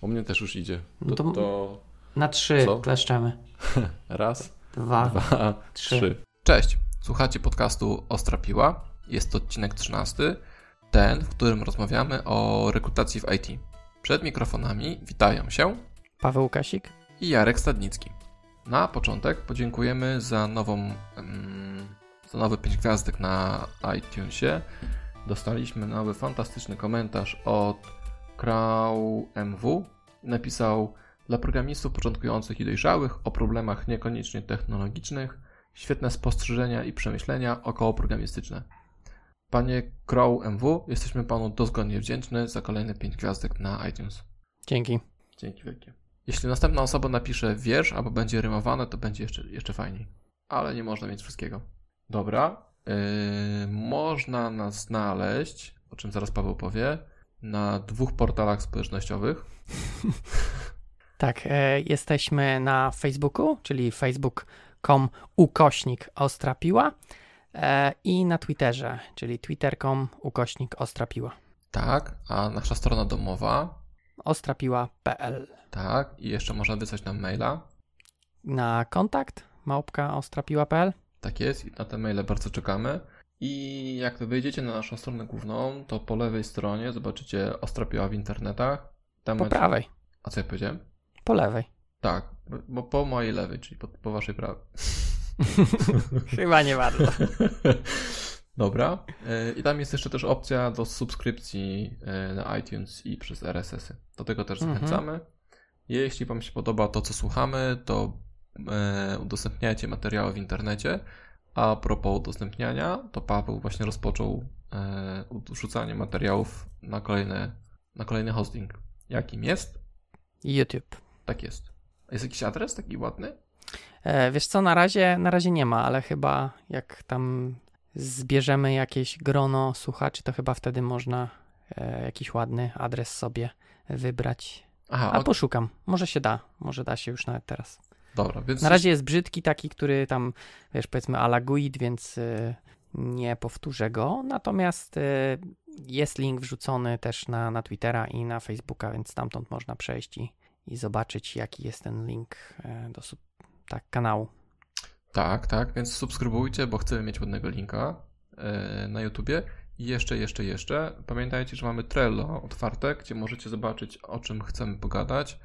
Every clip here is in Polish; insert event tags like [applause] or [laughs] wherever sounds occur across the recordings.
U mnie też już idzie. No To, to- to Na trzy Co? kleszczemy. [laughs] raz, Dwa. dwa, trzy. trzy. Cześć, słuchacie podcastu Ostra Piła. Jest to odcinek 13, ten, w którym rozmawiamy o rekrutacji w IT. Przed mikrofonami witają się Paweł Kasik. i Jarek Stadnicki. Na początek podziękujemy za nową, za nowy 5 gwiazdek na iTunesie. Dostaliśmy nowy fantastyczny komentarz od Krau MW. Napisał dla programistów początkujących i dojrzałych o problemach niekoniecznie technologicznych, świetne spostrzeżenia i przemyślenia około programistyczne. Panie Crow MW, jesteśmy panu dozgodnie wdzięczni za kolejne 5 gwiazdek na iTunes. Dzięki. Dzięki wielkie. Jeśli następna osoba napisze wiersz albo będzie rymowane, to będzie jeszcze, jeszcze fajniej. Ale nie można mieć wszystkiego. Dobra. Yy, można nas znaleźć, o czym zaraz Paweł powie, na dwóch portalach społecznościowych. [laughs] Tak, e, jesteśmy na Facebooku, czyli facebook.com ukośnik Ostra Piła e, i na Twitterze, czyli twitter.com ukośnik Ostra Piła. Tak, a nasza strona domowa. ostrapiła.pl Tak, i jeszcze można wysłać nam maila. Na kontakt małpka ostrapiła.pl Tak jest, i na te maile bardzo czekamy. I jak wejdziecie na naszą stronę główną, to po lewej stronie zobaczycie Ostra Piła w internetach. Tam po macie- prawej, A co ja powiedziałem? po lewej. Tak, bo po mojej lewej, czyli po, po waszej prawej. [laughs] Chyba nie bardzo. [laughs] Dobra. E, I tam jest jeszcze też opcja do subskrypcji e, na iTunes i przez RSS-y. Do tego też Mhm. zachęcamy. Jeśli Wam się podoba to, co słuchamy, to e, udostępniajcie materiały w internecie. A propos udostępniania, to Paweł właśnie rozpoczął e, wrzucanie materiałów na, kolejne, na kolejny hosting. Jakim jest? YouTube. Tak jest. A Jest jakiś adres taki ładny? E, wiesz co, na razie, na razie nie ma, ale chyba jak tam zbierzemy jakieś grono słuchaczy, to chyba wtedy można e, jakiś ładny adres sobie wybrać. Aha, A ok, poszukam. Może się da. Może da się już nawet teraz. Dobra, więc Na razie jest brzydki taki, który tam, wiesz, powiedzmy ala GUID, więc y, nie powtórzę go. Natomiast y, jest link wrzucony też na, na Twittera i na Facebooka, więc stamtąd można przejść i, i zobaczyć, jaki jest ten link e, do sub, tak, kanału. Tak, tak, więc subskrybujcie, bo chcemy mieć ładnego linka e, na YouTubie. I jeszcze, jeszcze, jeszcze. Pamiętajcie, że mamy Trello otwarte, gdzie możecie zobaczyć, o czym chcemy pogadać.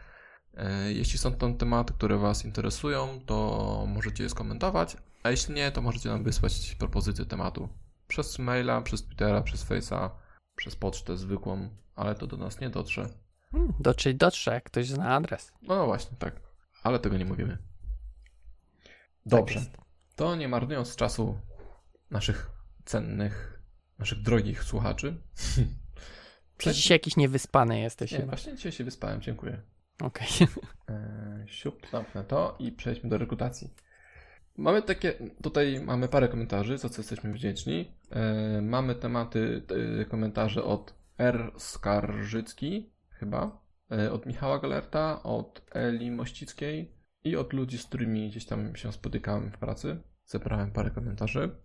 E, Jeśli są to tematy, które Was interesują, to możecie je skomentować, a jeśli nie, to możecie nam wysłać propozycje tematu. Przez maila, przez Twittera, przez Face'a, przez pocztę zwykłą, ale to do nas nie dotrze. Hmm, dotrzeć dotrze, jak ktoś zna adres. No, no właśnie, tak. Ale tego nie mówimy. Tak Dobrze. jest. To nie marnując czasu naszych cennych, naszych drogich słuchaczy. [laughs] Przecież dzisiaj jakiś niewyspany jesteś. Nie, chyba. właśnie dzisiaj się wyspałem, dziękuję. Okej. Eee, siup, zamknę to i przejdźmy do rekrutacji. Mamy takie, tutaj mamy parę komentarzy, za co jesteśmy wdzięczni. Eee, mamy tematy, e, komentarze od R. Skarżycki, chyba, e, od Michała Galerta, od Eli Mościckiej i od ludzi, z którymi gdzieś tam się spotykałem w pracy. Zebrałem parę komentarzy.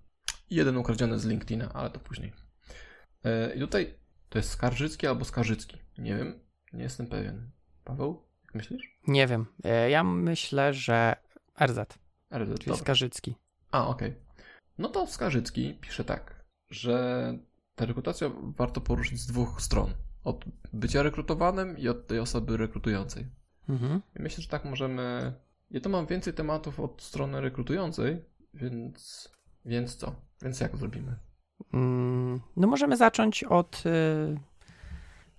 Jeden ukradziony z LinkedIna, ale to później. E, I tutaj to jest Skarżycki albo Skarżycki. Nie wiem, nie jestem pewien. Paweł, myślisz? Nie wiem. E, Ja myślę, że RZ, RZ, czyli dobra. Skarżycki. A, okej. No to Skarżycki pisze tak, że tę rekrutację warto poruszyć z dwóch stron. Od bycia rekrutowanym i od tej osoby rekrutującej. Mhm. I myślę, że tak możemy... Ja tu mam więcej tematów od strony rekrutującej, więc... Więc co? Więc jak zrobimy? Mm, No możemy zacząć od, y,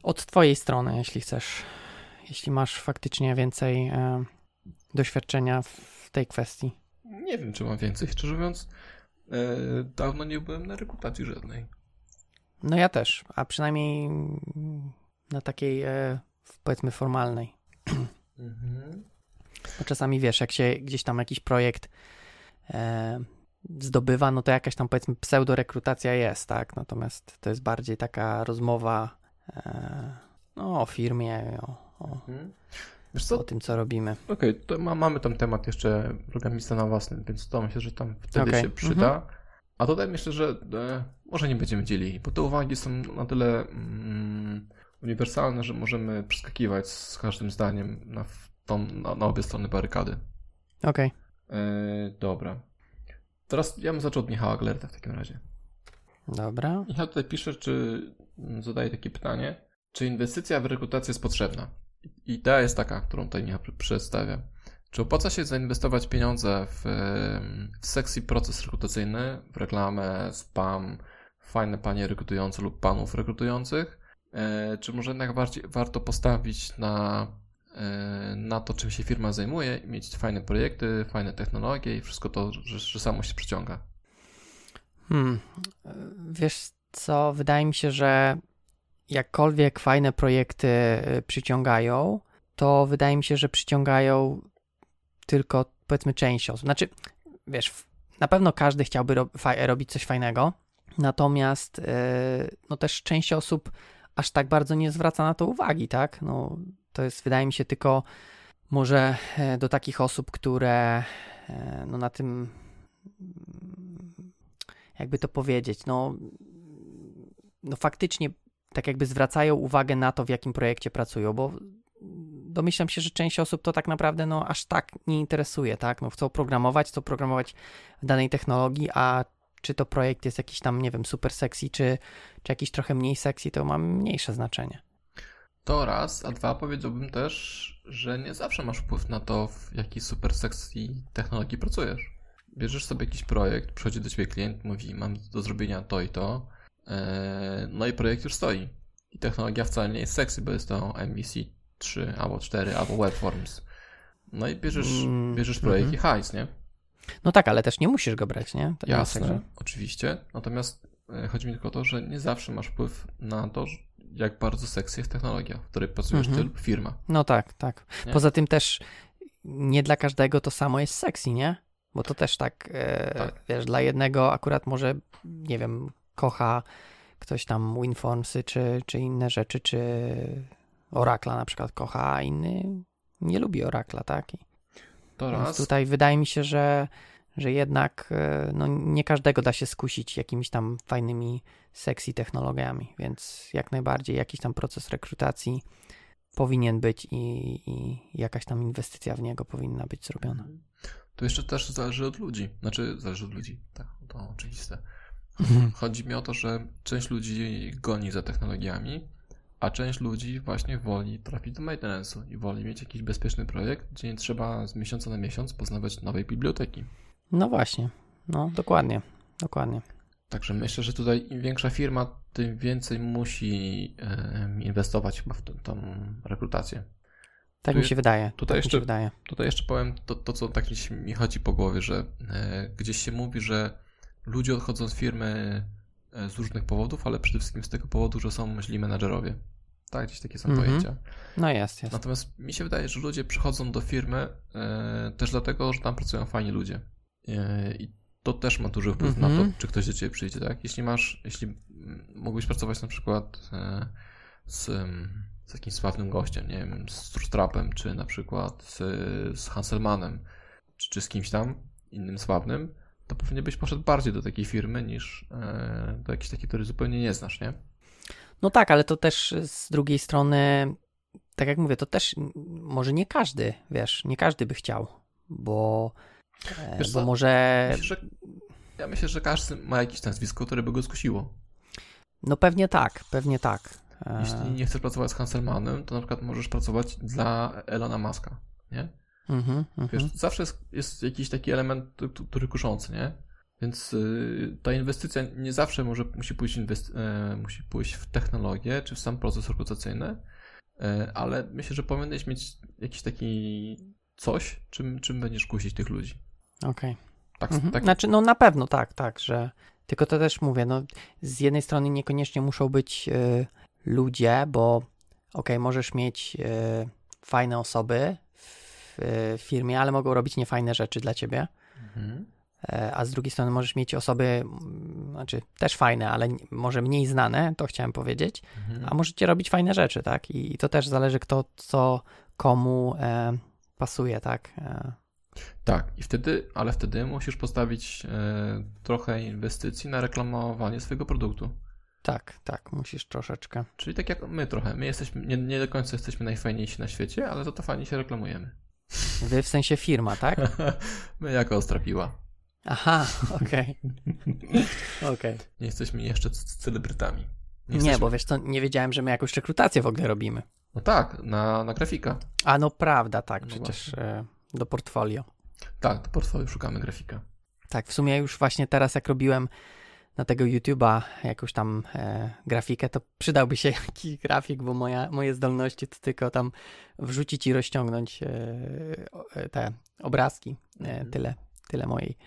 od twojej strony, jeśli chcesz. Jeśli masz faktycznie więcej e, doświadczenia w tej kwestii. Nie wiem, czy mam więcej. Szczerze mówiąc, e, dawno nie byłem na rekrutacji żadnej. No ja też, a przynajmniej na takiej e, powiedzmy formalnej. Mhm. Bo czasami wiesz, jak się gdzieś tam jakiś projekt e, zdobywa, no to jakaś tam powiedzmy pseudorekrutacja jest, tak? Natomiast to jest bardziej taka rozmowa e, no, o firmie, o, o, Mhm. Wiesz co, o tym, co robimy. Okej, to ma, mamy tam temat jeszcze programista na własnym, więc to myślę, że tam wtedy Okej, się przyda. A tutaj myślę, że e, może nie będziemy dzielili, bo te uwagi są na tyle mm, uniwersalne, że możemy przeskakiwać z każdym zdaniem na, tą, na, na obie strony barykady. Okej. Okay. Yy, dobra. Teraz ja bym zaczął od Michała Glerta w takim razie. Dobra. Michał tutaj pisze, czy zadaje takie pytanie, czy inwestycja w rekrutację jest potrzebna? Idea jest taka, którą tutaj Michał przedstawia. Czy opłaca się zainwestować pieniądze w, w sexy proces rekrutacyjny, w reklamę, spam, fajne panie rekrutujące lub panów rekrutujących? E, czy może jednak bardziej warto postawić na, e, na to, czym się firma zajmuje, mieć fajne projekty, fajne technologie i wszystko to, że, że samo się przyciąga? Hmm. Wiesz co, wydaje mi się, że jakkolwiek fajne projekty y, przyciągają, to wydaje mi się, że przyciągają tylko powiedzmy część osób. Znaczy, wiesz, na pewno każdy chciałby ro robić coś fajnego, natomiast yy, no też część osób aż tak bardzo nie zwraca na to uwagi, tak? No, to jest, wydaje mi się, tylko może e, do takich osób, które e, no na tym jakby to powiedzieć, no, no faktycznie tak jakby zwracają uwagę na to, w jakim projekcie pracują, bo domyślam się, że część osób to tak naprawdę no, aż tak nie interesuje, tak? No, chcą programować, chcą programować w danej technologii, a czy to projekt jest jakiś tam, nie wiem, super sexy, czy, czy jakiś trochę mniej sexy, to ma mniejsze znaczenie. To raz, a dwa powiedziałbym też, że nie zawsze masz wpływ na to, w jakiej super sexy technologii pracujesz. Bierzesz sobie jakiś projekt, przychodzi do ciebie klient, mówi, mam do zrobienia to i to, no i projekt już stoi. I technologia wcale nie jest sexy, bo jest to MVC 3 albo 4 albo Webforms. No i bierzesz, mm, bierzesz projekt mm -hmm. i hajs, nie? No tak, ale też nie musisz go brać, nie? To Jasne, tak, że... oczywiście. Natomiast e, chodzi mi tylko o to, że nie zawsze masz wpływ na to, jak bardzo sexy jest technologia, w której pracujesz mm -hmm. ty lub firma. No tak, tak. Nie? Poza tym też nie dla każdego to samo jest sexy, nie? Bo to też tak, e, tak, wiesz, dla jednego akurat może, nie wiem, kocha ktoś tam WinFormsy czy, czy inne rzeczy, czy Orakla na przykład kocha, a inny nie lubi Orakla, tak? I to raz. Tutaj wydaje mi się, że, że jednak e, no, nie każdego da się skusić jakimiś tam fajnymi, sexy technologiami, więc jak najbardziej jakiś tam proces rekrutacji powinien być i, i jakaś tam inwestycja w niego powinna być zrobiona. To jeszcze też zależy od ludzi. Znaczy, zależy od ludzi, tak, to oczywiste. Chodzi mi o to, że część ludzi goni za technologiami, a część ludzi właśnie woli trafić do maintenance'u i woli mieć jakiś bezpieczny projekt, gdzie nie trzeba z miesiąca na miesiąc poznawać nowej biblioteki. No właśnie, no dokładnie, dokładnie. Także myślę, że tutaj im większa firma, tym więcej musi inwestować w tą, tą rekrutację. Tak tu mi się wydaje. Tutaj, tak jeszcze, wydaje. tutaj jeszcze powiem to, to co tak mi chodzi po głowie, że e, gdzieś się mówi, że ludzie odchodzą z firmy E, z różnych powodów, ale przede wszystkim z tego powodu, że są źli menadżerowie. Tak, gdzieś takie są mm -hmm. pojęcia. No jest, jest. Natomiast mi się wydaje, że ludzie przychodzą do firmy e, też dlatego, że tam pracują fajni ludzie. E, I to też ma duży wpływ mm -hmm. na to, mhm. czy ktoś do ciebie przyjdzie, tak? Jeśli masz, jeśli mógłbyś pracować na przykład e, z, z jakimś sławnym gościem, nie wiem, z Strapem, czy na przykład z, z Hanselmanem, czy, czy z kimś tam innym sławnym, to pewnie byś poszedł bardziej do takiej firmy niż e, do jakiejś takiej, której zupełnie nie znasz, nie? No tak, ale to też z drugiej strony, tak jak mówię, to też może nie każdy, wiesz, nie każdy by chciał, bo, e, wiesz bo może... Myślę, że, ja myślę, że każdy ma jakieś nazwisko, które by go skusiło. No pewnie tak, pewnie tak. E, Jeśli nie chcesz pracować z Hanselmanem, to na przykład możesz pracować dla Elona Muska, nie? Mm-hmm, Wiesz, mm-hmm. zawsze jest, jest, jakiś taki element, który kuszący, nie? Więc y, ta inwestycja nie zawsze może, musi, pójść inwest- y, musi pójść w technologię czy w sam proces rekrutacyjny, y, ale myślę, że powinieneś mieć jakiś taki coś, czym, czym będziesz kusić tych ludzi. Okej. Okay. Tak, mm-hmm. tak, Znaczy, no na pewno tak, tak, że tylko to też mówię, no z jednej strony niekoniecznie muszą być y, ludzie, bo okej, okay, możesz mieć fajne osoby, w firmie, ale mogą robić niefajne rzeczy dla ciebie. Mhm. E, a z drugiej strony możesz mieć osoby, znaczy też fajne, ale może mniej znane, to chciałem powiedzieć, mhm. a możecie robić fajne rzeczy, tak? I to też zależy kto, co komu e, pasuje, tak? E. Tak, i wtedy, ale wtedy musisz postawić e, trochę inwestycji na reklamowanie swojego produktu. Tak, tak, musisz troszeczkę. Czyli tak jak my trochę. My jesteśmy, nie, nie do końca jesteśmy najfajniejsi na świecie, ale za to fajnie się reklamujemy. Wy w sensie firma, tak? [laughs] my jako Ostrapiła. Aha, okej. [laughs] Okay. okay. Nie jesteśmy jeszcze celebrytami. Nie, nie bo wiesz, to nie wiedziałem, że my jakąś rekrutację w ogóle robimy. No tak, na, na grafika. A no prawda, tak, no przecież e, do portfolio. Tak, do portfolio szukamy grafika. Tak, w sumie już właśnie teraz jak robiłem na tego YouTube'a jakąś tam e, grafikę, to przydałby się [laughs] jakiś grafik, bo moja, moje zdolności to tylko tam wrzucić i rozciągnąć e, e te obrazki. E, mhm. tyle, tyle mojej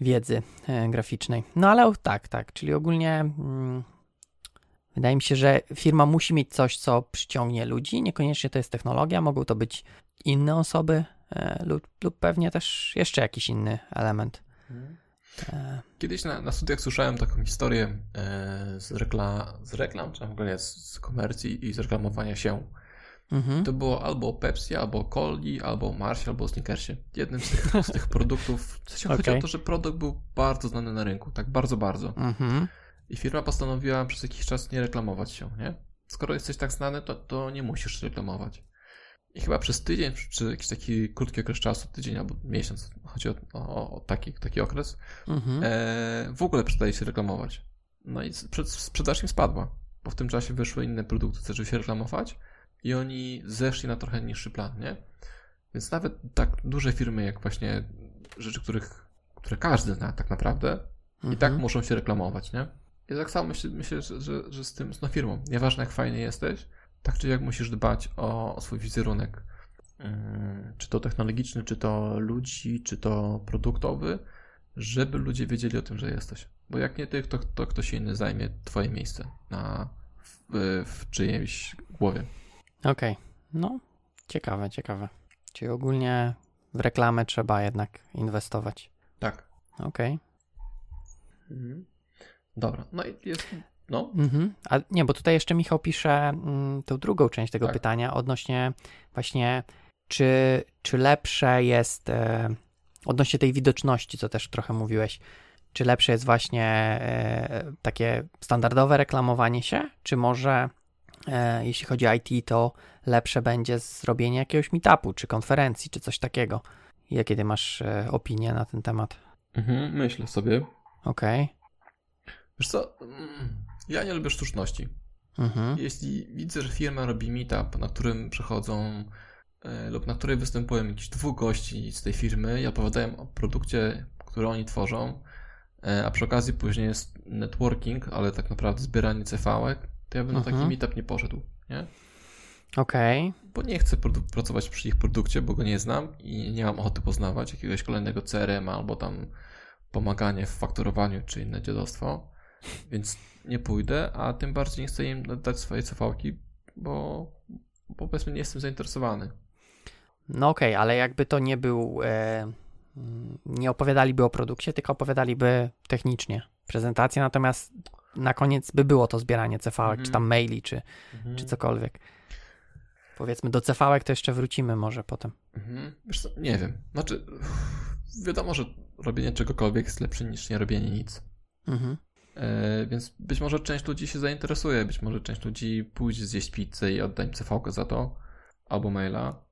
wiedzy e, graficznej. No ale tak, tak, czyli ogólnie mm, wydaje mi się, że firma musi mieć coś, co przyciągnie ludzi. Niekoniecznie to jest technologia, mogą to być inne osoby e, lub, lub pewnie też jeszcze jakiś inny element. Mhm. Kiedyś na, na studiach słyszałem taką historię e, z, rekla, z reklam, czy w ogóle z, z komercji i z reklamowania się. Mhm. To było albo Pepsi, albo Coli, albo Marsi, albo Snickersie. Jednym z tych, z tych [laughs] produktów. W sensie okay. chodzi o to, że produkt był bardzo znany na rynku, tak bardzo, bardzo. Mhm. I firma postanowiła przez jakiś czas nie reklamować się, nie? Skoro jesteś tak znany, to, to nie musisz reklamować. I chyba przez tydzień, czy jakiś taki krótki okres czasu, tydzień albo miesiąc, chodzi o, o, o taki, taki okres, mhm. e, w ogóle przestaje się reklamować. No i sprzedaż im spadła, bo w tym czasie wyszły inne produkty, zaczęły się reklamować i oni zeszli na trochę niższy plan, nie? Więc nawet tak duże firmy jak właśnie rzeczy, których, które każdy zna tak naprawdę mhm. i tak mhm. muszą się reklamować, nie? I tak samo myślę, myślę że, że, że z tym, z no firmą, nieważne jak fajnie jesteś, tak czy jak musisz dbać o, o swój wizerunek, mm, czy to technologiczny, czy to ludzi, czy to produktowy, żeby ludzie wiedzieli o tym, że jesteś. Bo jak nie ty, to, to ktoś inny zajmie twoje miejsce na, w, w czyjejś głowie. Okej, okay. no ciekawe, ciekawe. Czyli ogólnie w reklamę trzeba jednak inwestować. Tak. Okej. Okay. Mhm. Dobra, no i jest no. Mhm. A nie, bo tutaj jeszcze Michał pisze mm, tą drugą część tego tak. pytania odnośnie właśnie, czy, czy lepsze jest e, odnośnie tej widoczności, co też trochę mówiłeś, czy lepsze jest właśnie e, takie standardowe reklamowanie się, czy może e, jeśli chodzi o IT, to lepsze będzie zrobienie jakiegoś meetupu, czy konferencji, czy coś takiego. Jakie ty masz e, opinie na ten temat? Mhm, myślę sobie. Okej. Okay. Wiesz co, mm, ja nie lubię sztuczności. Mhm. Jeśli widzę, że firma robi meetup, na którym przechodzą e, lub na której występują jakieś dwóch gości z tej firmy i opowiadają o produkcie, który oni tworzą, e, a przy okazji później jest networking, ale tak naprawdę zbieranie cv to ja bym mhm. na taki mhm. meetup nie poszedł, nie? Okej. Okay. Bo nie chcę pracować przy ich produkcie, bo go nie znam i nie mam ochoty poznawać jakiegoś kolejnego CRM albo tam pomaganie w fakturowaniu czy inne dziadostwo. Więc nie pójdę, a tym bardziej nie chcę im dać swoje cefałki, bo, bo powiedzmy nie jestem zainteresowany. No okej, okay, ale jakby to nie był, e, nie opowiadaliby o produkcie, tylko opowiadaliby technicznie prezentację, natomiast na koniec by było to zbieranie cefałek, mm -hmm. czy tam mhm. maili, czy, mm -hmm. czy cokolwiek. Powiedzmy, do cefałek to jeszcze wrócimy może potem. Wiesz co, nie wiem. Znaczy, wiadomo, że robienie czegokolwiek jest lepsze niż nie robienie nic. Mhm. E, więc być może część ludzi się zainteresuje, być może część ludzi pójdzie zjeść pizzę i odda im cv za to, albo maila.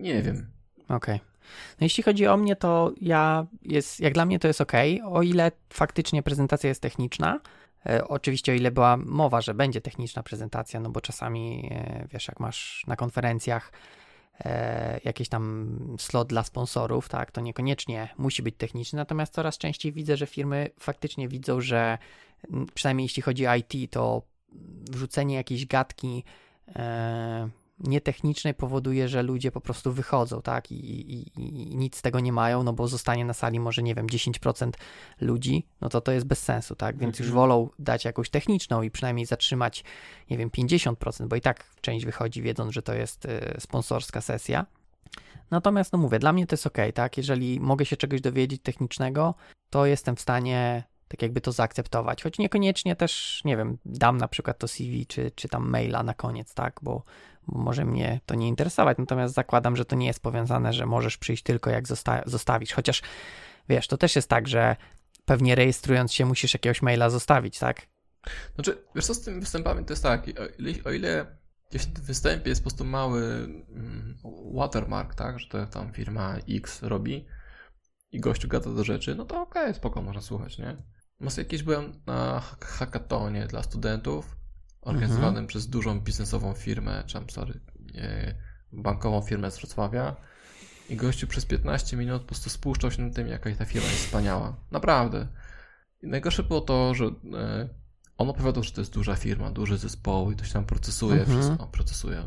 nie wiem. Okej. Okay. No jeśli chodzi o mnie, to ja jest, jak dla mnie to jest ok, o ile faktycznie prezentacja jest techniczna. E, oczywiście o ile była mowa, że będzie techniczna prezentacja, no bo czasami, e, wiesz, jak masz na konferencjach jakiś tam slot dla sponsorów, tak, to niekoniecznie musi być techniczny, natomiast coraz częściej widzę, że firmy faktycznie widzą, że przynajmniej jeśli chodzi o IT, to wrzucenie jakiejś gadki e, nietechnicznej powoduje, że ludzie po prostu wychodzą, tak, I, i, i, nic z tego nie mają, no bo zostanie na sali może, nie wiem, 10% ludzi, no to to jest bez sensu, tak, więc już mhm. wolą dać jakąś techniczną i przynajmniej zatrzymać, nie wiem, 50%, bo i tak część wychodzi wiedząc, że to jest y, sponsorska sesja. Natomiast, no mówię, dla mnie to jest ok, tak, jeżeli mogę się czegoś dowiedzieć technicznego, to jestem w stanie tak jakby to zaakceptować, choć niekoniecznie też, nie wiem, dam na przykład to CV czy, czy tam maila na koniec, tak, bo, bo może mnie to nie interesować, natomiast zakładam, że to nie jest powiązane, że możesz przyjść tylko jak zosta zostawisz, chociaż wiesz, to też jest tak, że pewnie rejestrując się musisz jakiegoś maila zostawić, tak? Znaczy, wiesz co z tymi występami to jest tak, o ile, o ile gdzieś w występie jest po prostu mały mm, watermark, tak, że to tam firma X robi i gościu gada do rzeczy, no to okej, okay, spoko, można słuchać, nie? Może jakieś byłem na hackatonie dla studentów, organizowanym mhm. przez dużą biznesową firmę, czy tam, sorry, bankową firmę z Wrocławia i gościu przez 15 minut po prostu spuszczał się na tym, jaka ta firma jest wspaniała. Naprawdę. I najgorsze było to, że e, on opowiadał, że to jest duża firma, duży zespoł i to się tam procesuje mhm. wszystko, procesuje,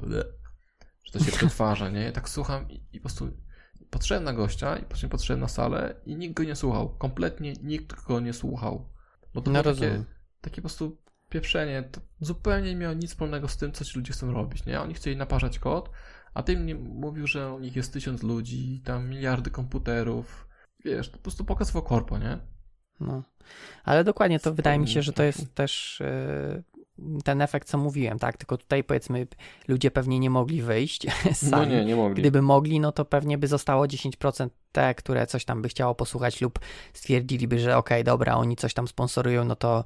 że to się przetwarza, nie? I tak słucham i, i po prostu patrzyłem na gościa i potem patrzyłem na salę i nikt go nie słuchał. Kompletnie nikt go nie słuchał. Bo to no było takie, takie po prostu pieprzenie. To zupełnie nie miało nic wspólnego z tym, co ci ludzie chcą robić, nie? Oni chcieli naparzać kod, a ty mnie mówił, że u nich jest tysiąc ludzi, tam miliardy komputerów. Wiesz, to po prostu pokazywał korpo, nie? No. Ale dokładnie to wydaje mi się, że to jest też yy, ten efekt, co mówiłem, tak? Tylko tutaj powiedzmy, ludzie pewnie nie mogli wyjść [laughs] sami. No nie, nie mogli. Gdyby mogli, no to pewnie by zostało 10% te, które coś tam by chciało posłuchać lub stwierdziliby, że okej, okay, dobra, oni coś tam sponsorują, no to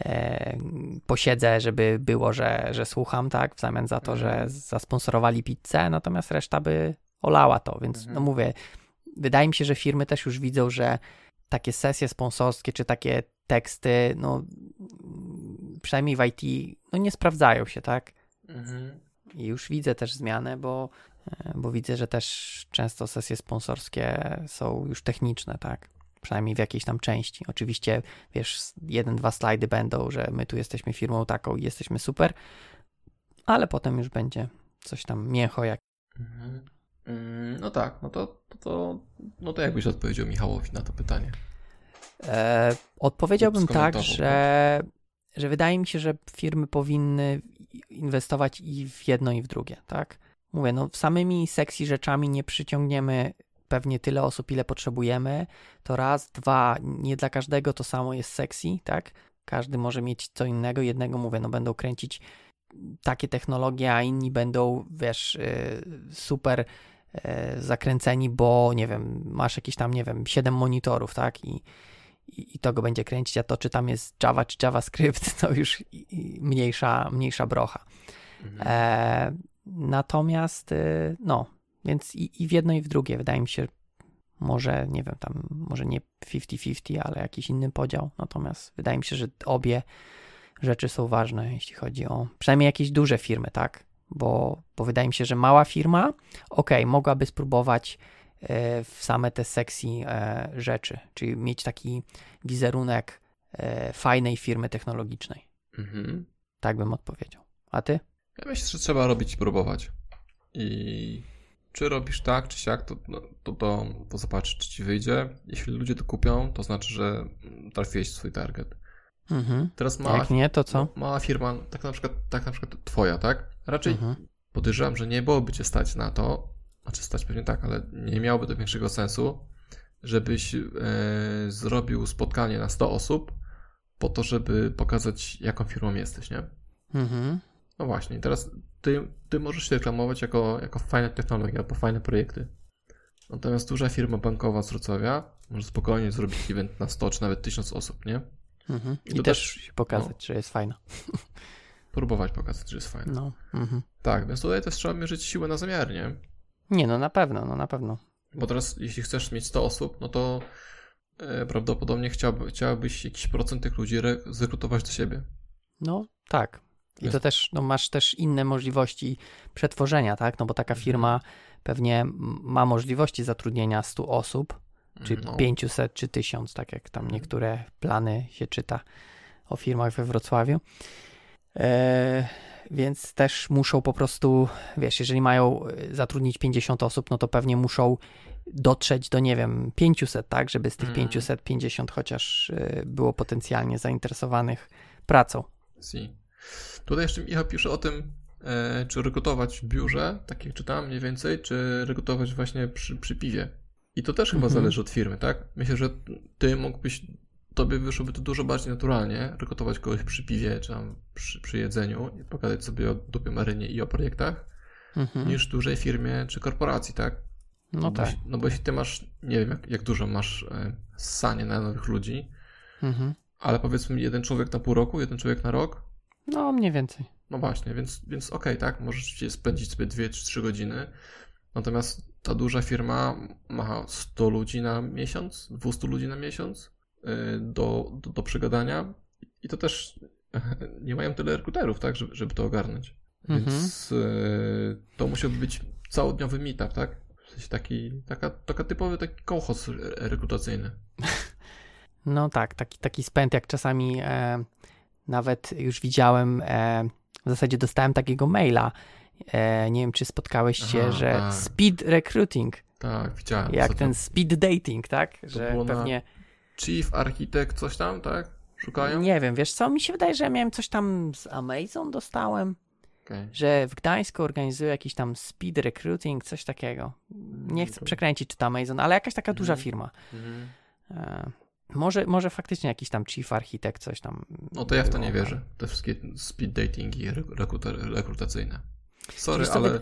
e, posiedzę, żeby było, że, że słucham, tak? W zamian za to, mhm. że zasponsorowali pizzę, natomiast reszta by olała to, więc no mhm. no mówię, wydaje mi się, że firmy też już widzą, że takie sesje sponsorskie, czy takie teksty, no przynajmniej w IT, no nie sprawdzają się, tak? Mhm. I już widzę też zmianę, bo, e, bo widzę, że też często sesje sponsorskie są już techniczne, tak? Przynajmniej w jakiejś tam części. Oczywiście, wiesz, jeden, dwa slajdy będą, że my tu jesteśmy firmą taką i jesteśmy super, ale potem już będzie coś tam mięcho jak. Mhm. Mm, no tak, no to, to, to, no to jakbyś odpowiedział Michałowi na to pytanie? E, odpowiedziałbym tak, że, że wydaje mi się, że firmy powinny inwestować i w jedno, i w drugie, tak? Mówię, no samymi sexy rzeczami nie przyciągniemy pewnie tyle osób, ile potrzebujemy. To raz, dwa, nie dla każdego to samo jest sexy, tak? Każdy może mieć co innego. Jednego mówię, no będą kręcić takie technologie, a inni będą, wiesz, y, super E, zakręceni, bo nie wiem, masz jakieś tam, nie wiem, 7 monitorów, tak? I, i, i to go będzie kręcić, a to czy tam jest Java czy JavaScript, [laughs] to już mniejsza, mniejsza brocha. Mhm. E, natomiast, y, no, więc i, i w jedno i w drugie, wydaje mi się, może, nie wiem, tam, może nie 50-50, ale jakiś inny podział. Natomiast wydaje mi się, że obie rzeczy są ważne, jeśli chodzi o przynajmniej jakieś duże firmy, tak? bo, bo wydaje mi się, że mała firma, ok, mogłaby spróbować w same te sexy e, rzeczy, czyli mieć taki wizerunek e, fajnej firmy technologicznej. Mhm. Tak bym odpowiedział. A ty? Ja myślę, że trzeba robić i próbować. I czy robisz tak, czy siak, to, no, to, to, to zobacz, czy ci wyjdzie. Jeśli ludzie to kupią, to znaczy, że trafiłeś w swój target. Mhm. Teraz mała, Jak nie, to co? Mała firma, tak na przykład, tak na przykład twoja, tak? Raczej mhm. podejrzewam, że nie byłoby cię stać na to, znaczy stać pewnie tak, ale nie miałoby to większego sensu, żebyś e, zrobił spotkanie na 100 osób po to, żeby pokazać, jaką firmą jesteś, nie? Mhm. No właśnie, teraz ty, ty możesz się reklamować jako, jako fajne technologie albo fajne projekty. Natomiast duża firma bankowa z Wrocławia może spokojnie zrobić event na 100 czy nawet 1000 osób, nie? Mhm. I, I też, też pokazać, no, że jest fajna. Próbować pokazać, że jest fajna. No. Mhm. Tak, więc tutaj też trzeba mierzyć siłę na zamiar, nie? Nie, no na pewno, no na pewno. Bo teraz, jeśli chcesz mieć 100 osób, no to e, prawdopodobnie chciałby, chciałbyś jakiś procent tych ludzi re- zrekrutować do siebie. No, tak. I to też, no masz też inne możliwości przetworzenia, tak? No bo taka mhm. firma pewnie ma możliwości zatrudnienia 100 osób, czy no. 500, czy 1000, tak jak tam mhm. niektóre plany się czyta o firmach we Wrocławiu. E, więc też muszą po prostu, wiesz, jeżeli mają e, zatrudnić 50 osób, no to pewnie muszą dotrzeć do, nie wiem, 500, tak, żeby z tych 550 mm. chociaż e, było potencjalnie zainteresowanych pracą. Si. Tutaj jeszcze Michał pisze o tym, czy rekrutować w biurze, tak jak czytałem mniej więcej, czy rekrutować właśnie przy, przy piwie. I to też chyba mhm. zależy od firmy, tak? Myślę, że ty mógłbyś, tobie wyszłoby to dużo bardziej naturalnie, rekrutować kogoś przy piwie, czy tam przy, przy jedzeniu i pogadać sobie o dupie marynie i o projektach, mhm. niż dużej firmie czy korporacji, tak? No, no tak. Bo, no bo jeśli ty masz, nie wiem jak, jak dużo masz e, ssanie na nowych ludzi, Mhm. Ale powiedzmy jeden człowiek na pół roku, jeden człowiek na rok? No, mniej więcej. No właśnie, więc, więc okej, okay, tak, możesz spędzić sobie 2 czy 3 godziny. Natomiast ta duża firma ma 100 ludzi na miesiąc, 200 ludzi na miesiąc do, do, do przegadania i to też [laughs] nie mają tyle rekruterów, tak, żeby, żeby to ogarnąć. Mhm. Więc y, to musiał być całodniowy meetup, tak? W sensie taki, taka, taka typowy taki kołchoz rekrutacyjny. [laughs] No tak, taki, taki spęd, jak czasami e, nawet już widziałem, e, w zasadzie dostałem takiego maila, e, nie wiem, czy spotkałeś się, Aha, że tak. speed recruiting. Tak, widziałem. Jak ten speed dating, tak? To że pewnie... Chief Architect, coś tam, tak? Szukają? Nie wiem, wiesz co, mi się wydaje, że ja miałem coś tam z Amazon dostałem. Okay. Że w Gdańsku organizuje jakiś tam speed recruiting, coś takiego. Nie chcę przekręcić, czy to Amazon, ale jakaś taka duża mhm. firma. Mm -hmm. Może, może faktycznie jakiś tam chief architekt, coś tam. No to ja w to nie wierzę. Te wszystkie speed datingi rekrutacyjne. Sorry, ale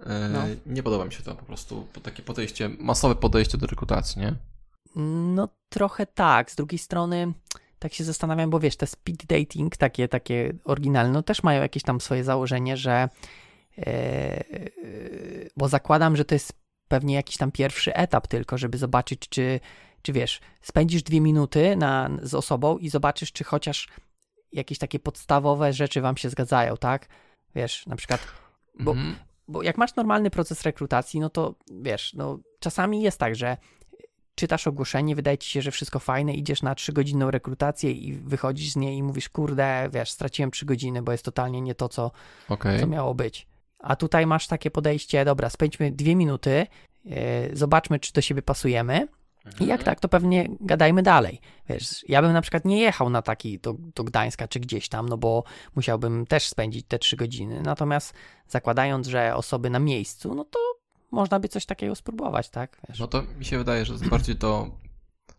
e, no. nie podoba mi się to po prostu. Takie podejście, masowe podejście do rekrutacji, nie? No trochę tak. Z drugiej strony tak się zastanawiam, bo wiesz, te speed dating, takie, takie oryginalne, no też mają jakieś tam swoje założenie, że e, bo zakładam, że to jest pewnie jakiś tam pierwszy etap tylko, żeby zobaczyć, czy czy wiesz, spędzisz dwie minuty na, z osobą i zobaczysz, czy chociaż jakieś takie podstawowe rzeczy wam się zgadzają, tak? Wiesz, na przykład, bo, mm -hmm. bo jak masz normalny proces rekrutacji, no to wiesz, no czasami jest tak, że czytasz ogłoszenie, wydaje ci się, że wszystko fajne, idziesz na trzygodzinną rekrutację i wychodzisz z niej i mówisz, kurde, wiesz, straciłem trzy godziny, bo jest totalnie nie to, co, okay. co miało być. A tutaj masz takie podejście, dobra, spędźmy dwie minuty, yy, zobaczmy, czy do siebie pasujemy, i jak tak, to pewnie gadajmy dalej. Wiesz, ja bym na przykład nie jechał na taki do, do Gdańska czy gdzieś tam, no bo musiałbym też spędzić te trzy godziny. Natomiast zakładając, że osoby na miejscu, no to można by coś takiego spróbować, tak? Wiesz. No to mi się wydaje, że bardziej to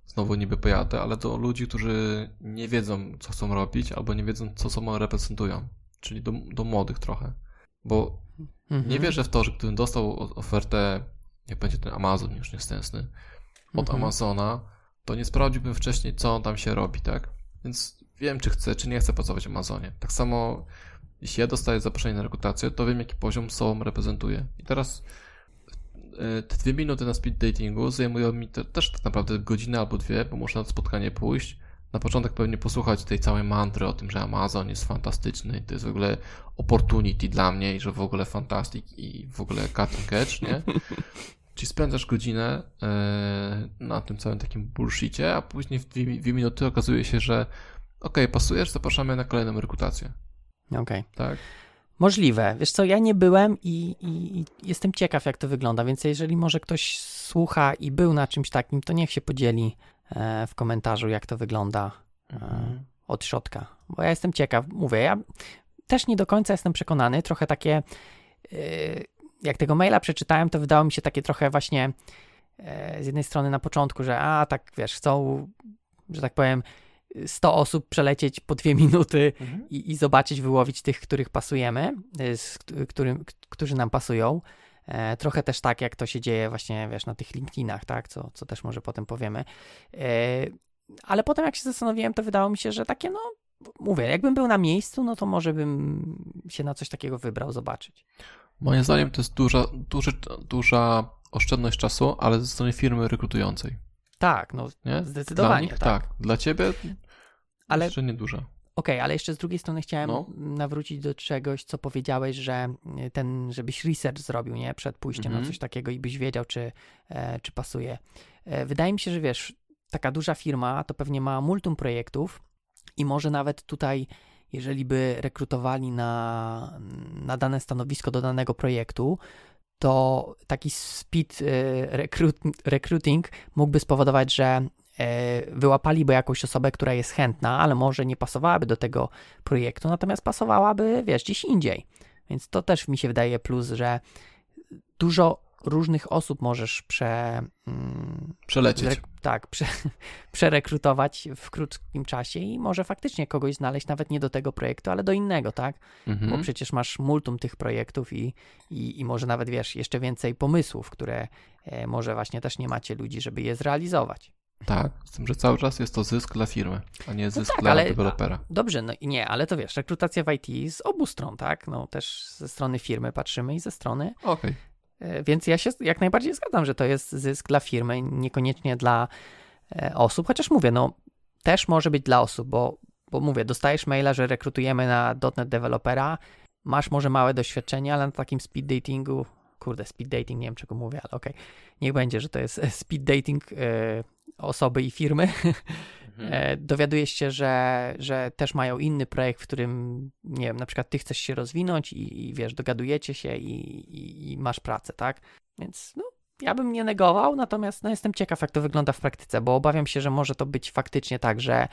znowu niby pojadę, ale do ludzi, którzy nie wiedzą, co chcą robić, albo nie wiedzą, co sobą reprezentują. Czyli do, do młodych trochę. Bo mhm. nie wierzę w to, że gdybym dostał ofertę, nie będzie ten Amazon już niestęsny, od mhm. Amazona, to nie sprawdziłbym wcześniej, co on tam się robi, tak? Więc wiem, czy chcę, czy nie chcę pracować w Amazonie. Tak samo, jeśli ja dostaję zaproszenie na rekrutację, to wiem, jaki poziom sobą reprezentuję. I teraz te dwie minuty na speed datingu zajmują mi te, też tak naprawdę godzinę albo dwie, bo muszę na to spotkanie pójść. Na początek pewnie posłuchać tej całej mantry o tym, że Amazon jest fantastyczny i to jest w ogóle opportunity dla mnie i że w ogóle fantastic i w ogóle cutting edge, nie? [laughs] Czyli spędzasz godzinę e, na tym całym takim bullshicie, a później w dwie, dwie minuty okazuje się, że ok, pasujesz, zapraszamy na kolejną rekrutację. Okej. Okay. Tak. Możliwe. Wiesz co, ja nie byłem i, i, i, jestem ciekaw, jak to wygląda, więc jeżeli może ktoś słucha i był na czymś takim, to niech się podzieli e, w komentarzu, jak to wygląda e, mhm. od środka. Bo ja jestem ciekaw. Mówię, ja też nie do końca jestem przekonany. Trochę takie jak tego maila przeczytałem, to wydało mi się takie trochę właśnie e, z jednej strony na początku, że a tak wiesz, chcą, że tak powiem, 100 osób przelecieć po dwie minuty mhm. i, i, zobaczyć, wyłowić tych, których pasujemy, e, z którym, którzy nam pasują. E, trochę też tak, jak to się dzieje właśnie, wiesz, na tych LinkedInach, tak, co, co też może potem powiemy. ale potem jak się zastanowiłem, to wydało mi się, że takie, no, mówię, jakbym był na miejscu, no to może bym się na coś takiego wybrał zobaczyć. Moim zdaniem to jest duża, duży, duża oszczędność czasu, ale ze strony firmy rekrutującej. Tak, no nie? zdecydowanie. Nich, tak. tak. Dla ciebie ale, jeszcze nieduża. Okej, okay, ale jeszcze z drugiej strony chciałem no. nawrócić do czegoś, co powiedziałeś, że ten, żebyś research zrobił, nie? Przed pójściem mm -hmm. na mhm. coś takiego i byś wiedział, czy, e, czy pasuje. E, wydaje mi się, że wiesz, taka duża firma to pewnie ma multum projektów i może nawet tutaj jeżeli by rekrutowali na, na dane stanowisko do danego projektu, to taki speed e, recruit, recruiting mógłby spowodować, że e, wyłapaliby jakąś osobę, która jest chętna, ale może nie pasowałaby do tego projektu, natomiast pasowałaby, wiesz, gdzieś indziej. Więc to też mi się wydaje plus, że dużo różnych osób możesz prze, mm, przelecieć. tak, prze, [laughs] przerekrutować w krótkim czasie i może faktycznie kogoś znaleźć nawet nie do tego projektu, ale do innego, tak? Mhm. Bo przecież masz multum tych projektów i, i, i może nawet wiesz, jeszcze więcej pomysłów, które e, może właśnie też nie macie ludzi, żeby je zrealizować. Tak, z tym, że cały czas jest to zysk dla firmy, a nie zysk tak, dla ale- dewelopera. Dobrze, no i nie, ale to wiesz, rekrutacja w IT z obu stron, tak? No też ze strony firmy patrzymy i ze strony Okej. E, Więc ja się jak najbardziej zgadzam, że to jest zysk dla firmy, niekoniecznie dla e, osób, chociaż mówię, no też może być dla osób, bo, bo mówię, dostajesz maila, że rekrutujemy na .NET dewelopera, masz może małe doświadczenie, ale na takim speed datingu, kurde, speed dating, nie wiem czego mówię, ale okej, niech będzie, że to jest [laughs] speed dating e, osoby i firmy, [laughs] E, dowiadujesz się, że, że też mają inny projekt, w którym, nie wiem, na przykład ty chcesz się rozwinąć i, i wiesz, dogadujecie się i, i, i masz pracę, tak? Więc no, ja bym nie negował, natomiast no, jestem ciekaw, jak to wygląda w praktyce, bo obawiam się, że może to być faktycznie tak, że,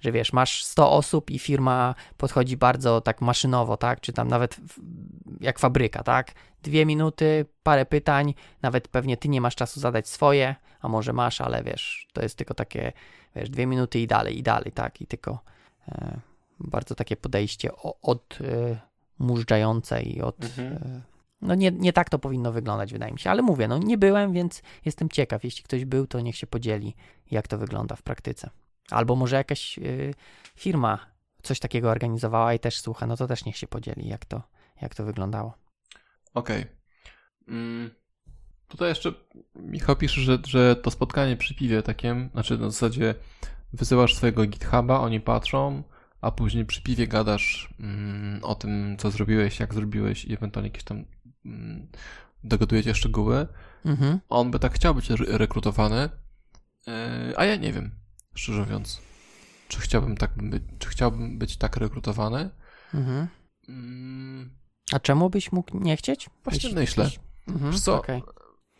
że wiesz, masz 100 osób i firma podchodzi bardzo tak maszynowo, tak? Czy tam nawet jak fabryka, tak? Dwie minuty, parę pytań, nawet pewnie ty nie masz czasu zadać swoje, a może masz, ale wiesz, to jest tylko takie wiesz, dwie minuty i dalej, i dalej, tak, i tylko e, bardzo takie podejście o, od e, mużdżające i od, Mhm. No nie, nie tak to powinno wyglądać, wydaje mi się, ale mówię, no nie byłem, więc jestem ciekaw, jeśli ktoś był, to niech się podzieli, jak to wygląda w praktyce. Albo może jakaś e, firma coś takiego organizowała i też słucha, no to też niech się podzieli, jak to, jak to wyglądało. Okej. Mm, Tutaj jeszcze Michał pisze, że, że to spotkanie przy piwie takim, znaczy na zasadzie wysyłasz swojego GitHuba, oni patrzą, a później przy piwie gadasz mm, o tym, co zrobiłeś, jak zrobiłeś i ewentualnie jakieś tam dogadujecie szczegóły. Mhm. On by tak chciał być re- rekrutowany, yy, a ja nie wiem, szczerze mówiąc, czy chciałbym tak być, czy chciałbym być tak rekrutowany. Mhm. Mm, A czemu byś mógł nie chcieć? Właśnie Jeśli- myślę. jeśli- Mhm, co, okej.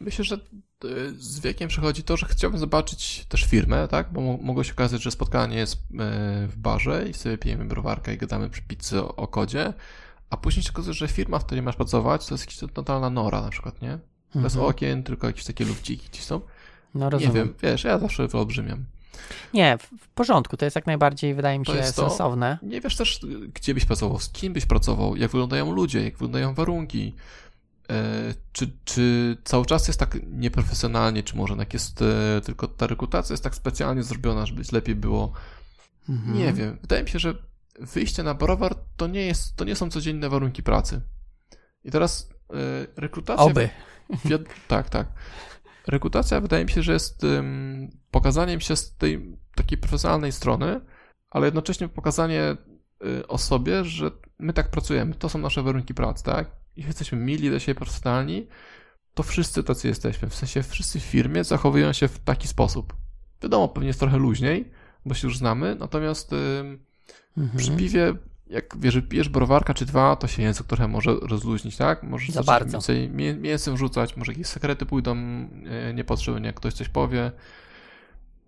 Myślę, że y, z wiekiem przychodzi to, że chciałbym zobaczyć też firmę, tak? Bo mo- mogło się okazać, że spotkanie jest y, w barze i sobie pijemy browarkę i gadamy przy pizzy o, o kodzie, a później się okazuje, że firma, w której masz pracować, to jest jakaś totalna nora na przykład, nie? Bez Mhm. okien, tylko jakieś takie lufciki gdzieś są. No Nie rozumiem. wiem, wiesz, ja zawsze wyolbrzymiam. Nie, w, porządku, to jest jak najbardziej, wydaje mi się, jest to. sensowne. Nie wiesz też, gdzie byś pracował, z kim byś pracował, jak wyglądają ludzie, jak wyglądają warunki. E, Czy, czy cały czas jest tak nieprofesjonalnie, czy może jak jest e, tylko ta rekrutacja jest tak specjalnie zrobiona, żeby lepiej było? Mhm. Nie wiem. Wydaje mi się, że wyjście na browar to nie, jest, to nie są codzienne warunki pracy. I teraz e, rekrutacja. Oby. [laughs] Tak, tak. Rekrutacja wydaje mi się, że jest ym, pokazaniem się z tej takiej profesjonalnej strony, ale jednocześnie pokazanie y, osobie, że my tak pracujemy, to są nasze warunki pracy, tak? I jesteśmy mili do siebie profesjonalni, to wszyscy tacy jesteśmy. W sensie wszyscy w firmie zachowują się w taki sposób. Wiadomo, pewnie jest trochę luźniej, bo się już znamy, natomiast ym, Mhm. przy piwie, jak wiesz, pijesz browarka czy dwa, to się język trochę może rozluźnić, tak? Możesz Za bardzo. więcej mię- mięsem rzucać, może jakieś sekrety pójdą e, niepotrzebnie, jak ktoś coś powie.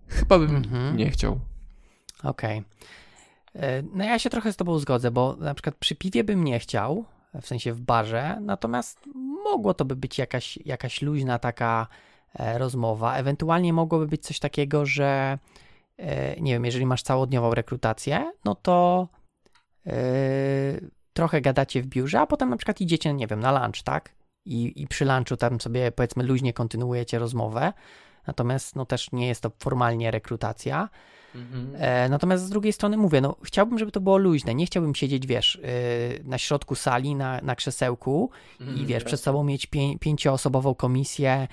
Chyba bym Mhm. nie chciał. Okej. E, No ja się trochę z tobą zgodzę, bo na przykład przy piwie bym nie chciał, w sensie w barze, natomiast mogło to by być jakaś, jakaś luźna taka e, rozmowa. Ewentualnie mogłoby być coś takiego, że nie wiem, jeżeli masz całodniową rekrutację, no to e, trochę gadacie w biurze, a potem na przykład idziecie, nie wiem, na lunch, tak? I, I przy lunchu tam sobie powiedzmy luźnie kontynuujecie rozmowę. Natomiast no też nie jest to formalnie rekrutacja. E, natomiast z drugiej strony mówię, no chciałbym, żeby to było luźne. Nie chciałbym siedzieć, wiesz, e, na środku sali, na, na krzesełku i wiesz, przed sobą mieć pię, pięcioosobową komisję e,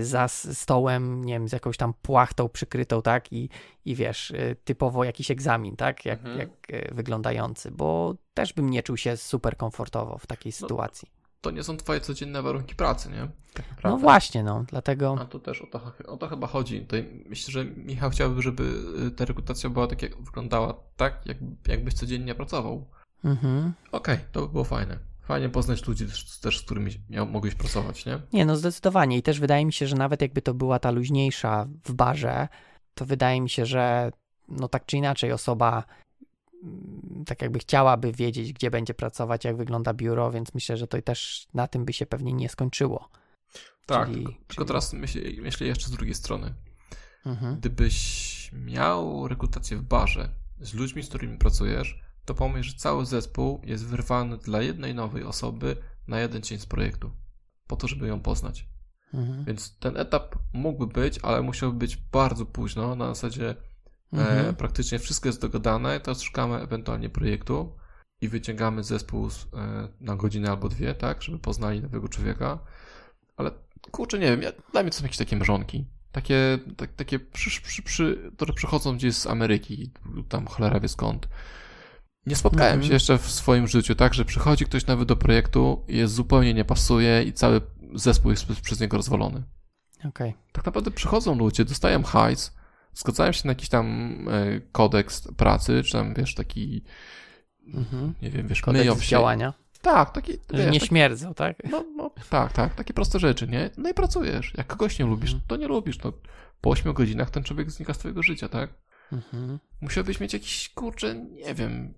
za s- stołem, nie wiem, z jakąś tam płachtą przykrytą, tak? I, i wiesz, e, typowo jakiś egzamin, tak? Jak, Mhm. jak e, wyglądający, bo też bym nie czuł się super komfortowo w takiej No, sytuacji. To nie są twoje codzienne warunki pracy, nie? Tak No właśnie, no, dlatego... A to też o to, o to chyba chodzi. Tutaj myślę, że Michał chciałby, żeby y, ta rekrutacja była tak, jak wyglądała, tak, jak, jakbyś codziennie pracował. Mhm. Okej, to by było fajne. Fajnie poznać ludzi też, z którymi miał, mogłeś pracować, nie? Nie, no zdecydowanie. I też wydaje mi się, że nawet jakby to była ta luźniejsza w barze, to wydaje mi się, że no tak czy inaczej osoba mm, tak jakby chciałaby wiedzieć, gdzie będzie pracować, jak wygląda biuro, więc myślę, że to też na tym by się pewnie nie skończyło. Tak, Czyli- tylko, tylko czyli- teraz myślę, myślę jeszcze z drugiej strony. Mhm. Gdybyś miał rekrutację w barze z ludźmi, z którymi pracujesz, to pomyśl, że cały zespół jest wyrwany dla jednej nowej osoby na jeden dzień z projektu. Po to, żeby ją poznać. Mhm. Więc ten etap mógłby być, ale musiałby być bardzo późno, na zasadzie e, mhm. e, praktycznie wszystko jest dogadane, teraz szukamy ewentualnie projektu i wyciągamy zespół z, e, na godzinę albo dwie, tak, żeby poznali nowego człowieka. Ale kurczę, nie wiem, ja, dla mnie to są jakieś takie mrzonki. Takie, tak, takie przy, przy, przy, które przychodzą gdzieś z Ameryki, tam cholera wie skąd. Nie spotkałem mhm. się jeszcze w swoim życiu, tak, że przychodzi ktoś nowy do projektu, jest zupełnie nie pasuje i cały zespół jest przez niego rozwalony. Okay. Tak naprawdę przychodzą ludzie, dostają hajs, zgadzają się na jakiś tam e, kodeks pracy, czy tam, wiesz, taki, mhm. nie wiem, wiesz, kodeks myją się. działania. Tak, taki, Że nie śmierdzą, tak? No, no, tak, tak, takie proste rzeczy, nie? No i pracujesz. Jak kogoś nie lubisz, mhm. to nie lubisz. No, po 8 godzinach ten człowiek znika z twojego życia, tak? Mhm. Musiałbyś mieć jakiś, kurczę, nie wiem,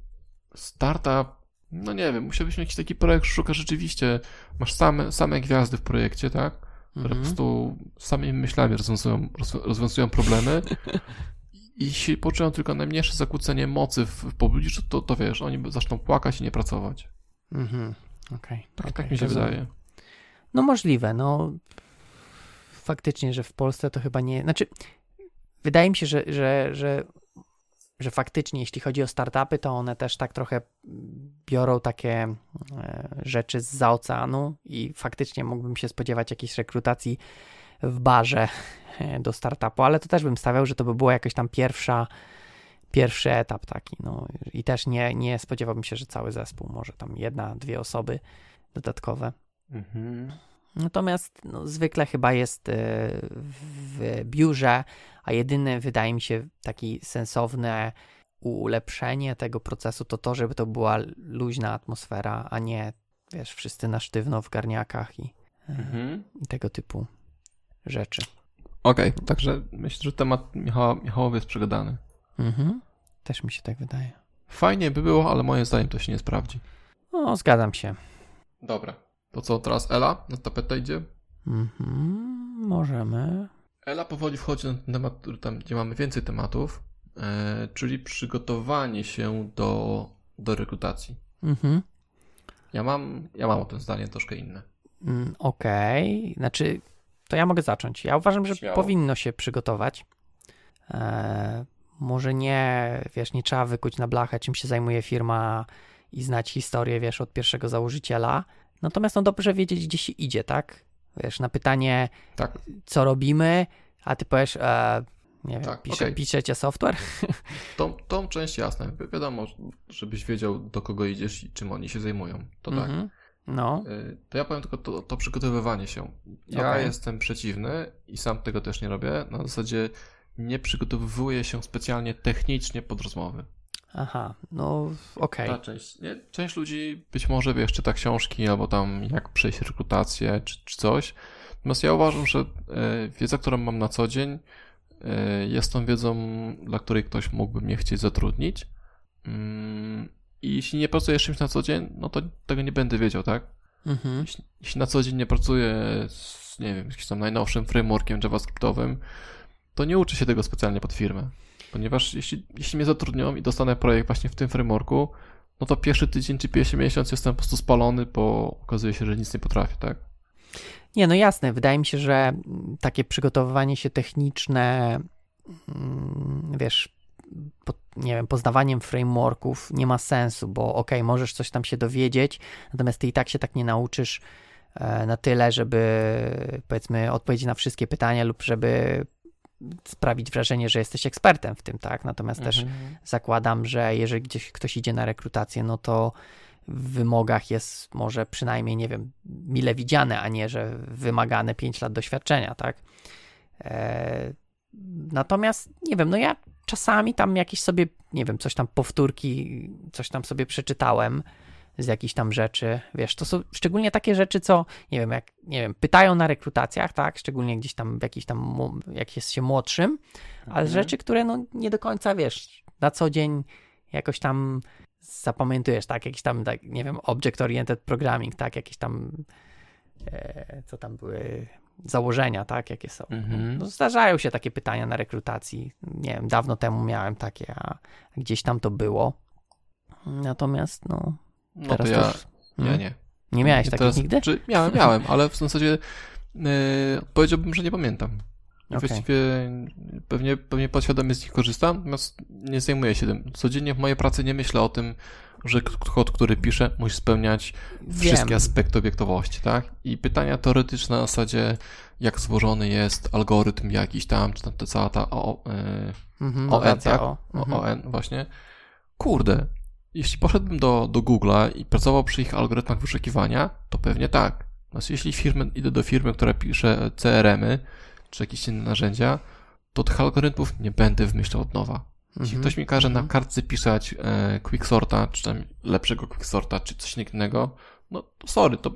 startup, no nie wiem, musiałbyś mieć taki projekt, szukasz rzeczywiście, masz same, same gwiazdy w projekcie, tak? Które mhm. po prostu samymi myślami rozwiązują, rozwiązują problemy [laughs] i jeśli poczują tylko najmniejsze zakłócenie mocy w, w pobliżu, to, to wiesz, oni zaczną płakać i nie pracować. Mhm, okej. Okay, tak, okay, tak mi się wydaje. No możliwe, no faktycznie, że w Polsce to chyba nie, znaczy wydaje mi się, że, że, że że faktycznie, jeśli chodzi o startupy, to one też tak trochę biorą takie e, rzeczy z za oceanu i faktycznie mógłbym się spodziewać jakiejś rekrutacji w barze e, do startupu, ale to też bym stawiał, że to by było jakoś tam pierwsza, pierwszy etap taki, no i też nie, nie spodziewałbym się, że cały zespół, może tam jedna, dwie osoby dodatkowe. Mhm. Natomiast no, zwykle chyba jest e, w biurze, a jedyne wydaje mi się taki sensowne ulepszenie tego procesu to to, żeby to była luźna atmosfera, a nie wiesz, wszyscy na sztywno w garniakach i, mhm. i tego typu rzeczy. Okej, okay, także myślę, że temat Michała, Michałowy jest przegadany. Mhm. Też mi się tak wydaje. Fajnie by było, ale moim zdaniem to się nie sprawdzi. No, zgadzam się. Dobra. To co, teraz Ela na tapetę idzie? Mhm, możemy. Ela powoli wchodzi na ten temat, tam, gdzie mamy więcej tematów, e, czyli przygotowanie się do, do rekrutacji. Mhm. Ja mam, ja mam o tym zdanie troszkę inne. Mm, Okej, okay. znaczy to ja mogę zacząć. Ja uważam, że Śmiało. powinno się przygotować. E, może nie, wiesz, nie trzeba wykuć na blachę, czym się zajmuje firma i znać historię, wiesz, od pierwszego założyciela. Natomiast no dobrze wiedzieć, gdzie się idzie, tak? Wiesz, na pytanie, tak. co robimy, a ty powiesz, e, nie wiem, tak, pisze, okay. piszecie software? [laughs] Tą, tą część jasne. Wiadomo, żebyś wiedział, do kogo idziesz i czym oni się zajmują. To mm -hmm. tak. Mhm. No. E, to ja powiem tylko to, to przygotowywanie się. Ja okay. jestem przeciwny i sam tego też nie robię. Na zasadzie nie przygotowuję się specjalnie technicznie pod rozmowy. Aha, no okej. Okay. Część, część ludzi być może wiesz, czyta książki albo tam jak przejść rekrutację czy, czy coś. Natomiast ja uważam, że e, wiedza, którą mam na co dzień, e, jest tą wiedzą, dla której ktoś mógłby mnie chcieć zatrudnić. Mm, I jeśli nie pracuję czymś na co dzień, no to tego nie będę wiedział, tak? Mhm. Jeśli, jeśli, na co dzień nie pracuję z, nie wiem, jakimś tam najnowszym frameworkiem javascriptowym, to nie uczę się tego specjalnie pod firmę. Ponieważ jeśli, jeśli mnie zatrudnią i dostanę projekt właśnie w tym frameworku, no to pierwszy tydzień czy pierwszy miesiąc jestem po prostu spalony, bo okazuje się, że nic nie potrafię, tak? Nie, no jasne. Wydaje mi się, że takie przygotowywanie się techniczne, mm, wiesz, po, nie wiem, poznawaniem frameworków nie ma sensu, bo ok, możesz coś tam się dowiedzieć, natomiast ty i tak się tak nie nauczysz e, na tyle, żeby powiedzmy odpowiedzieć na wszystkie pytania lub żeby sprawić wrażenie, że jesteś ekspertem w tym, tak? Natomiast mhm. też zakładam, że jeżeli gdzieś ktoś idzie na rekrutację, no to w wymogach jest może przynajmniej, nie wiem, mile widziane, a nie, że wymagane 5 lat doświadczenia, tak? E, natomiast, nie wiem, no ja czasami tam jakieś sobie, nie wiem, coś tam powtórki, coś tam sobie przeczytałem, z jakichś tam rzeczy, wiesz, to są szczególnie takie rzeczy, co, nie wiem, jak, nie wiem, pytają na rekrutacjach, tak, szczególnie gdzieś tam, jakiś tam, jak jest się młodszym, ale mhm. rzeczy, które, no, nie do końca, wiesz, na co dzień jakoś tam zapamiętujesz, tak, jakiś tam, tak, nie wiem, object-oriented programming, tak, jakieś tam, e, co tam były założenia, tak, jakie są. Mhm. No, zdarzają się takie pytania na rekrutacji, nie wiem, dawno temu miałem takie, a gdzieś tam to było. Natomiast, no, no Teraz to ja, też... ja hmm? nie. Nie miałeś takich nigdy? Czy, miałem, miałem, ale w zasadzie Yy, powiedziałbym, że nie pamiętam. Okej. Właściwie pewnie, pewnie podświadomie z nich korzystam, natomiast nie zajmuję się tym. Codziennie w mojej pracy nie myślę o tym, że kod, który piszę, musi spełniać wszystkie Wiem. aspekty obiektowości, tak? I pytania teoretyczne na zasadzie, jak złożony jest algorytm jakiś tam, czy tam ta cała ta o, yy, Mhm, ON, notacja tak? O. o, Mhm. ON właśnie. Kurde, jeśli poszedłbym do, do Google'a i pracował przy ich algorytmach wyszukiwania, to pewnie tak. Natomiast jeśli firmy, idę do firmy, która pisze CRM-y, czy jakieś inne narzędzia, to tych algorytmów nie będę wymyślał od nowa. Jeśli Mhm. ktoś mi każe na Mhm. kartce pisać e, quicksorta, czy tam lepszego quicksorta, czy coś innego, no to sorry, to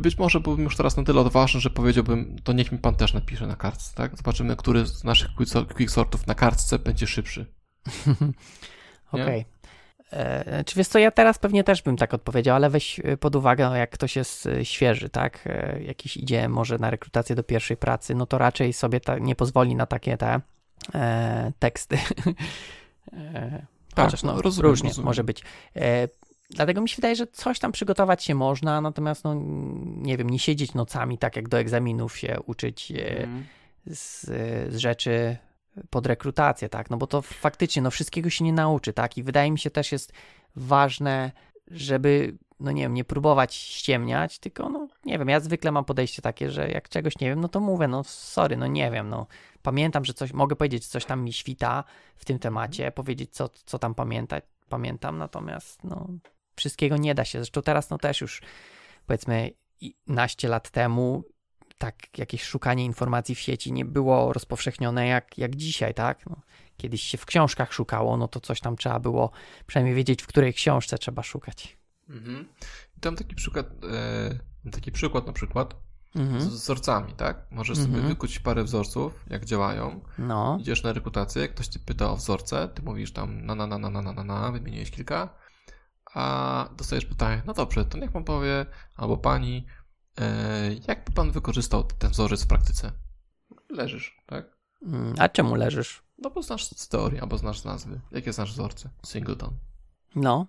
być może byłbym już teraz na tyle odważny, że powiedziałbym, to niech mi pan też napisze na kartce, tak? Zobaczymy, który z naszych quicksor- quicksortów na kartce będzie szybszy. [laughs] Okej. E, Czy wiesz co, ja teraz pewnie też bym tak odpowiedział, ale weź e, pod uwagę, no, jak ktoś jest e, świeży, tak, e, jakiś idzie może na rekrutację do pierwszej pracy, no to raczej sobie ta, nie pozwoli na takie te e, teksty. [laughs] e, Tak, chociaż no, rozumiem, różnie rozumiem. może być. E, dlatego mi się wydaje, że coś tam przygotować się można, natomiast no, nie wiem, nie siedzieć nocami, tak jak do egzaminów się uczyć e, Mhm. z, z rzeczy pod rekrutację, tak? No bo to faktycznie, no wszystkiego się nie nauczy, tak? I wydaje mi się też jest ważne, żeby, no nie wiem, nie próbować ściemniać, tylko, no nie wiem, ja zwykle mam podejście takie, że jak czegoś nie wiem, no to mówię, no sorry, no nie wiem, no pamiętam, że coś, mogę powiedzieć, coś tam mi świta w tym temacie, powiedzieć, co, co tam pamiętać, pamiętam, natomiast, no wszystkiego nie da się. Zresztą teraz, no też już, powiedzmy, naście lat temu tak jakieś szukanie informacji w sieci nie było rozpowszechnione jak, jak dzisiaj, tak? No, kiedyś się w książkach szukało, no to coś tam trzeba było przynajmniej wiedzieć, w której książce trzeba szukać. Mhm. I tam taki przykład, e, taki przykład na przykład z Mhm. wzorcami, tak? Możesz Mhm. sobie wykuć parę wzorców, jak działają. No, Idziesz na rekrutację, ktoś cię pyta o wzorce, ty mówisz tam na na na na na na na, na wymieniłeś kilka, a dostajesz pytanie, no dobrze, to niech pan powie, albo pani, e, jak by pan wykorzystał ten wzorzec w praktyce? Leżysz, tak? Mm, a czemu leżysz? No bo znasz z teorii, albo znasz z nazwy. Jakie znasz wzorce? Singleton. No,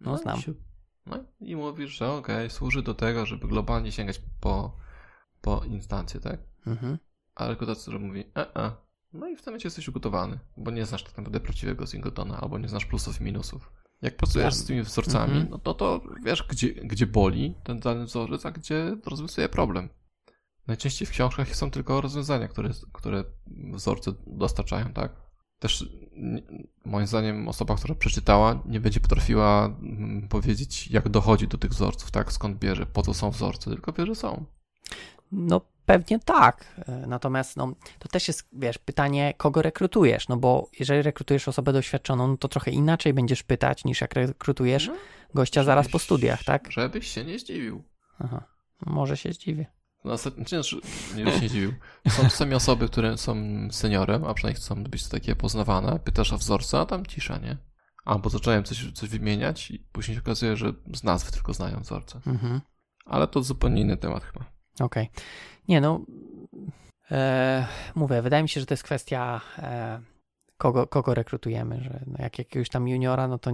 No, i znam. siu. No i mówisz, że okej, służy do tego, żeby globalnie sięgać po, po instancję, tak? mhm. A rekrutator mówi, e, e. No i w tym momencie jesteś ugotowany, bo nie znasz tak naprawdę prawdziwego singletona, albo nie znasz plusów i minusów. Jak pracujesz z tymi wzorcami, Mhm. no to, to wiesz, gdzie, gdzie boli ten dany wzorzec, a gdzie rozwiązuje problem. Najczęściej w książkach są tylko rozwiązania, które, które wzorce dostarczają, tak? Też nie- moim zdaniem osoba, która przeczytała, nie będzie potrafiła mm, powiedzieć, jak dochodzi do tych wzorców, tak? Skąd bierze, po co są wzorce, tylko wie, że są. No pewnie tak. E, Natomiast no, to też jest, wiesz, pytanie, kogo rekrutujesz, no bo jeżeli rekrutujesz osobę doświadczoną, no to trochę inaczej będziesz pytać, niż jak rekrutujesz No, gościa zaraz po żebyś- studiach, tak? Żebyś się nie zdziwił. Aha. Może się zdziwię. No, nie, nie się dziwił. Są czasami osoby, które są seniorem, a przynajmniej chcą być takie poznawane. Pytasz o wzorce, a tam cisza, nie? Albo zacząłem coś, coś wymieniać i później się okazuje, że z nazwy tylko znają wzorce. Mhm. Ale to zupełnie inny temat chyba. Okej. Nie no, e, mówię, wydaje mi się, że to jest kwestia e, kogo, kogo rekrutujemy, że no jak jakiegoś tam juniora, no to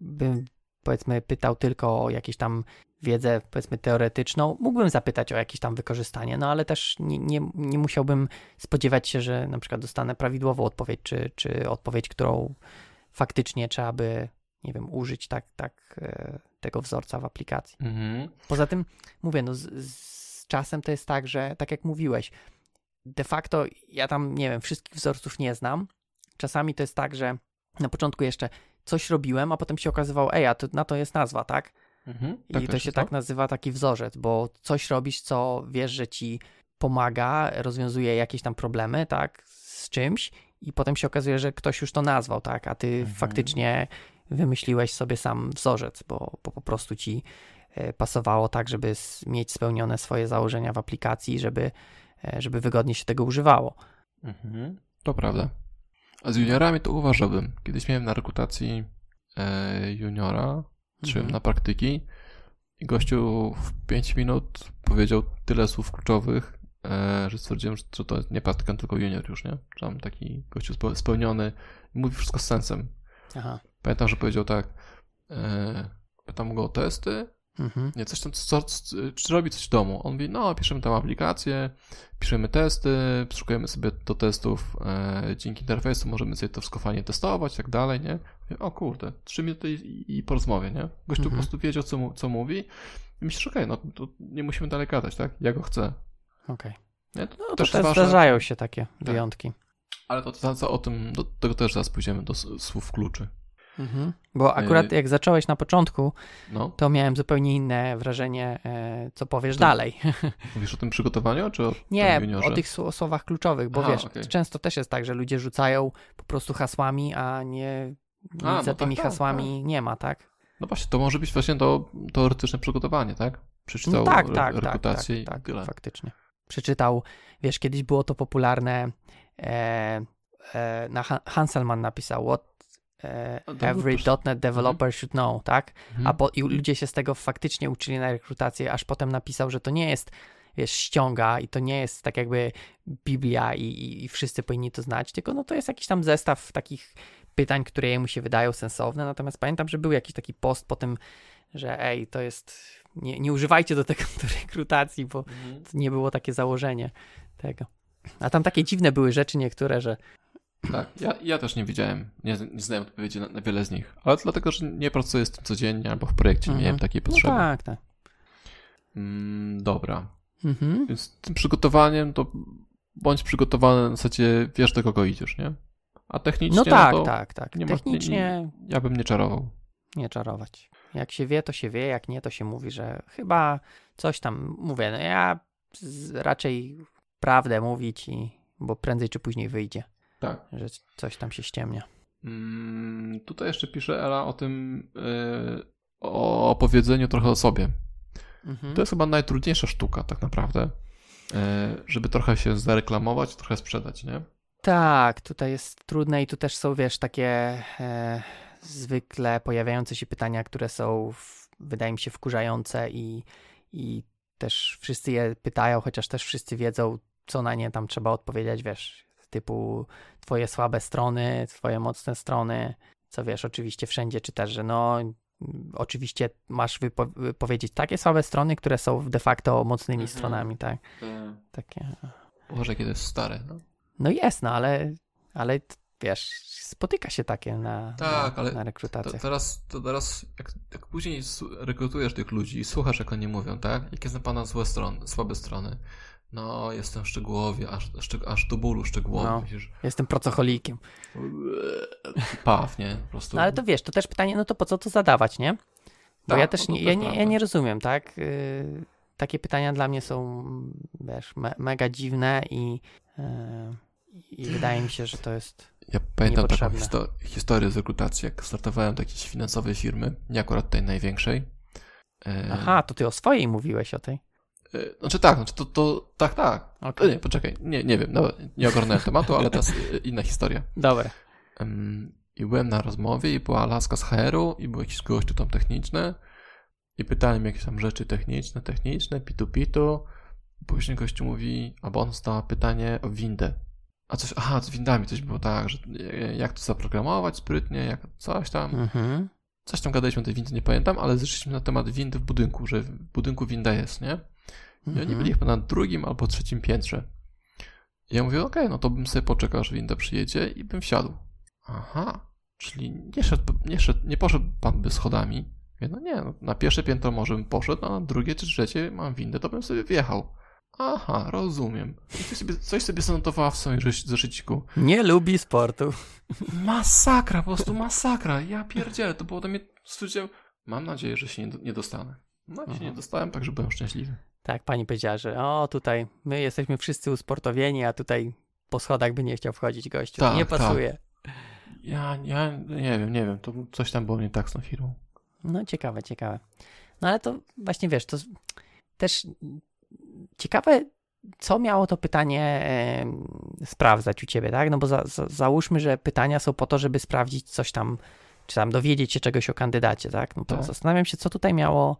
bym powiedzmy pytał tylko o jakieś tam wiedzę powiedzmy teoretyczną. Mógłbym zapytać o jakieś tam wykorzystanie, no ale też nie, nie, nie musiałbym spodziewać się, że na przykład dostanę prawidłową odpowiedź, czy, czy odpowiedź, którą faktycznie trzeba by, nie wiem, użyć tak, tak e, tego wzorca w aplikacji. Mhm. Poza tym, mówię, no z, z czasem to jest tak, że tak jak mówiłeś, de facto ja tam, nie wiem, wszystkich wzorców nie znam. Czasami to jest tak, że na początku jeszcze coś robiłem, a potem się okazywało, ej, a to, na to jest nazwa, tak? Mhm. I Tak to się tak nazywa taki wzorzec, bo coś robisz, co wiesz, że ci pomaga, rozwiązuje jakieś tam problemy, tak, z czymś i potem się okazuje, że ktoś już to nazwał, tak, a ty Mhm. faktycznie wymyśliłeś sobie sam wzorzec, bo, bo po prostu ci pasowało tak, żeby mieć spełnione swoje założenia w aplikacji, żeby, e, żeby wygodnie się tego używało. Mhm. To prawda. A z juniorami to uważałbym. Kiedyś miałem na rekrutacji e, juniora, Trzymałem Mhm. na praktyki i gościu w 5 minut powiedział tyle słów kluczowych, e, że stwierdziłem, że to nie praktykant, tylko junior już, nie? Że tam taki gościu spe- spełniony i mówi wszystko z sensem. Aha. Pamiętam, że powiedział tak, e, pytam go o testy, Mhm. Nie, coś tam, co, co, czy robi coś w domu. On mówi, no, piszemy tam aplikację, piszemy testy, szukujemy sobie do testów, e, dzięki interfejsu możemy sobie to wszystko fajnie testować i tak dalej, nie? Mówię, o kurde, trzy minuty i, i po rozmowie, nie? Gościu mhm. po prostu wiedział, co, co mówi i myślisz, okej, okay, no to nie musimy dalej gadać, tak? Ja go chcę. Okej. Okay. To, no, to też, też zdarzają się takie tak. wyjątki. Ale to, to, to o tym, do tego też zaraz pójdziemy, do słów kluczy. Mhm. Bo akurat jak zacząłeś na początku, no. to miałem zupełnie inne wrażenie, e, co powiesz to, dalej. [laughs] Mówisz o tym przygotowaniu, czy o Nie, o tych słowach kluczowych, bo Aha, wiesz, okay. często też jest tak, że ludzie rzucają po prostu hasłami, a nie a, no za tak, tymi tak, hasłami tak. nie ma, tak? No właśnie, to może być właśnie to teoretyczne przygotowanie, tak? Przeczytał no tak, tak, tak, reputację tak, tak, tak, faktycznie. Przeczytał, wiesz, kiedyś było to popularne, e, e, na Hanselman napisał, what every .NET developer mhm. should know, tak? Mhm. A po, i ludzie się z tego faktycznie uczyli na rekrutację, aż potem napisał, że to nie jest wiesz, ściąga i to nie jest tak jakby Biblia i, i, i wszyscy powinni to znać, tylko no to jest jakiś tam zestaw takich pytań, które jemu się wydają sensowne, natomiast pamiętam, że był jakiś taki post po tym, że ej, to jest, nie, nie używajcie do tego do rekrutacji, bo mhm. nie było takie założenie tego. A tam takie dziwne były rzeczy niektóre, że tak, ja, ja też nie wiedziałem, nie, nie znałem odpowiedzi na, na, wiele z nich, ale dlatego, że nie pracuję z tym codziennie albo w projekcie mhm. nie miałem takiej no potrzeby. No tak, tak. Mm, dobra. Mhm. Więc tym przygotowaniem to bądź przygotowany na zasadzie wiesz do kogo idziesz, nie? A technicznie no tak, no to tak, tak. Nie technicznie nie, ja bym nie czarował. Nie czarować. Jak się wie, to się wie, jak nie, to się mówi, że chyba coś tam mówię. No ja raczej prawdę mówić i bo prędzej czy później wyjdzie. Tak. Że coś tam się ściemnia. Mm, tutaj jeszcze pisze Ela o tym, yy, o opowiedzeniu trochę o sobie. Mhm. To jest chyba najtrudniejsza sztuka, tak naprawdę. Yy, żeby trochę się zareklamować, trochę sprzedać, nie? Tak, tutaj jest trudne i tu też są, wiesz, takie e, zwykle pojawiające się pytania, które są, w, wydaje mi się, wkurzające i, i też wszyscy je pytają, chociaż też wszyscy wiedzą, co na nie tam trzeba odpowiedzieć, wiesz, typu twoje słabe strony, twoje mocne strony, co wiesz, oczywiście wszędzie czytasz, że no oczywiście masz wypo powiedzieć takie słabe strony, które są de facto mocnymi mhm. stronami, tak? tak? Takie. Boże, kiedy jest stare, no. No jest, no ale, ale wiesz, spotyka się takie na, tak, na, ale na rekrutacjach. To teraz, to teraz jak, jak później rekrutujesz tych ludzi i słuchasz, jak oni mówią, tak? Jakie są pana złe strony, słabe strony, no, jestem szczegółowy, aż, aż do bólu szczegółowy. No, jestem pracocholikiem. [laughs] Paw, nie? Po prostu. No, ale to wiesz, to też pytanie, no to po co to zadawać, nie? Bo tak, ja też nie, ja, nie, ja nie rozumiem, tak? Yy, takie pytania dla mnie są, wiesz, me, mega dziwne i, yy, i wydaje mi się, że to jest Ja pamiętam taką histo historię z rekrutacji, jak startowałem do jakiejś finansowej firmy, nie akurat tej największej. Yy... Aha, to ty o swojej mówiłeś o tej. E, znaczy tak, znaczy to, to tak, tak. Okay. Nie, poczekaj, nie, nie wiem, no, nie ogarnąłem [laughs] tematu, ale to jest e, inna historia. Dobra. I byłem na rozmowie i była laska z HR-u i był jakiś gościu tam techniczny i pytałem jakieś tam rzeczy techniczne, techniczne, pitu-pitu. Później gościu mówi, albo on zadała pytanie o windę. A coś, aha, z windami coś było tak, że jak to zaprogramować sprytnie, jak coś tam. Mhm. Coś tam gadaliśmy o tej windy, nie pamiętam, ale zeszliśmy na temat windy w budynku, że w budynku winda jest, nie? I oni mhm. byli chyba na drugim albo trzecim piętrze. I ja mówię, okej, okay, no to bym sobie poczekał, aż winda przyjedzie i bym wsiadł. Aha, czyli nie, szedł, nie, szedł, nie poszedł pan by schodami. Mówię, no nie, no, na pierwsze piętro może bym poszedł, a na drugie czy trzecie mam windę, to bym sobie wjechał. Aha, rozumiem. Coś sobie, coś sobie zanotowała w swoim zeszyciku. Nie lubi sportu. Masakra, po prostu masakra. Ja pierdzielę, to było do mnie, stwierdziłem, mam nadzieję, że się nie, nie dostanę. No i się nie dostałem, także byłem szczęśliwy. Tak, pani powiedziała, że o, tutaj my jesteśmy wszyscy usportowieni, a tutaj po schodach by nie chciał wchodzić gościu. Tak, nie pasuje. Tak. Ja, ja nie wiem, nie wiem, to coś tam było nie tak z tą firmą. No ciekawe, ciekawe. No ale to właśnie wiesz, to też ciekawe, co miało to pytanie sprawdzać u ciebie, tak? No bo za, za, załóżmy, że pytania są po to, żeby sprawdzić coś tam, czy tam dowiedzieć się czegoś o kandydacie, tak? No to tak. zastanawiam się, co tutaj miało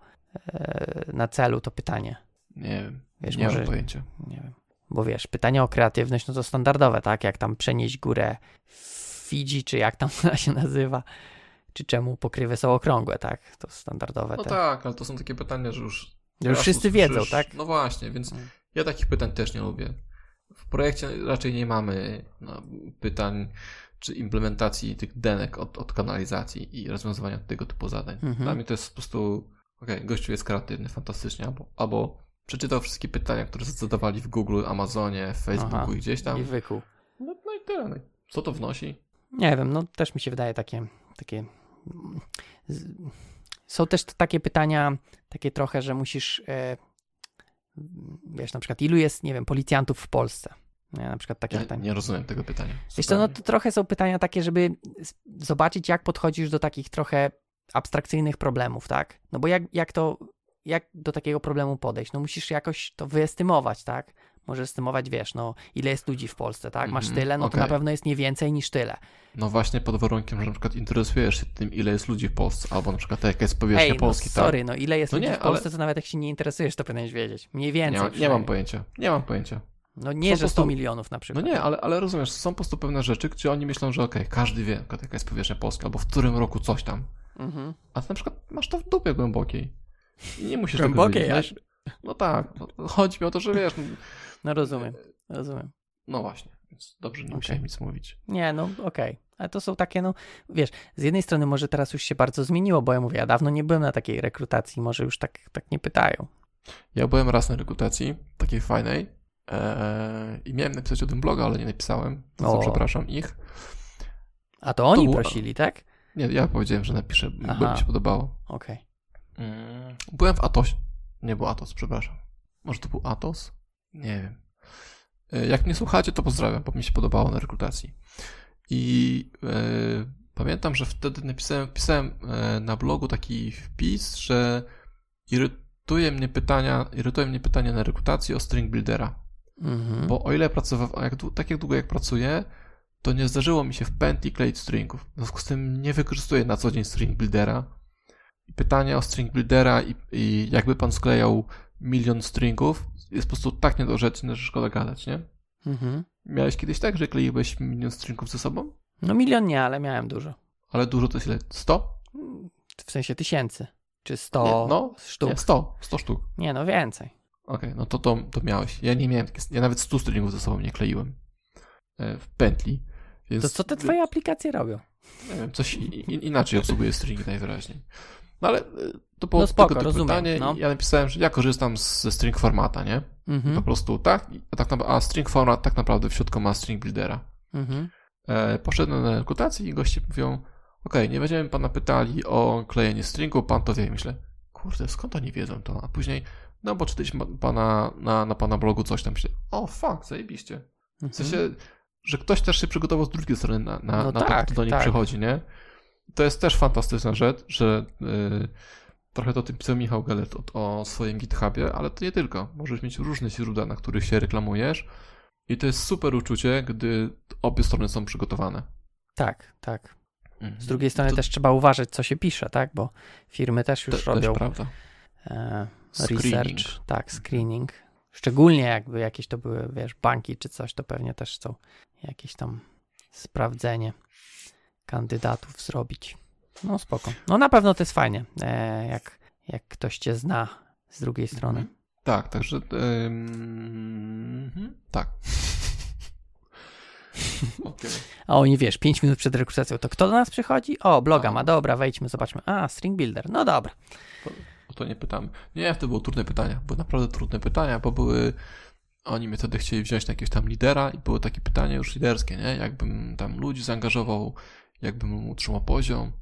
e, na celu to pytanie. Nie wiem. Wiesz, nie może, mam pojęcia. Nie wiem. Bo wiesz, pytanie o kreatywność, no to standardowe, tak? Jak tam przenieść górę w Fidżi, czy jak tam [laughs] ona się nazywa. czy czemu pokrywy są okrągłe, tak? To standardowe. No te. tak, ale to są takie pytania, że już. Że już wszyscy wiedzą, tak? No właśnie, więc Mm. ja takich pytań też nie lubię. W projekcie raczej nie mamy no, pytań czy implementacji tych denek od, od kanalizacji i rozwiązywania tego typu zadań. Mhm. Dla mnie to jest po prostu, okej, gościu jest kreatywny, fantastycznie, albo, albo przeczytał wszystkie pytania, które zadawali w Google, Amazonie, Facebooku Aha. i gdzieś tam. I wykuł. No, no i tyle. No. Co to wnosi? Nie wiem, no też mi się wydaje takie, takie są też takie pytania, takie trochę, że musisz, e, wiesz, na przykład ilu jest, nie wiem, policjantów w Polsce? Nie, na przykład takie Ja pytania. nie rozumiem tego pytania. Wiesz co, no zupełnie. to trochę są pytania takie, żeby zobaczyć, jak podchodzisz do takich trochę abstrakcyjnych problemów, tak? No bo jak, jak to, jak do takiego problemu podejść? No musisz jakoś to wyestymować, tak? Możesz estymować, wiesz, no ile jest ludzi w Polsce, tak? Masz Mhm, tyle, no to okej. na pewno jest nie więcej niż tyle. No właśnie pod warunkiem, że na przykład interesujesz się tym, ile jest ludzi w Polsce, albo na przykład jaka jest powierzchnia Ej, Polski, no sorry, no ile jest No ludzi nie, w Polsce, to nawet jak się nie interesujesz, to powinieneś wiedzieć. Mniej tak? Nie, więcej ma, nie mam pojęcia. Nie mam pojęcia. No nie, Są że po 100 prostu- milionów na No przykład. nie, ale, ale rozumiesz, są po prostu pewne rzeczy, gdzie oni myślą, że okej, każdy wie, jaka jaka jest powierzchnia Polski, albo w którym roku coś tam. Mhm. A ty na przykład masz to w dupie głębokiej. I nie musisz Głębokiej tego wiedzieć. No, no tak, no, chodzi mi o to, że wiesz, no, No rozumiem, rozumiem. no właśnie, więc dobrze, nie Okej. musiałem nic mówić. Nie, no okej. Ale to są takie, no wiesz, z jednej strony może teraz już się bardzo zmieniło, bo ja mówię, ja dawno nie byłem na takiej rekrutacji, może już tak, tak nie pytają. Ja byłem raz na rekrutacji, takiej fajnej, eee, i miałem napisać o tym bloga, ale nie napisałem, za co O. przepraszam ich. A to oni było- prosili, tak? Nie, ja powiedziałem, że napiszę, Aha. bo mi się podobało. Okej. Mm, Byłem w Atos. Nie był Atos, przepraszam. Może to był Atos? Nie wiem. E, Jak mnie słuchacie, to pozdrawiam, bo mi się podobało na rekrutacji. I e, pamiętam, że wtedy napisałem, pisałem e, na blogu taki wpis, że irytuje mnie pytania, irytuje mnie pytania na rekrutacji o string buildera. Mhm. Bo o ile pracowałem, jak, tak jak długo jak pracuję, to nie zdarzyło mi się w pętli kleić stringów. W związku z tym nie wykorzystuję na co dzień string buildera. I pytanie o string buildera i, i jakby pan sklejał milion stringów jest po prostu tak niedorzeczne, że szkoda gadać, nie? Mhm. Miałeś kiedyś tak, że kleiłeś milion stringów ze sobą? No milion nie, ale miałem dużo. Ale dużo to jest ile? 100? W sensie tysięcy. Czy 100 Nie, no, sztuk. Nie, 100. 100 sztuk. Nie, no więcej. Okej, no to, to to miałeś. Ja nie miałem, ja nawet 100 stringów ze sobą nie kleiłem e, w pętli. Więc To co te twoje aplikacje robią? Nie wiem, coś i, i, inaczej obsługuje stringi najwyraźniej. No ale y, to było No spoko, tylko to rozumiem, pytanie no. ja napisałem, że ja korzystam ze string formata, nie? Po Mhm. prostu tak, a, tak a string format tak naprawdę w środku ma string buildera. Mhm. E, poszedłem na rekrutację i goście mówią, okej, nie będziemy pana pytali o klejenie stringu, pan to wie. Myślę, kurde, skąd oni wiedzą to? A później, no bo czytaliśmy pana, na, na pana blogu coś tam, myślę, o fuck, zajebiście. W Mhm. sensie, że ktoś też się przygotował z drugiej strony na, na, No na to, tak, kto do nich tak. przychodzi, nie? To jest też fantastyczna rzecz, że yy, trochę to tym pisał Michał Gelert o, o swoim GitHubie, ale to nie tylko. Możesz mieć różne źródła, na których się reklamujesz i to jest super uczucie, gdy obie strony są przygotowane. Tak, tak. Mhm. Z drugiej strony to, też trzeba uważać, co się pisze, tak? Bo firmy też już to robią jest prawda. e, Screening. research. Tak, screening. Szczególnie jakby jakieś to były, wiesz, banki czy coś, to pewnie też chcą jakieś tam sprawdzenie kandydatów zrobić. No spoko. No na pewno to jest fajnie, e, jak, jak ktoś cię zna z drugiej strony. Mhm. Tak, także mhm, tak. Okej. A oni, wiesz, 5 minut przed rekrutacją, to kto do nas przychodzi? O, bloga A. ma, dobra, wejdźmy, zobaczmy. A, string builder, no dobra. O to nie pytamy. Nie, to były trudne pytania. Były naprawdę trudne pytania, bo były. Oni mnie wtedy chcieli wziąć na jakiegoś tam lidera i były takie pytania już liderskie, nie? Jakbym tam ludzi zaangażował, jakbym utrzymał poziom.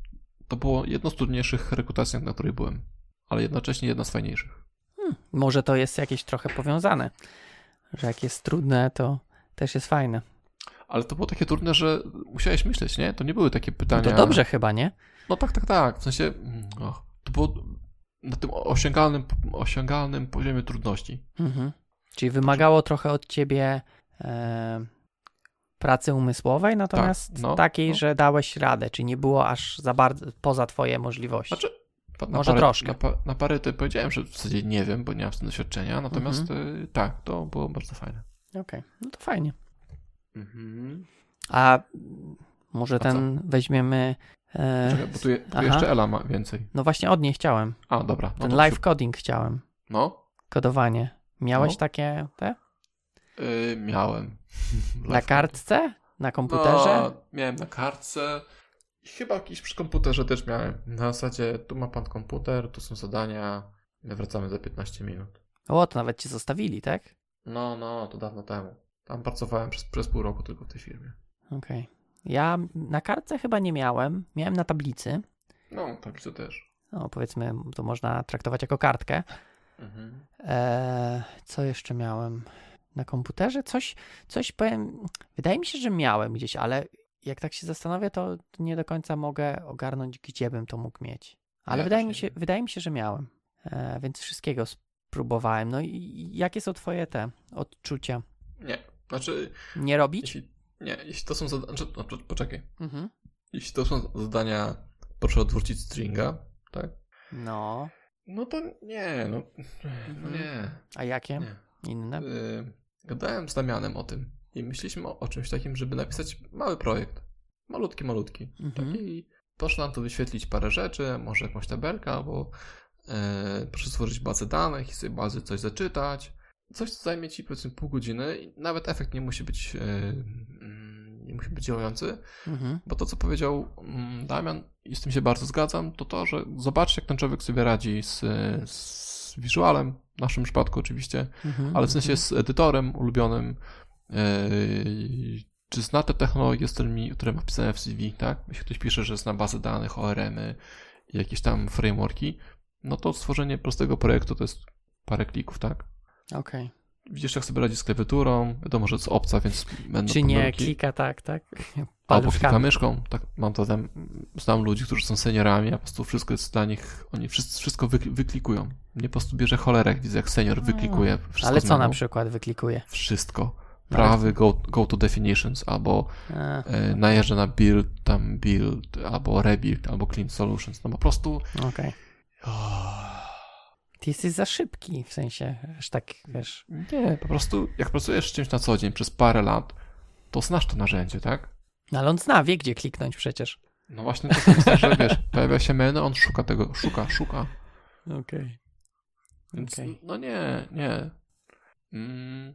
To było jedno z trudniejszych rekrutacji, na której byłem, ale jednocześnie jedna z fajniejszych. Hmm, może to jest jakieś trochę powiązane, że jak jest trudne, to też jest fajne. Ale to było takie trudne, że musiałeś myśleć, nie? To nie były takie No pytania. to dobrze chyba, nie? No tak, tak, tak. W sensie, mm, och, to było na tym osiągalnym, osiągalnym poziomie trudności. Mhm. Czyli wymagało trochę od ciebie e, pracy umysłowej, natomiast no, takiej, no. że dałeś radę, czyli nie było aż za bardzo poza twoje możliwości. Znaczy, Może parę, troszkę. Na, pa, na parę to powiedziałem, że w zasadzie nie wiem, bo nie mam z tym doświadczenia, natomiast Mhm. y, tak, to było bardzo fajne. Okej, no to fajnie. Mhm. A może A ten weźmiemy E, Czekaj, bo tu, je, tu jeszcze Ela ma więcej. no właśnie od niej chciałem. A, dobra. No Ten live coding chciałem. No, Kodowanie. Miałeś No. takie te? Yy, miałem. Na kartce? Na komputerze? No, miałem na kartce. I chyba jakiś przy komputerze też miałem. Na zasadzie, tu ma pan komputer, tu są zadania, my wracamy za 15 minut. O, to nawet cię zostawili, tak? No, no, to dawno temu. Tam pracowałem przez, przez pół roku tylko w tej firmie. Okej. Ja na kartce chyba nie miałem. Miałem na tablicy. No, to też. No, powiedzmy, to można traktować jako kartkę. Mhm. Eee, co jeszcze miałem? Na komputerze coś, coś powiem. Wydaje mi się, że miałem gdzieś, ale jak tak się zastanowię, to nie do końca mogę ogarnąć, gdzie bym to mógł mieć. Ale Ja wydaje mi się, wiem. wydaje mi się, że miałem. Eee, więc wszystkiego spróbowałem. No i jakie są twoje te odczucia? Nie, znaczy, Nie robić? jeśli, nie, jeśli to są zadania, znaczy, no, po- poczekaj. Mhm. Jeśli to są zadania, proszę odwrócić stringa, tak? No, No to nie, no, no Mhm. nie, a jakie nie. inne? Y, gadałem z Damianem o tym i myśleliśmy o, o czymś takim, żeby napisać mały projekt. Malutki, malutki. Mhm. Taki, proszę nam tu wyświetlić parę rzeczy, może jakąś tabelkę, albo e, proszę stworzyć bazę danych i tej bazy coś zaczytać. Coś, co zajmie ci powiedzmy pół godziny i nawet efekt nie musi być, e, mm, nie musi być działający, Mhm. bo to, co powiedział mm, Damian, i z tym się bardzo zgadzam, to to, że zobaczcie, jak ten człowiek sobie radzi z, z visualem, w naszym przypadku oczywiście, Mhm. ale w sensie z edytorem ulubionym, yy, czy zna te technologie, z którymi, które ma wpisane w CV, tak? Jeśli ktoś pisze, że zna bazy danych, ORM-y i jakieś tam frameworki, no to stworzenie prostego projektu to jest parę klików, tak? Okej. Widzisz, jak sobie radzi z klawiaturą, wiadomo, że to jest obca, więc będą Czy nie pomyłki. klika tak, tak? Klika myszką, tak, mam to tam, znam ludzi, którzy są seniorami, a po prostu wszystko jest dla nich, oni wszystko, wszystko wy, wyklikują. Mnie po prostu bierze cholerę, jak widzę, jak senior wyklikuje wszystko Ale co na przykład wyklikuje? Wszystko. No, Prawy go, go to definitions, albo e, najeżdża na build, tam build, albo rebuild, albo clean solutions. No po prostu. Okej. Ty jesteś za szybki, w sensie, aż tak, wiesz. Nie, po prostu jak pracujesz z czymś na co dzień przez parę lat, to znasz to narzędzie, tak? No ale on zna, wie gdzie kliknąć przecież. No właśnie to jest tak, że wiesz, pojawia się menu, on szuka tego, szuka, szuka. Okej. Więc Okej. no nie, nie. Mm,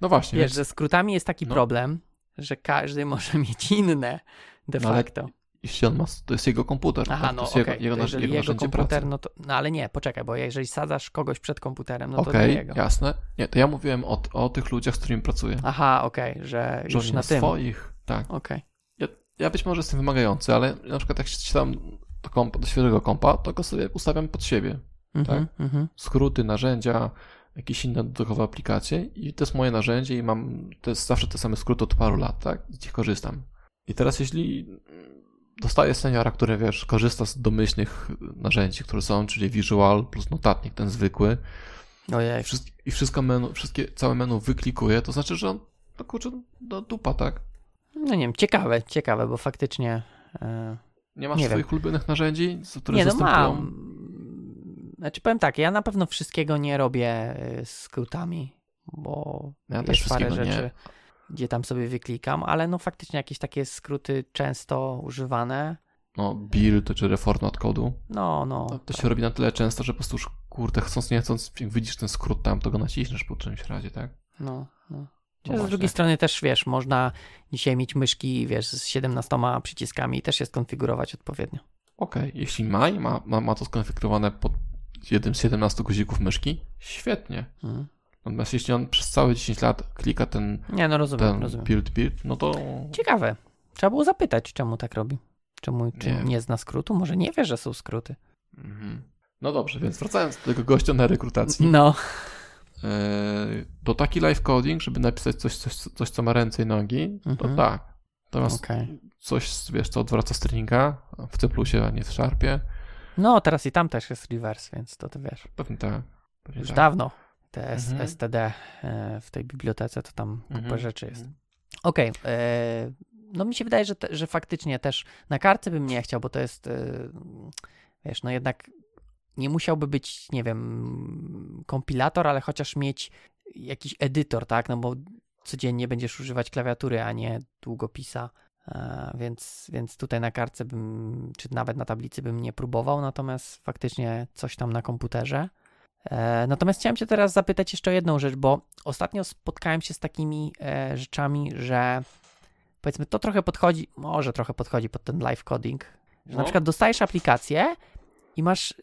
no właśnie, Wiesz, więc, ze skrótami jest taki No. problem, że każdy [laughs] może mieć inne de No ale facto. jeśli on ma, to jest jego komputer, Aha, tak? no to okej. jest jego, jego, to jego komputer, pracy. no to, no ale nie, poczekaj, bo jeżeli sadzasz kogoś przed komputerem, no to Okej, nie jego. jasne. Nie, to ja mówiłem o, o tych ludziach, z którymi pracuję. Aha, okej, że że już na tym. swoich, tak. Okej. Ja, ja być może jestem wymagający, ale na przykład jak siadam do, kompa, do świeżego kompa, to go sobie ustawiam pod siebie. Mhm, mhm. Skróty, narzędzia, jakieś inne dodatkowe aplikacje i to jest moje narzędzie i mam, to jest zawsze te same skróty od paru lat, tak? Z nich korzystam. I teraz jeśli dostaję seniora, który, wiesz, korzysta z domyślnych narzędzi, które są, czyli Visual plus notatnik, ten zwykły, Ojej. i, wszystko menu, wszystkie, całe menu wyklikuje, to znaczy, że on, no kurczę, do dupa, tak? No nie wiem, ciekawe, ciekawe, bo faktycznie. e, Nie masz Nie swoich ulubionych narzędzi, z- które nie, no zastępują? mam. Znaczy powiem tak, ja na pewno wszystkiego nie robię e, skrótami, bo Ja jest też parę wszystkiego nie. rzeczy, gdzie tam sobie wyklikam, ale no faktycznie jakieś takie skróty często używane. No, build czy reformat kodu. No, no. To, to się robi na tyle często, że po prostu już, kurde, chcąc nie chcąc, jak widzisz ten skrót tam, to go naciśniesz po czymś razie, tak? No, no. No Chociaż z drugiej strony też, wiesz, można dzisiaj mieć myszki, wiesz, z 17 przyciskami i też je skonfigurować odpowiednio. Okej, jeśli ma, ma, ma, ma to skonfigurowane pod jednym z 17 guzików myszki, świetnie. Mhm. Natomiast jeśli on przez całe 10 lat klika ten, Nie, no rozumiem, ten rozumiem. build, build, no to Ciekawe. Trzeba było zapytać, czemu tak robi. Czemu czy Nie. nie. zna skrótu? Może nie wie, że są skróty. Mhm. No dobrze, więc wracając do tego gościa na rekrutacji. No. E, to taki live coding, żeby napisać coś, coś, coś co ma ręce i nogi, to Mhm. tak. Natomiast Okej. coś, wiesz, co odwraca stringa w C+, a nie w Sharpie, No, teraz i tam też jest reverse, więc to ty wiesz. pewnie tak. Pewnie Już tak. dawno te Mhm. STD e, w tej bibliotece to tam kupę Mhm. rzeczy jest. Okej. e, No mi się wydaje, że, te, że faktycznie też na kartce bym nie chciał, bo to jest e, wiesz, no jednak nie musiałby być, nie wiem, kompilator, ale chociaż mieć jakiś edytor, tak? No bo codziennie będziesz używać klawiatury, a nie długopisa. E, więc, więc tutaj na kartce bym, czy nawet na tablicy bym nie próbował, natomiast faktycznie coś tam na komputerze. E, natomiast chciałem Cię teraz zapytać jeszcze o jedną rzecz, bo ostatnio spotkałem się z takimi e, rzeczami, że powiedzmy to trochę podchodzi, może trochę podchodzi pod ten live coding, że No. na przykład dostajesz aplikację i masz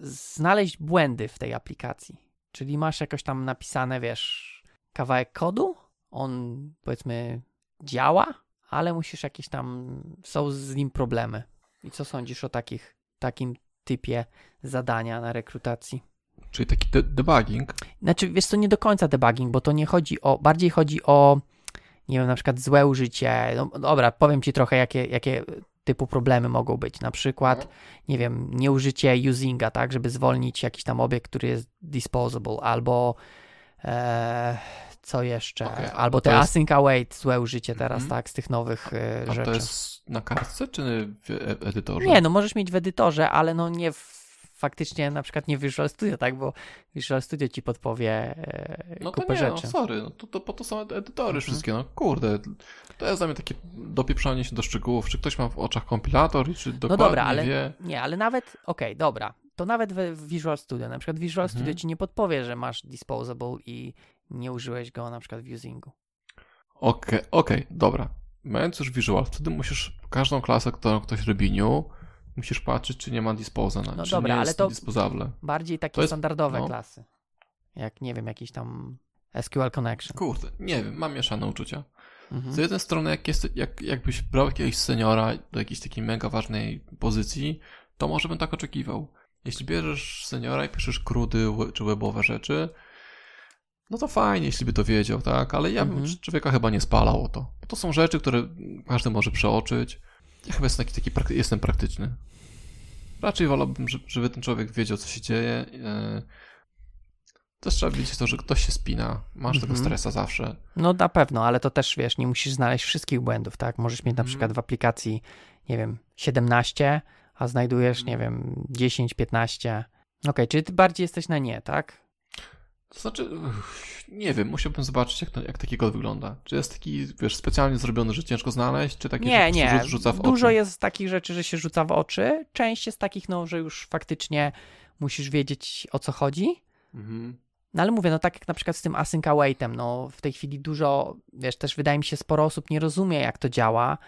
znaleźć błędy w tej aplikacji. Czyli masz jakoś tam napisane, wiesz, kawałek kodu, on powiedzmy działa, ale musisz jakieś tam, są z nim problemy. I co sądzisz o takich, takim typie zadania na rekrutacji? Czyli taki de- debugging. Znaczy, wiesz to nie do końca debugging, bo to nie chodzi o, bardziej chodzi o, nie wiem, na przykład złe użycie. No, dobra, powiem ci trochę, jakie, jakie typu problemy mogą być. Na przykład, No. nie wiem, nieużycie usinga, tak, żeby zwolnić jakiś tam obiekt, który jest disposable, albo e, co jeszcze, a albo te jest- async await, złe użycie teraz, Mhm. tak, z tych nowych e, A rzeczy. to jest na kartce czy w e- edytorze? Nie, no możesz mieć w edytorze, ale no nie w, faktycznie na przykład nie w Visual Studio, tak, bo Visual Studio ci podpowie e, No to kupę nie, rzeczy. no sorry, no to, to po to są edytory Mhm. wszystkie, no kurde. To jest dla mnie takie dopieprzanie się do szczegółów, czy ktoś ma w oczach kompilator i czy dokładnie No dobra, ale wie. nie, ale nawet, okej, dobra, to nawet we- w Visual Studio, na przykład Visual Mhm. Studio ci nie podpowie, że masz disposable i nie użyłeś go na przykład w usingu. Okej, okej, dobra. Mając już Visual, wtedy musisz każdą klasę, którą ktoś robi new, musisz patrzeć, czy nie ma disposana, No czy dobra, nie ale jest to- disposable. Bardziej takie To jest- standardowe no. klasy, jak nie wiem, jakiś tam SQL Connection. Kurde, nie wiem, mam mieszane uczucia. Mhm. Z jednej strony, jak jest, jak, jakbyś brał jakiegoś seniora do jakiejś takiej mega ważnej pozycji, to może bym tak oczekiwał. Jeśli bierzesz seniora i piszesz krudy czy webowe rzeczy, no to fajnie, jeśli by to wiedział, tak? Ale ja bym Mhm. człowieka chyba nie spalał o to. Bo to są rzeczy, które każdy może przeoczyć. Ja chyba jestem taki, taki jestem praktyczny. Raczej wolałbym, żeby, ten człowiek wiedział, co się dzieje. Yy. Też trzeba wiedzieć to, że ktoś się spina. Masz tego Mhm. stresa zawsze. No na pewno, ale to też wiesz, nie musisz znaleźć wszystkich błędów, tak? Możesz mieć na Mhm. przykład w aplikacji, nie wiem, 17, a znajdujesz, nie wiem, 10, 15. Okej, czyli ty bardziej jesteś na nie, tak? To znaczy, nie wiem, musiałbym zobaczyć, jak, to, jak taki kod wygląda. Czy jest taki, wiesz, specjalnie zrobiony, że ciężko znaleźć, czy taki, Nie, że nie. rzu- rzuca w Dużo oczy? jest takich rzeczy, że się rzuca w oczy. Część jest takich, no, że już faktycznie musisz wiedzieć o co chodzi. Mhm. No ale mówię, no tak jak na przykład z tym async awaitem, no w tej chwili dużo, wiesz, też wydaje mi się sporo osób nie rozumie jak to działa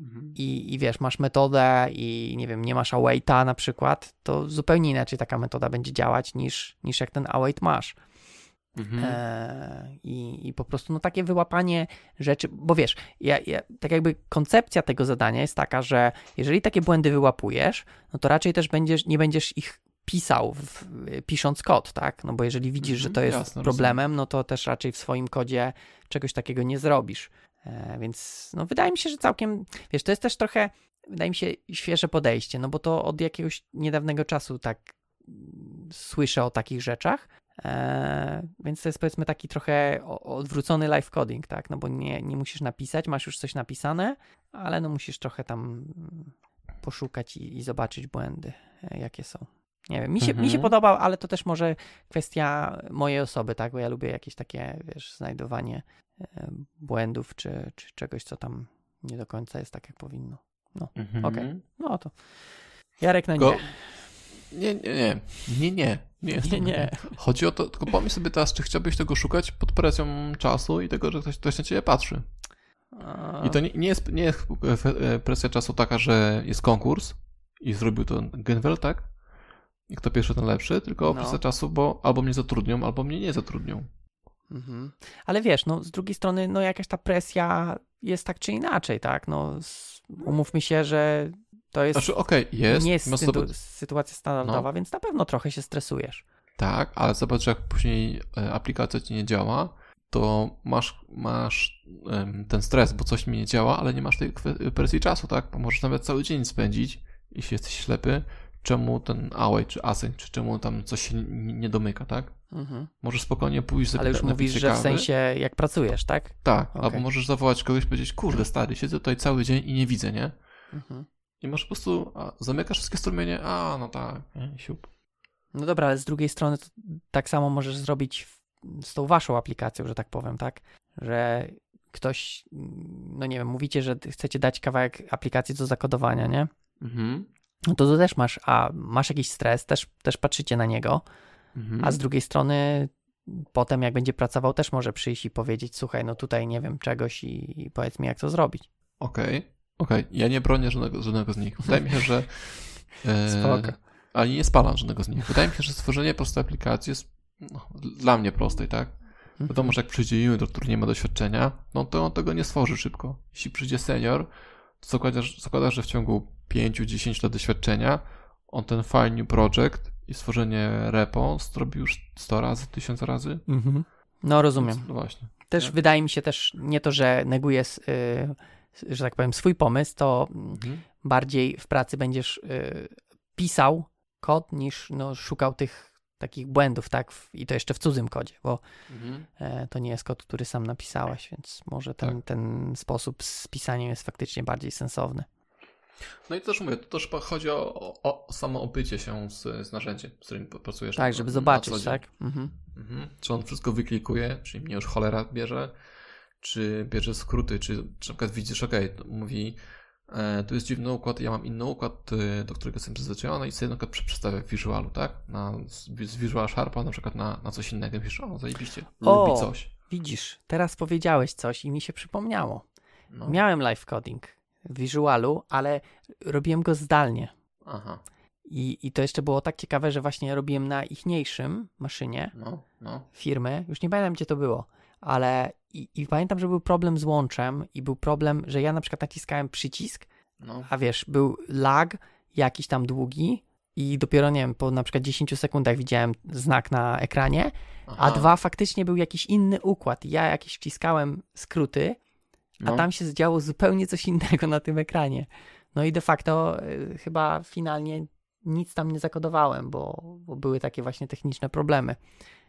Mhm. i, i wiesz, masz metodę i nie wiem, nie masz awaita na przykład, to zupełnie inaczej taka metoda będzie działać niż, niż jak ten await masz. Mhm. E, i, I po prostu no takie wyłapanie rzeczy, bo wiesz, ja, ja, tak jakby koncepcja tego zadania jest taka, że jeżeli takie błędy wyłapujesz, no to raczej też będziesz, nie będziesz ich pisał, w, pisząc kod, tak? No bo jeżeli widzisz, że Mhm, to jest jasne, problemem, no to też raczej w swoim kodzie czegoś takiego nie zrobisz. E, więc no wydaje mi się, że całkiem, wiesz, to jest też trochę, wydaje mi się, świeże podejście, no bo to od jakiegoś niedawnego czasu tak mm, słyszę o takich rzeczach. E, więc to jest powiedzmy taki trochę odwrócony live coding, tak? No bo nie, nie musisz napisać, masz już coś napisane, ale no musisz trochę tam poszukać i, i zobaczyć błędy, e, jakie są. Nie wiem, mi się, mi się Mhm. podoba, ale to też może kwestia mojej osoby, tak? Bo ja lubię jakieś takie, wiesz, znajdowanie e, błędów czy, czy czegoś, co tam nie do końca jest tak, jak powinno. Mhm. okej. No to Jarek na Tylko- nie. Nie, nie, nie. Nie, nie. Nie, Nie, nie. Chodzi o to, tylko pomyśl sobie teraz, czy chciałbyś tego szukać pod presją czasu i tego, że ktoś, ktoś na ciebie patrzy. A, I to nie, nie, jest, nie jest e, presja czasu taka, że jest konkurs i zrobił to Genwell, tak? I kto pierwszy, ten lepszy, tylko No. presja czasu, bo albo mnie zatrudnią, albo mnie nie zatrudnią. Mhm. Ale wiesz, no z drugiej strony, no jakaś ta presja jest tak czy inaczej, tak? No umówmy się, że to jest, Znaczy, okej, jest. nie jest sytu- sytuacja standardowa, więc na pewno trochę się stresujesz. Tak, ale zobacz, jak później e, aplikacja ci nie działa, to masz, masz ten stres, bo coś mi nie działa, ale nie masz tej presji czasu, tak? Bo możesz nawet cały dzień spędzić, jeśli jesteś ślepy, czemu ten await czy async, czy czemu tam coś się nie domyka, tak? Mhm. Możesz spokojnie pójść Ale już mówisz, że w sensie jak pracujesz, tak? Tak, Okej. albo możesz zawołać kogoś i powiedzieć, kurde stary, siedzę tutaj cały dzień i nie widzę, nie? Mhm. I masz po prostu, a, zamykasz wszystkie strumienie, a no tak, siup. No dobra, ale z drugiej strony to tak samo możesz zrobić w, z tą waszą aplikacją, że tak powiem, tak? Że ktoś, no nie wiem, mówicie, że chcecie dać kawałek aplikacji do zakodowania, nie? Mhm. No to tu też masz, a masz jakiś stres, też, też patrzycie na niego, Mhm. a z drugiej strony potem jak będzie pracował, też może przyjść i powiedzieć, słuchaj, no tutaj nie wiem czegoś i, i powiedz mi, jak to zrobić. Okej, okej. Ja nie bronię żadnego, żadnego z nich. Wydaje mi się, że. E. [laughs] Ale nie spalam żadnego z nich. Wydaje mi się, że stworzenie prostej aplikacji jest no, dla mnie prostej, tak? Mhm. Wiadomo, że jak przyjdzie junior, który nie ma doświadczenia, no to on tego nie stworzy szybko. Jeśli przyjdzie senior, to zakładasz, zakładasz że w ciągu 5-10 lat doświadczenia on ten file new project i stworzenie repo zrobi już 100 razy, 1000 razy. Mhm. No rozumiem. Więc, no właśnie. Też Tak. wydaje mi się też nie to, że neguje, s- y, że tak powiem, swój pomysł, to Mhm. bardziej w pracy będziesz y, pisał kod niż no, szukał tych takich błędów, tak? I to jeszcze w cudzym kodzie, bo Mhm. e, to nie jest kod, który sam napisałeś, więc może ten, Tak. ten sposób z pisaniem jest faktycznie bardziej sensowny. No i też mówię, to też chodzi o, o, o samo obycie się z, z narzędziem, z którym pracujesz. Tak, żeby zobaczyć, tak? Mhm. Mhm. Czy on wszystko wyklikuje, czyli mnie już cholera bierze, czy bierze skróty, czy, czy na przykład widzisz, ok, mówi, e, tu jest dziwny układ, ja mam inny układ, e, do którego jestem przyzwyczajony i sobie na przykład prze- przedstawię w Visualu, tak? Na, z, Visual Sharpa na przykład na, na coś innego, pisz, o, zajebiście, O! lubi coś. Widzisz, teraz powiedziałeś coś i mi się przypomniało. No. Miałem live coding w Visualu, ale robiłem go zdalnie. Aha, I, I to jeszcze było tak ciekawe, że właśnie robiłem na ichniejszym maszynie no, no. firmy. Już nie pamiętam, gdzie to było, ale i, i pamiętam, że był problem z łączem i był problem, że ja na przykład naciskałem przycisk, no. a wiesz, był lag jakiś tam długi i dopiero, nie wiem, po na przykład 10 sekundach widziałem znak na ekranie, a Aha. dwa faktycznie był jakiś inny układ. Ja jakieś wciskałem skróty, a no. tam się zdziało zupełnie coś innego na tym ekranie. No i de facto y, chyba finalnie nic tam nie zakodowałem, bo, bo były takie właśnie techniczne problemy.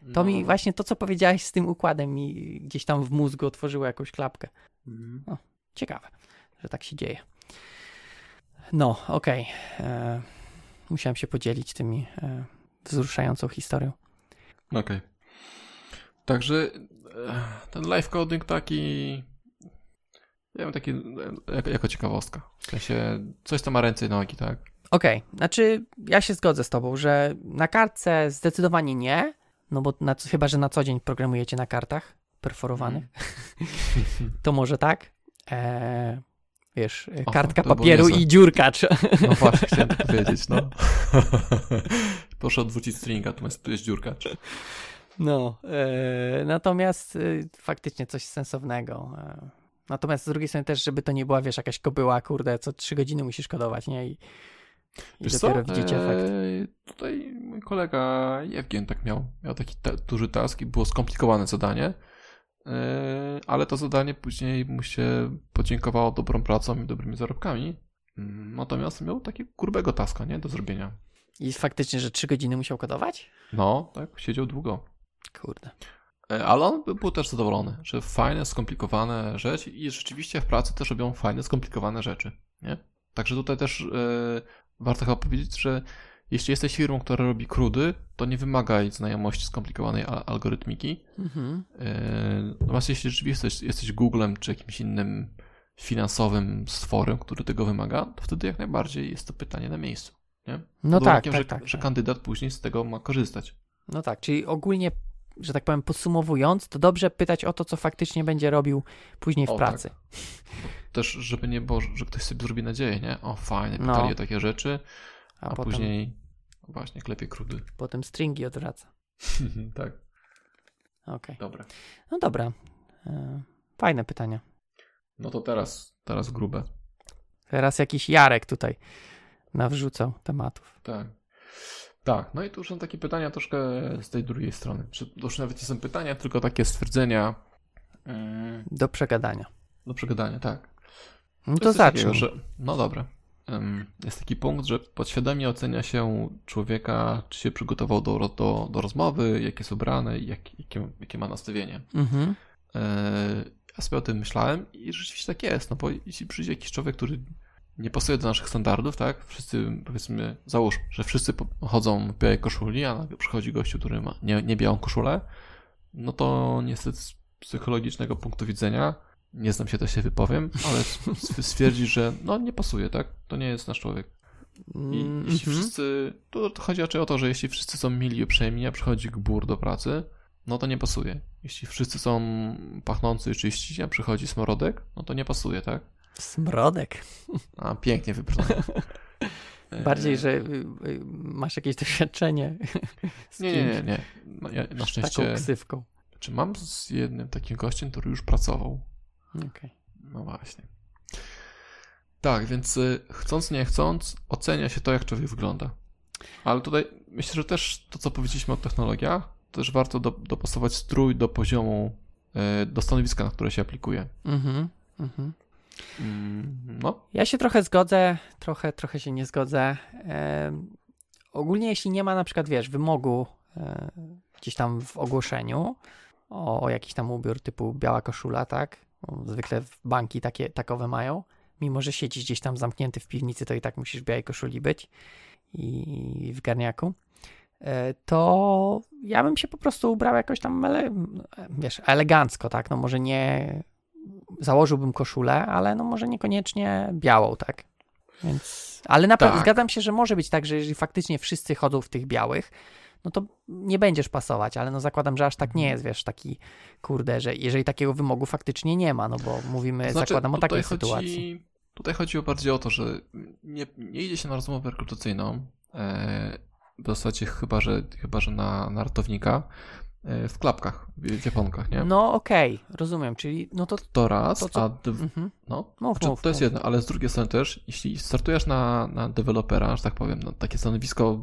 To no. mi właśnie to, co powiedziałeś z tym układem, mi gdzieś tam w mózgu otworzyło jakąś klapkę. Mhm. Ciekawe, że tak się dzieje. No, okej. E, Musiałem się podzielić tymi e, wzruszającą historią. Okej. Także e, ten live coding taki. Ja wiem, taki e, jako, jako ciekawostka. W sensie coś, co ma ręce i nogi, tak? Okej, znaczy ja się zgodzę z tobą, że na kartce zdecydowanie nie, no bo na, chyba, że na co dzień programujecie na kartach perforowanych, [laughs] to może tak. E, wiesz, O, kartka papieru i dziurkacz. No [laughs] właśnie, chciałem to powiedzieć, no. [laughs] Proszę odwrócić stringa, jest, tu jest dziurka. No, e, natomiast e, faktycznie coś sensownego. E, natomiast z drugiej strony też, żeby to nie była, wiesz, jakaś kobyła, kurde, co trzy godziny musisz kodować, nie? I, i Wiesz dopiero co? widzicie efekt. Eee, Tutaj mój kolega Jewgien tak miał. Miał taki ta- duży task i było skomplikowane zadanie. Eee, Ale to zadanie później mu się podziękowało dobrą pracą i dobrymi zarobkami. Mm, Natomiast miał takiego grubego taska, nie? Do zrobienia. I faktycznie, że trzy godziny musiał kodować? No, tak, siedział długo. Kurde. E, Ale on by- był też zadowolony, że fajne, skomplikowane rzeczy i rzeczywiście w pracy też robią fajne, skomplikowane rzeczy, nie? Także tutaj też warto chyba powiedzieć, że jeśli jesteś firmą, która robi krudy, to nie wymagaj znajomości skomplikowanej algorytmiki. Mhm. E, Natomiast jeśli rzeczywiście jesteś, jesteś Googlem czy jakimś innym finansowym stworem, który tego wymaga, to wtedy jak najbardziej jest to pytanie na miejscu. Nie? No tak, tak, że, tak, że tak. kandydat później z tego ma korzystać. No tak, czyli ogólnie, że tak powiem, podsumowując, to dobrze pytać o to, co faktycznie będzie robił później w O, tak. [laughs] Też, żeby nie było, że ktoś sobie zrobi nadzieję, nie? O, fajnie, No. pytali o takie rzeczy, A, a, potem, później właśnie klepie krudy. [laughs] potem stringi odwraca. tak, Okej. dobra. No dobra. E, Fajne pytania. No to teraz, teraz grube. Teraz jakiś Jarek tutaj nawrzucał tematów. Tak. Tak, no i tu już są takie pytania troszkę z tej drugiej strony. To już nawet nie są pytania, tylko takie stwierdzenia mm, Do przegadania. do przegadania, tak. No To to zacznij. że, no dobra. Jest taki punkt, że podświadomie ocenia się człowieka, czy się przygotował do, do, do rozmowy, jak jest ubrany i jak, jakie, jakie ma nastawienie. Mhm. Eee, Ja sobie o tym myślałem i rzeczywiście tak jest, no bo jeśli przyjdzie jakiś człowiek, który nie pasuje do naszych standardów, tak? Wszyscy, powiedzmy, załóż, że wszyscy chodzą w białej koszuli, a przychodzi gościu, który ma nie, nie białą koszulę, no to niestety z psychologicznego punktu widzenia nie znam się, to się wypowiem, ale stwierdzi, że no nie pasuje, tak? To nie jest nasz człowiek. I Mm, jeśli mhm. wszyscy, to to chodzi raczej o to, że jeśli wszyscy są mili i uprzejmi, a przychodzi gbur do pracy, no to nie pasuje. Jeśli wszyscy są pachnący i czyści, a przychodzi smrodek, no to nie pasuje, tak? Smrodek. A, pięknie wybrane. [laughs] Bardziej, że y, y, masz jakieś doświadczenie z Nie, nie, nie, nie. No, ja, na szczęście, taką ksywką. czy mam z jednym takim gościem, który już pracował? Okej. No właśnie. Tak, więc y, chcąc, nie chcąc, ocenia się to, jak człowiek wygląda. Ale tutaj myślę, że też to, co powiedzieliśmy o technologiach, też warto do, dopasować strój do poziomu, y, do stanowiska, na które się aplikuje. Mhm, mhm. Mm, no, Ja się trochę zgodzę, trochę, trochę się nie zgodzę. Em, ogólnie jeśli nie ma na przykład, wiesz, wymogu e, gdzieś tam w ogłoszeniu o, o jakiś tam ubiór typu biała koszula, tak? Zwykle banki takie, takowe mają. Mimo, że siedzisz gdzieś tam zamknięty w piwnicy, to i tak musisz w białej koszuli być i w garniaku. E, To ja bym się po prostu ubrał jakoś tam, ele, wiesz, elegancko, tak? No może nie założyłbym koszulę, ale no może niekoniecznie białą, tak? Więc, ale na Tak. zgadzam się, że może być tak, że jeżeli faktycznie wszyscy chodzą w tych białych, no to nie będziesz pasować, ale no zakładam, że aż tak nie jest, wiesz, taki kurde, że jeżeli takiego wymogu faktycznie nie ma, no bo mówimy, to znaczy, zakładam o takiej chodzi, sytuacji. Tutaj chodzi o bardziej o to, że nie, nie idzie się na rozmowę rekrutacyjną, e, w zasadzie chyba, że, chyba, że na, na ratownika, e, w klapkach, w, japonkach, nie? No okej, rozumiem, czyli no to, To raz, To co- a dw, mhm. no, Mów, Znaczy, mów, to jest mów. jedno, ale z drugiej strony też, jeśli startujesz na, na dewelopera, że tak powiem, na takie stanowisko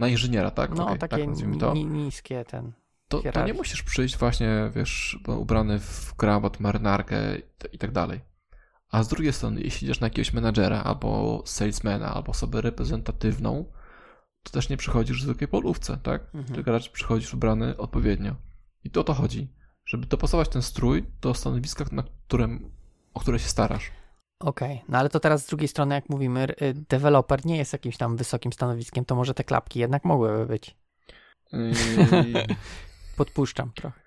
na inżyniera, tak? no Okej, takie tak niskie ten, To, to nie musisz przyjść właśnie, wiesz, ubrany w krawat, marynarkę i tak dalej. A z drugiej strony, jeśli idziesz na jakiegoś menadżera, albo salesmana, albo osobę reprezentatywną, to też nie przychodzisz w zwykłej polówce, tak? Mhm. Tylko raczej przychodzisz ubrany odpowiednio. I to o to chodzi. Żeby dopasować ten strój do stanowiska, na którym, o które się starasz. Okej, no ale to teraz z drugiej strony, jak mówimy, y, deweloper nie jest jakimś tam wysokim stanowiskiem, to może te klapki jednak mogłyby być. Yy, [laughs] Podpuszczam trochę.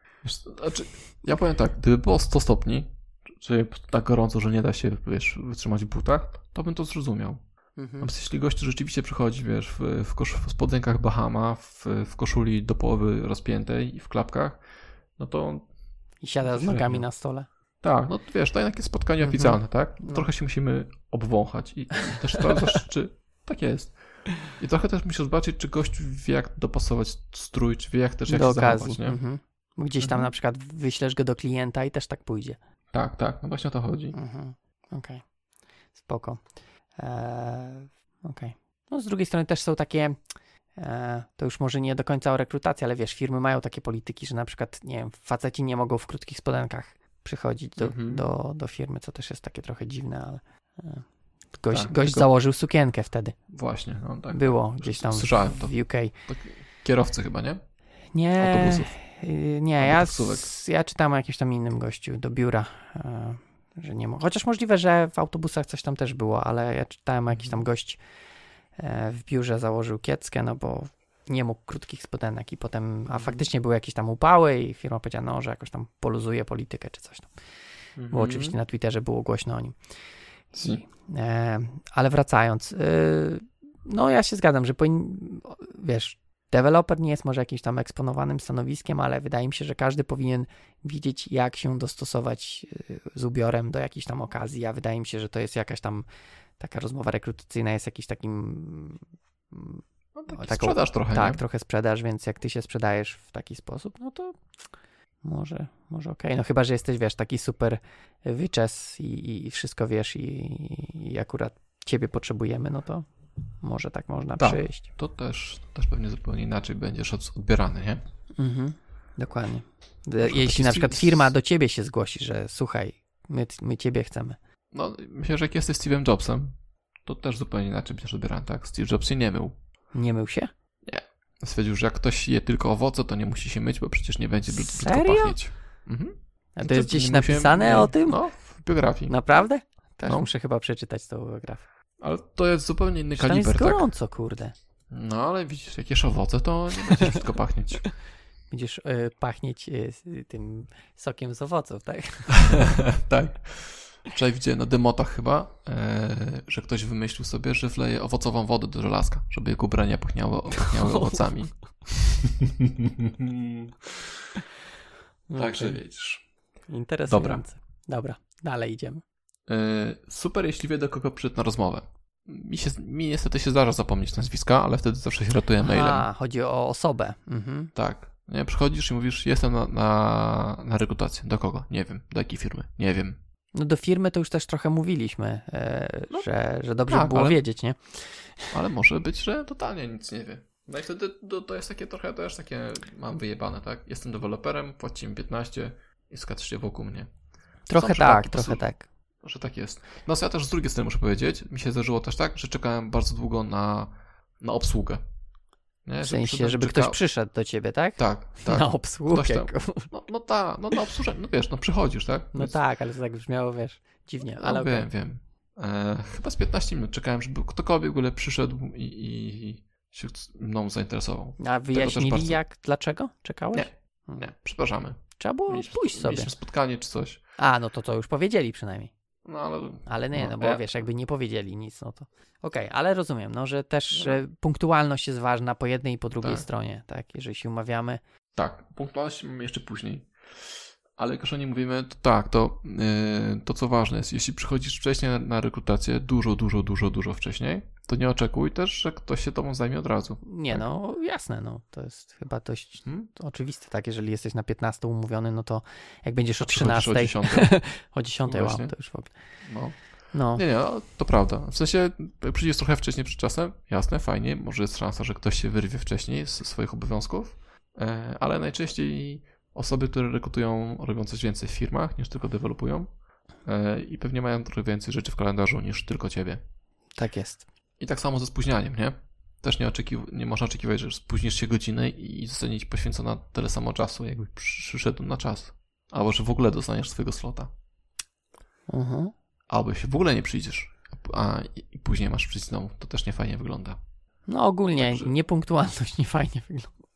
znaczy, ja powiem tak, gdyby było 100 stopni, czyli tak gorąco, że nie da się, wiesz, wytrzymać w butach, to bym to zrozumiał. Natomiast jeśli gość rzeczywiście przychodzi, wiesz, w, w, kosz, w spodenkach Bahama, w, w koszuli do połowy rozpiętej i w klapkach, no to I siada z nogami na stole. Tak, no wiesz, to jednak jest spotkanie Mhm. oficjalne, tak? No. Trochę się musimy obwąchać i, i też sprawdzasz, czy tak jest. I trochę też musisz zobaczyć, czy gość wie, jak dopasować strój, czy wie, jak też jak do się okazji. zachować, nie? Mhm. Gdzieś tam Mhm. na przykład wyślesz go do klienta i też tak pójdzie. Tak, tak, no właśnie o to chodzi. Mhm. Okej. Spoko. Eee, Okej. No z drugiej strony też są takie, e, to już może nie do końca o rekrutacji, ale wiesz, firmy mają takie polityki, że na przykład, nie wiem, faceci nie mogą w krótkich spodenkach przychodzić do, Mhm. do, do firmy, co też jest takie trochę dziwne, ale e, gość, Tak, gość tylko- założył sukienkę wtedy. Właśnie, no tak. Było gdzieś tam Słyszałem w, to. w UK. Tak, kierowcy chyba, nie? Nie, Autobusów. y, nie, Albo ja, ja czytałem o jakimś tam innym gościu do biura, e, że nie mógł. Chociaż możliwe, że w autobusach coś tam też było, ale ja czytałem o jakiś tam gość e, w biurze założył kieckę, no bo nie mógł krótkich spodenek i potem, Mhm. a faktycznie były jakieś tam upały i firma powiedziała, no, że jakoś tam poluzuje politykę czy coś tam. Bo Mhm. oczywiście na Twitterze było głośno o nim. Si. E, ale wracając, y, no ja się zgadzam, że powin, wiesz, deweloper nie jest może jakimś tam eksponowanym stanowiskiem, ale wydaje mi się, że każdy powinien wiedzieć, jak się dostosować y, z ubiorem do jakiejś tam okazji, a wydaje mi się, że to jest jakaś tam taka rozmowa rekrutacyjna, jest jakiś takim mm, No, taki taką- sprzedaż trochę, tak, nie? trochę sprzedaż, więc jak ty się sprzedajesz w taki sposób, no to może, może okej. No chyba, że jesteś, wiesz, taki super wyczes i, i wszystko wiesz i, i akurat ciebie potrzebujemy, no to może tak można Tak. przyjść. To też, też pewnie zupełnie inaczej będziesz od- odbierany, nie? Mhm. Dokładnie. Jeśli na przykład firma do ciebie się zgłosi, że słuchaj, my, my ciebie chcemy. No, myślę, że jak jesteś Steve'em Jobsem, to też zupełnie inaczej będziesz odbierany, tak? Steve Jobs się nie mył. Nie mył się? Stwierdził, że jak ktoś je tylko owoce, to nie musi się myć, bo przecież nie będzie brzyd- brzydko Serio? pachnieć. Mhm. A to jest gdzieś nie napisane nie, o tym? No, w biografii. Naprawdę? Też No. muszę chyba przeczytać tą biografię. Ale to jest zupełnie inny jest kaliber, tak? gorąco, kurde. No, ale widzisz, jak jesz owoce, to nie będzie brzydko pachnieć. [laughs] będziesz y, pachnieć y, tym sokiem z owoców, tak? [laughs] tak. Wczoraj widziałem na demotach chyba, e, że ktoś wymyślił sobie, że wleje owocową wodę do żelazka, żeby jego ubrania pachniały, pachniały [laughs] owocami. Także okay. widzisz. Interesujące. Dobra. Dobra, dalej idziemy. E, super, jeśli wie do kogo przyszedł na rozmowę. Mi, się, mi niestety się zdarza zapomnieć nazwiska, ale wtedy zawsze się ratuje mailem. A, chodzi o osobę. Mhm. Tak. Nie, przychodzisz i mówisz, jestem na, na, na rekrutację. Do kogo? Nie wiem. Do jakiej firmy? Nie wiem. No do firmy to już też trochę mówiliśmy, e, no, że, że dobrze tak, by było ale, wiedzieć, nie? Ale może być, że totalnie nic nie wie. No i wtedy to, to jest takie trochę też takie, mam wyjebane, tak? Jestem deweloperem, płaci mi 15 i skaczcie wokół mnie. Trochę tak, trochę tak. Że tak jest. No ja też z drugiej strony muszę powiedzieć, mi się zdarzyło też tak, że czekałem bardzo długo na, na obsługę. Nie? W sensie, żeby ktoś przyszedł do ciebie, tak? Tak, [laughs] tak. Na obsługę. No, no tak, no na obsługę, no wiesz, no przychodzisz, tak? No tak, ale to tak brzmiało, wiesz, dziwnie, no, ale wiem, wiem. E, chyba z 15 minut czekałem, żeby ktokolwiek w ogóle przyszedł i, i się mną zainteresował. A wyjaśnili bardzo... jak, dlaczego czekałeś? Nie, nie, przepraszamy. Trzeba było mieliśmy, pójść sobie. Mieliśmy spotkanie czy coś. A, no to to już powiedzieli przynajmniej. No ale... Ale nie, no, no bo ja... wiesz, jakby nie powiedzieli nic, no to... Okej, okay, ale rozumiem, no, że też no. punktualność jest ważna po jednej i po drugiej tak. stronie, tak, jeżeli się umawiamy. Tak, punktualność mamy jeszcze później. Ale jak już o niej mówimy, to tak, to, yy, to co ważne jest, jeśli przychodzisz wcześniej na, na, rekrutację, dużo, dużo, dużo, dużo wcześniej, to nie oczekuj też, że ktoś się tobą zajmie od razu. Nie, tak? no jasne, no to jest chyba dość hmm? oczywiste, tak, jeżeli jesteś na 15 umówiony, no to jak będziesz o 13, o 10, [laughs] o 10 wow, to już w ogóle. No. No. Nie, nie, no, to prawda. W sensie, przyjdziesz trochę wcześniej przed czasem, jasne, fajnie, może jest szansa, że ktoś się wyrwie wcześniej z swoich obowiązków, e, ale najczęściej osoby, które rekrutują, robią coś więcej w firmach niż tylko dewelopują e, i pewnie mają trochę więcej rzeczy w kalendarzu niż tylko ciebie. Tak jest. I tak samo ze spóźnianiem, nie? Też nie, oczekiw- nie można oczekiwać, że spóźnisz się godzinę i zostanie ci poświęcona tyle samo czasu, jakby przyszedł na czas. Albo że w ogóle dostaniesz swojego slota. Mhm. Albo się w ogóle nie przyjdziesz, a i później masz przyjść znowu. To też nie fajnie wygląda. No ogólnie Także... niepunktualność nie fajnie wygląda.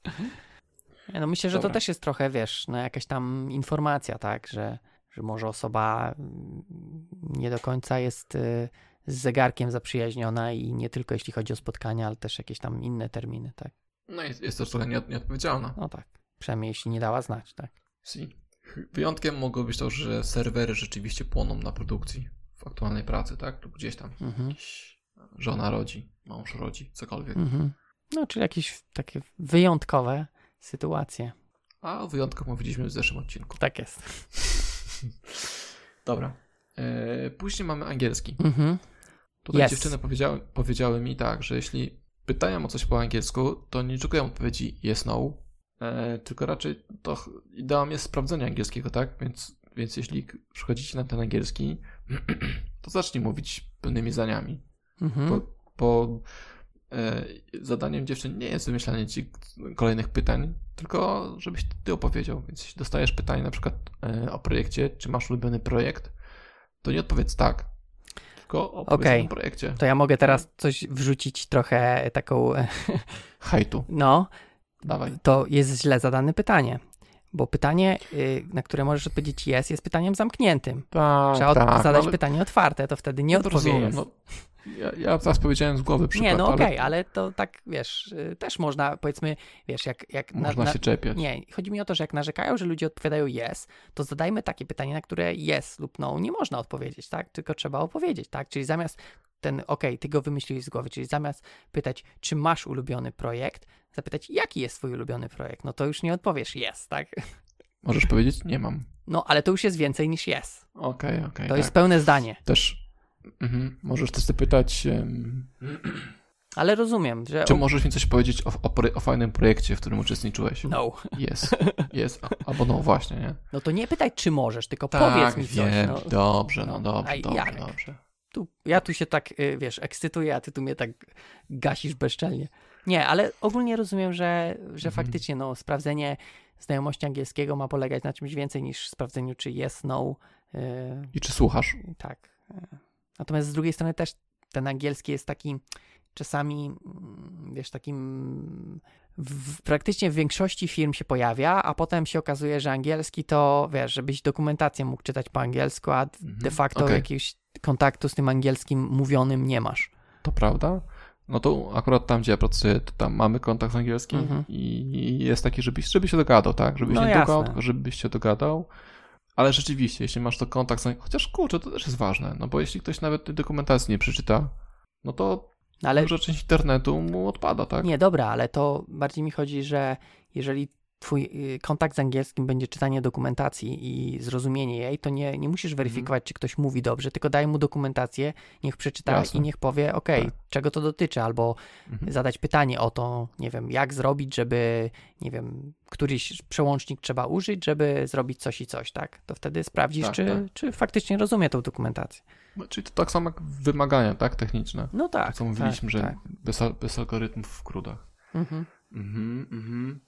No myślę, że Dobra. to też jest trochę, wiesz, no jakaś tam informacja, tak, że, że może osoba mm, nie do końca jest y, z zegarkiem zaprzyjaźniona i nie tylko jeśli chodzi o spotkania, ale też jakieś tam inne terminy, tak. No jest, jest też trochę nieodpowiedzialna. No tak, przynajmniej jeśli nie dała znać, tak. Si. Wyjątkiem mogło być to, że serwery rzeczywiście płoną na produkcji w aktualnej pracy, tak? Lub gdzieś tam mhm. żona rodzi, mąż rodzi, cokolwiek. Mhm. No, czyli jakieś takie wyjątkowe sytuacje. A o wyjątkach mówiliśmy w zeszłym odcinku. Tak jest. [laughs] Dobra. E, później mamy angielski. Mhm. Tutaj yes. dziewczyny powiedziały, powiedziały mi tak, że jeśli pytają o coś po angielsku, to nie oczekują odpowiedzi yes, no, e, tylko raczej to ideą jest sprawdzenie angielskiego, tak? Więc, więc jeśli przychodzicie na ten angielski, [clears throat] to zacznij mówić pełnymi zdaniami. Mhm. Zadaniem dziewczyn nie jest wymyślanie ci kolejnych pytań, tylko żebyś ty opowiedział. Więc jeśli dostajesz pytanie na przykład e, o projekcie, czy masz ulubiony projekt, to nie odpowiedz tak, tylko opowiedz okay. o projekcie. To ja mogę teraz coś wrzucić trochę taką... Hejtu. [laughs] No. Dawaj. To jest źle zadane pytanie. Bo pytanie, y, na które możesz odpowiedzieć jest, jest pytaniem zamkniętym. Tak, Trzeba tak, zadać ale... pytanie otwarte, to wtedy nie no odpowiesz. No, ja, ja teraz powiedziałem z głowy przykład, Nie, no okej, okay, ale... ale... to tak, wiesz, y, też można, powiedzmy, wiesz, jak... jak można na, się czepiać. Nie, chodzi mi o to, że jak narzekają, że ludzie odpowiadają yes, to zadajmy takie pytanie, na które yes lub no nie można odpowiedzieć, tak? Tylko trzeba opowiedzieć, tak? Czyli zamiast ten, okej, okay, ty go wymyśliłeś z głowy, czyli zamiast pytać, czy masz ulubiony projekt, zapytać, jaki jest twój ulubiony projekt, no to już nie odpowiesz yes, tak? Możesz powiedzieć, nie mam. No, ale to już jest więcej niż yes. Okej, okay, okej. Okay, to tak. jest pełne zdanie. Też Mhm. Możesz też zapytać. Um... [clears throat] Ale rozumiem, że. Czy możesz mi coś powiedzieć o, o, o, fajnym projekcie, w którym uczestniczyłeś? No. Jest. [laughs] Jest. Albo no właśnie, nie? No to nie pytaj, czy możesz, tylko tak, powiedz mi coś. No. Dobrze, no, no dobrze, A dobrze, jak? dobrze. Tu, ja tu się tak, y, wiesz, ekscytuję, a ty tu mnie tak gasisz bezczelnie. Nie, ale ogólnie rozumiem, że, że mhm. faktycznie no, sprawdzenie znajomości angielskiego ma polegać na czymś więcej niż sprawdzeniu, czy jest, no. Yy, I czy słuchasz? Tak. Natomiast z drugiej strony też ten angielski jest taki czasami, mm, wiesz, takim w, praktycznie w większości firm się pojawia, a potem się okazuje, że angielski to, wiesz, żebyś dokumentację mógł czytać po angielsku, a Mhm. de facto Okej. jakiegoś kontaktu z tym angielskim mówionym nie masz. To prawda. No to akurat tam, gdzie ja pracuję, to tam mamy kontakt z angielskim Mhm. i jest taki, żebyś, żebyś się dogadał, tak? Żebyś No nie tylko żebyś się dogadał. Ale rzeczywiście, jeśli masz to kontakt z chociaż kurczę, to też jest ważne, no bo jeśli ktoś nawet tej dokumentacji nie przeczyta, no to Ale duża część internetu mu odpada, tak? nie, dobra, ale to bardziej mi chodzi, że jeżeli twój y, kontakt z angielskim będzie czytanie dokumentacji i zrozumienie jej, to nie, nie musisz weryfikować, czy ktoś mówi dobrze, tylko daj mu dokumentację, niech przeczyta Jasne. i niech powie, ok, Tak. czego to dotyczy, albo Mhm. zadać pytanie o to, nie wiem, jak zrobić, żeby, nie wiem, któryś przełącznik trzeba użyć, żeby zrobić coś i coś, tak? To wtedy sprawdzisz, Tak, czy, tak. czy faktycznie rozumie tą dokumentację. No, Czyli to tak samo jak wymagania, tak? Techniczne. No tak. To co mówiliśmy, tak, że bez, bez algorytmów w krudach. Mhm. Mhm, mhm.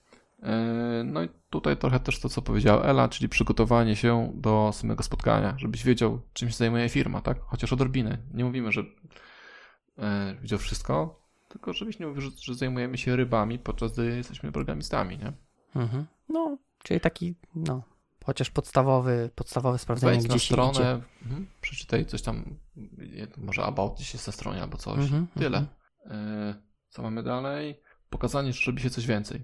E, No i tutaj trochę też to, co powiedziała Ela, czyli przygotowanie się do samego spotkania, żebyś wiedział, czym się zajmuje firma, tak? Chociaż odrobinę. Nie mówimy, że e, wiedział wszystko, tylko żebyś nie mówił, że, że zajmujemy się rybami, podczas gdy jesteśmy programistami, nie? Mhm. No, czyli taki, no, chociaż podstawowy, podstawowe sprawdzenie Wejdź na gdzie się stronę, mhm, przeczytaj coś tam, może about gdzieś jest na stronie albo coś. Mhm, Tyle. mhm. E, co mamy dalej? Pokazanie, że robi się coś więcej.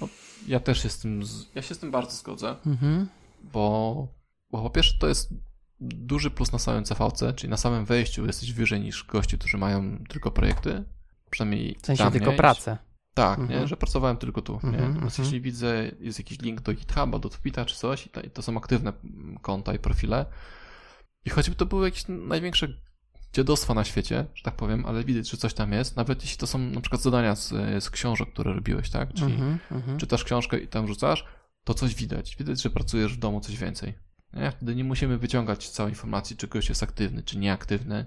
No, ja też się z ja się z tym bardzo zgodzę. Mhm. bo, bo po pierwsze to jest duży plus na samym CVC, czyli na samym wejściu jesteś wyżej niż gości, którzy mają tylko projekty. Przynajmniej W sensie dla tylko pracę. Tak, Mhm. nie? że pracowałem tylko tu. nie? Mhm, Natomiast mhm. jeśli widzę, jest jakiś link do GitHuba, do Twita czy coś, i to, i to są aktywne konta i profile, i choćby to były jakieś największe dziadostwa na świecie, że tak powiem, ale widać, że coś tam jest, nawet jeśli to są na przykład zadania z, z książek, które robiłeś, tak? Czyli Mhm, mhm. czytasz książkę i tam rzucasz, to coś widać. Widać, że pracujesz w domu coś więcej. Nie? Wtedy nie musimy wyciągać całej informacji, czy ktoś jest aktywny, czy nieaktywny,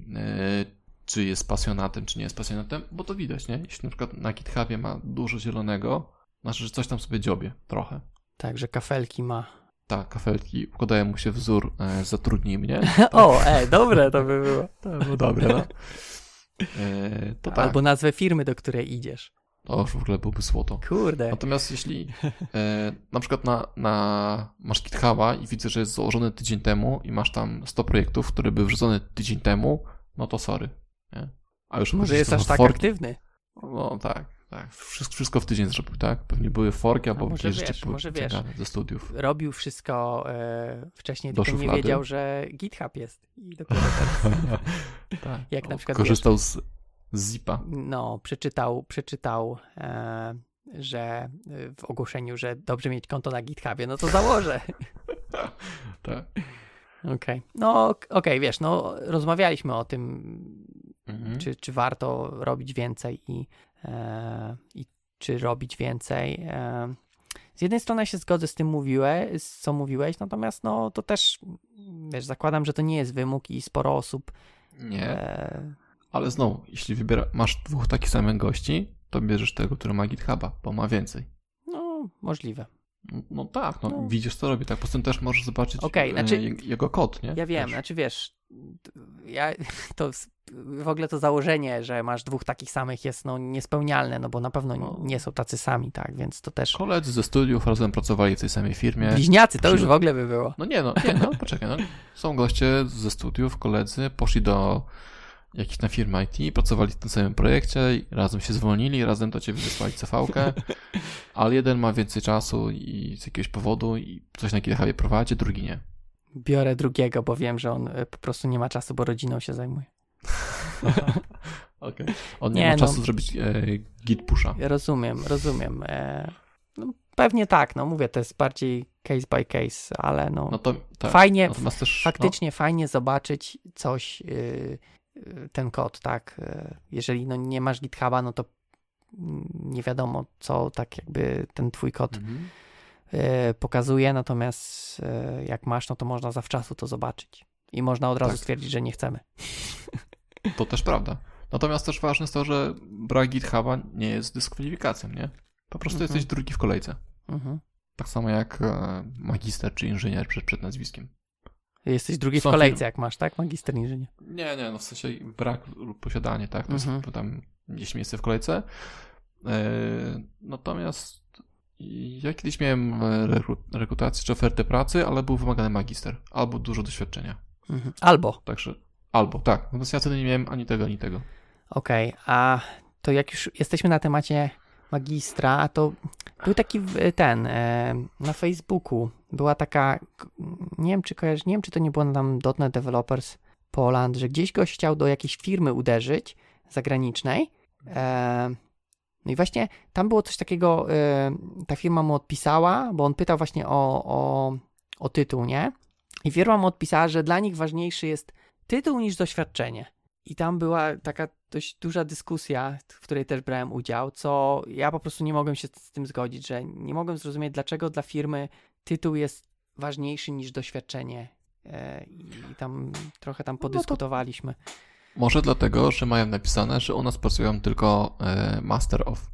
yy, czy jest pasjonatem, czy nie jest pasjonatem, bo to widać, nie? Jeśli na przykład na GitHubie ma dużo zielonego, znaczy, że coś tam sobie dziobie, trochę. Tak, że kafelki ma. Tak, kafelki, układają mu się wzór, e, zatrudnij mnie. [laughs] o, e, dobre to by było. To było dobre, no. E, to tak, Albo nazwę firmy, do której idziesz. to już w ogóle byłby złoto. Kurde. Natomiast jeśli e, na przykład na, na, masz GitHuba i widzę, że jest założony tydzień temu i masz tam 100 projektów, które były wrzucone tydzień temu, no to sorry. Nie? A już Może że jest aż tak forki. aktywny. No tak, tak. Wszystko, wszystko w tydzień zrobił, tak? Pewnie były forki albo może jakieś wiesz, może wiesz. ze studiów. Robił wszystko e, wcześniej, Do tylko nie szuflady. wiedział, że GitHub jest. I dopiero teraz, [laughs] tak. jak na przykład, Korzystał z, z zipa. no, przeczytał, przeczytał e, że e, w ogłoszeniu, że dobrze mieć konto na GitHubie, no to założę. [laughs] Tak. Okej. No, ok- okej, wiesz, no, rozmawialiśmy o tym, Mhm. czy, czy warto robić więcej i, i czy robić więcej. E, z jednej strony ja się zgodzę z tym, mówiłeś, z co mówiłeś, natomiast no to też, wiesz, zakładam, że to nie jest wymóg i sporo osób Nie, e, ale znowu, jeśli wybiera, masz dwóch takich samych gości, to bierzesz tego, który ma GitHuba, bo ma więcej. no, możliwe. No, no tak, no, No. widzisz co robi, tak. Poza tym też możesz zobaczyć e, znaczy- je- jego kod, nie? Ja wiem, Też. znaczy wiesz, ja, to w ogóle to założenie, że masz dwóch takich samych jest no niespełnialne, no bo na pewno No. nie są tacy sami, tak, więc to też Koledzy ze studiów razem pracowali w tej samej firmie. bliźniacy, to już w ogóle by było. No nie no, nie no, [laughs] poczekaj, no. Są goście ze studiów, koledzy, poszli do jakiejś na firmy IT, pracowali w tym samym projekcie, razem się zwolnili, razem do ciebie wysłali CV-kę, [laughs] ale jeden ma więcej czasu i z jakiegoś powodu i coś na GitHubie prowadzi, drugi nie. Biorę drugiego, bo wiem, że on e, po prostu nie ma czasu, bo rodziną się zajmuje. [laughs] Okay. On nie, Nie, ma no. czasu zrobić e, git pusha. Rozumiem, rozumiem. E, no, pewnie tak, no mówię, to jest bardziej case by case, ale no, No to tak. fajnie, też, faktycznie fajnie zobaczyć coś, y, y, ten kod, tak. Y, Jeżeli no, nie masz GitHuba, no to mm, nie wiadomo, co tak jakby ten twój kod No, mhm. Y, pokazuje, natomiast y, jak masz, no to można zawczasu to zobaczyć. I można od razu Tak. stwierdzić, że nie chcemy. To też prawda. Natomiast też ważne jest to, że brak GitHuba nie jest dyskwalifikacją, nie? Po prostu Mhm. jesteś drugi w kolejce. Mhm. Tak samo jak e, magister czy inżynier przed, przed nazwiskiem. Jesteś drugi w Są kolejce, firmy. jak masz, tak? Magister inżynier. Nie, nie, no w sensie brak lub posiadanie, tak? To jest Mhm. tam gdzieś miejsce w kolejce. E, natomiast ja kiedyś miałem e, rekru- rekrutację czy ofertę pracy, ale był wymagany magister albo dużo doświadczenia. Mhm. Albo. Także albo, tak. Natomiast ja wtedy nie miałem ani tego, ani tego. Okej, a to jak już jesteśmy na temacie magistra, to był taki ten e, na Facebooku była taka, nie wiem czy kojarzysz, nie wiem czy to nie było tam .NET Developers Poland, że gdzieś goś chciał do jakiejś firmy uderzyć zagranicznej. No i właśnie tam było coś takiego, e, ta firma mu odpisała, bo on pytał właśnie o, o, o tytuł, nie? I firma mu odpisała, że dla nich ważniejszy jest tytuł niż doświadczenie. I tam była taka dość duża dyskusja, w której też brałem udział, co ja po prostu nie mogłem się z tym zgodzić, że nie mogłem zrozumieć, dlaczego dla firmy tytuł jest ważniejszy niż doświadczenie. E, I tam trochę tam to- podyskutowaliśmy. Może dlatego, że mają napisane, że u nas pracują tylko e, Master of.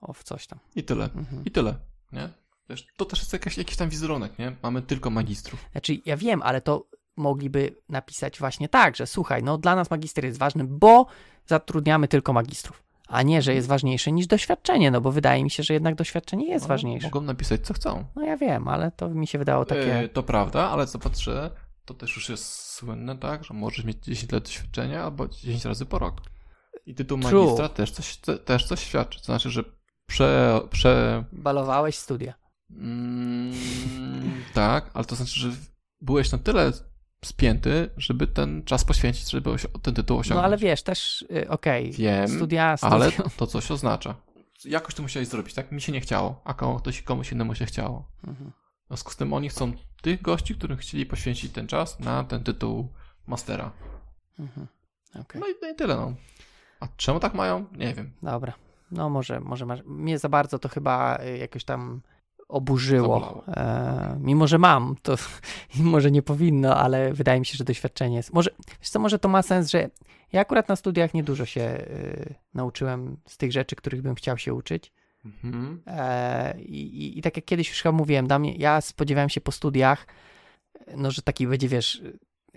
O, w coś tam. I tyle. Mhm. I tyle, nie? Wiesz, to też jest jakaś, jakiś tam wizerunek, nie? Mamy tylko magistrów. Znaczy, ja wiem, ale to mogliby napisać właśnie tak, że słuchaj, no dla nas magister jest ważny, bo zatrudniamy tylko magistrów, a nie, że jest ważniejsze niż doświadczenie, no bo wydaje mi się, że jednak doświadczenie jest No, ważniejsze. Mogą napisać, co chcą. No ja wiem, ale to mi się wydało takie... E, to prawda, ale zobacz, że to też już jest słynne, tak? Że możesz mieć 10 lat doświadczenia albo 10 razy po rok. I tytuł True. magistra też coś, te, też coś świadczy. To znaczy, że prze... prze Balowałeś studia. mm, [laughs] tak, ale to znaczy, że byłeś na tyle spięty, żeby ten czas poświęcić, żeby ten tytuł osiągnąć. No ale wiesz, też, y, okej, Wiem, studia, studia. ale [laughs] to coś oznacza. Jakoś to musiałeś zrobić, tak? Mi się nie chciało, a komu- ktoś, komuś innemu się chciało. Mhm. W związku z tym oni chcą tych gości, którym chcieli poświęcić ten czas na ten tytuł mastera. Mhm. Okej, No i, no i tyle, no. A czemu tak mają? Nie wiem. dobra. No może, może masz... Mnie za bardzo to chyba y, jakoś tam oburzyło. E, mimo, że mam, to [laughs] może nie powinno, ale wydaje mi się, że doświadczenie jest. Może, wiesz co, może to ma sens, że ja akurat na studiach niedużo się y, nauczyłem z tych rzeczy, których bym chciał się uczyć. Mhm. E, i, i, I tak jak kiedyś już chyba mówiłem, dla mnie, ja spodziewałem się po studiach, no, że taki będzie, wiesz,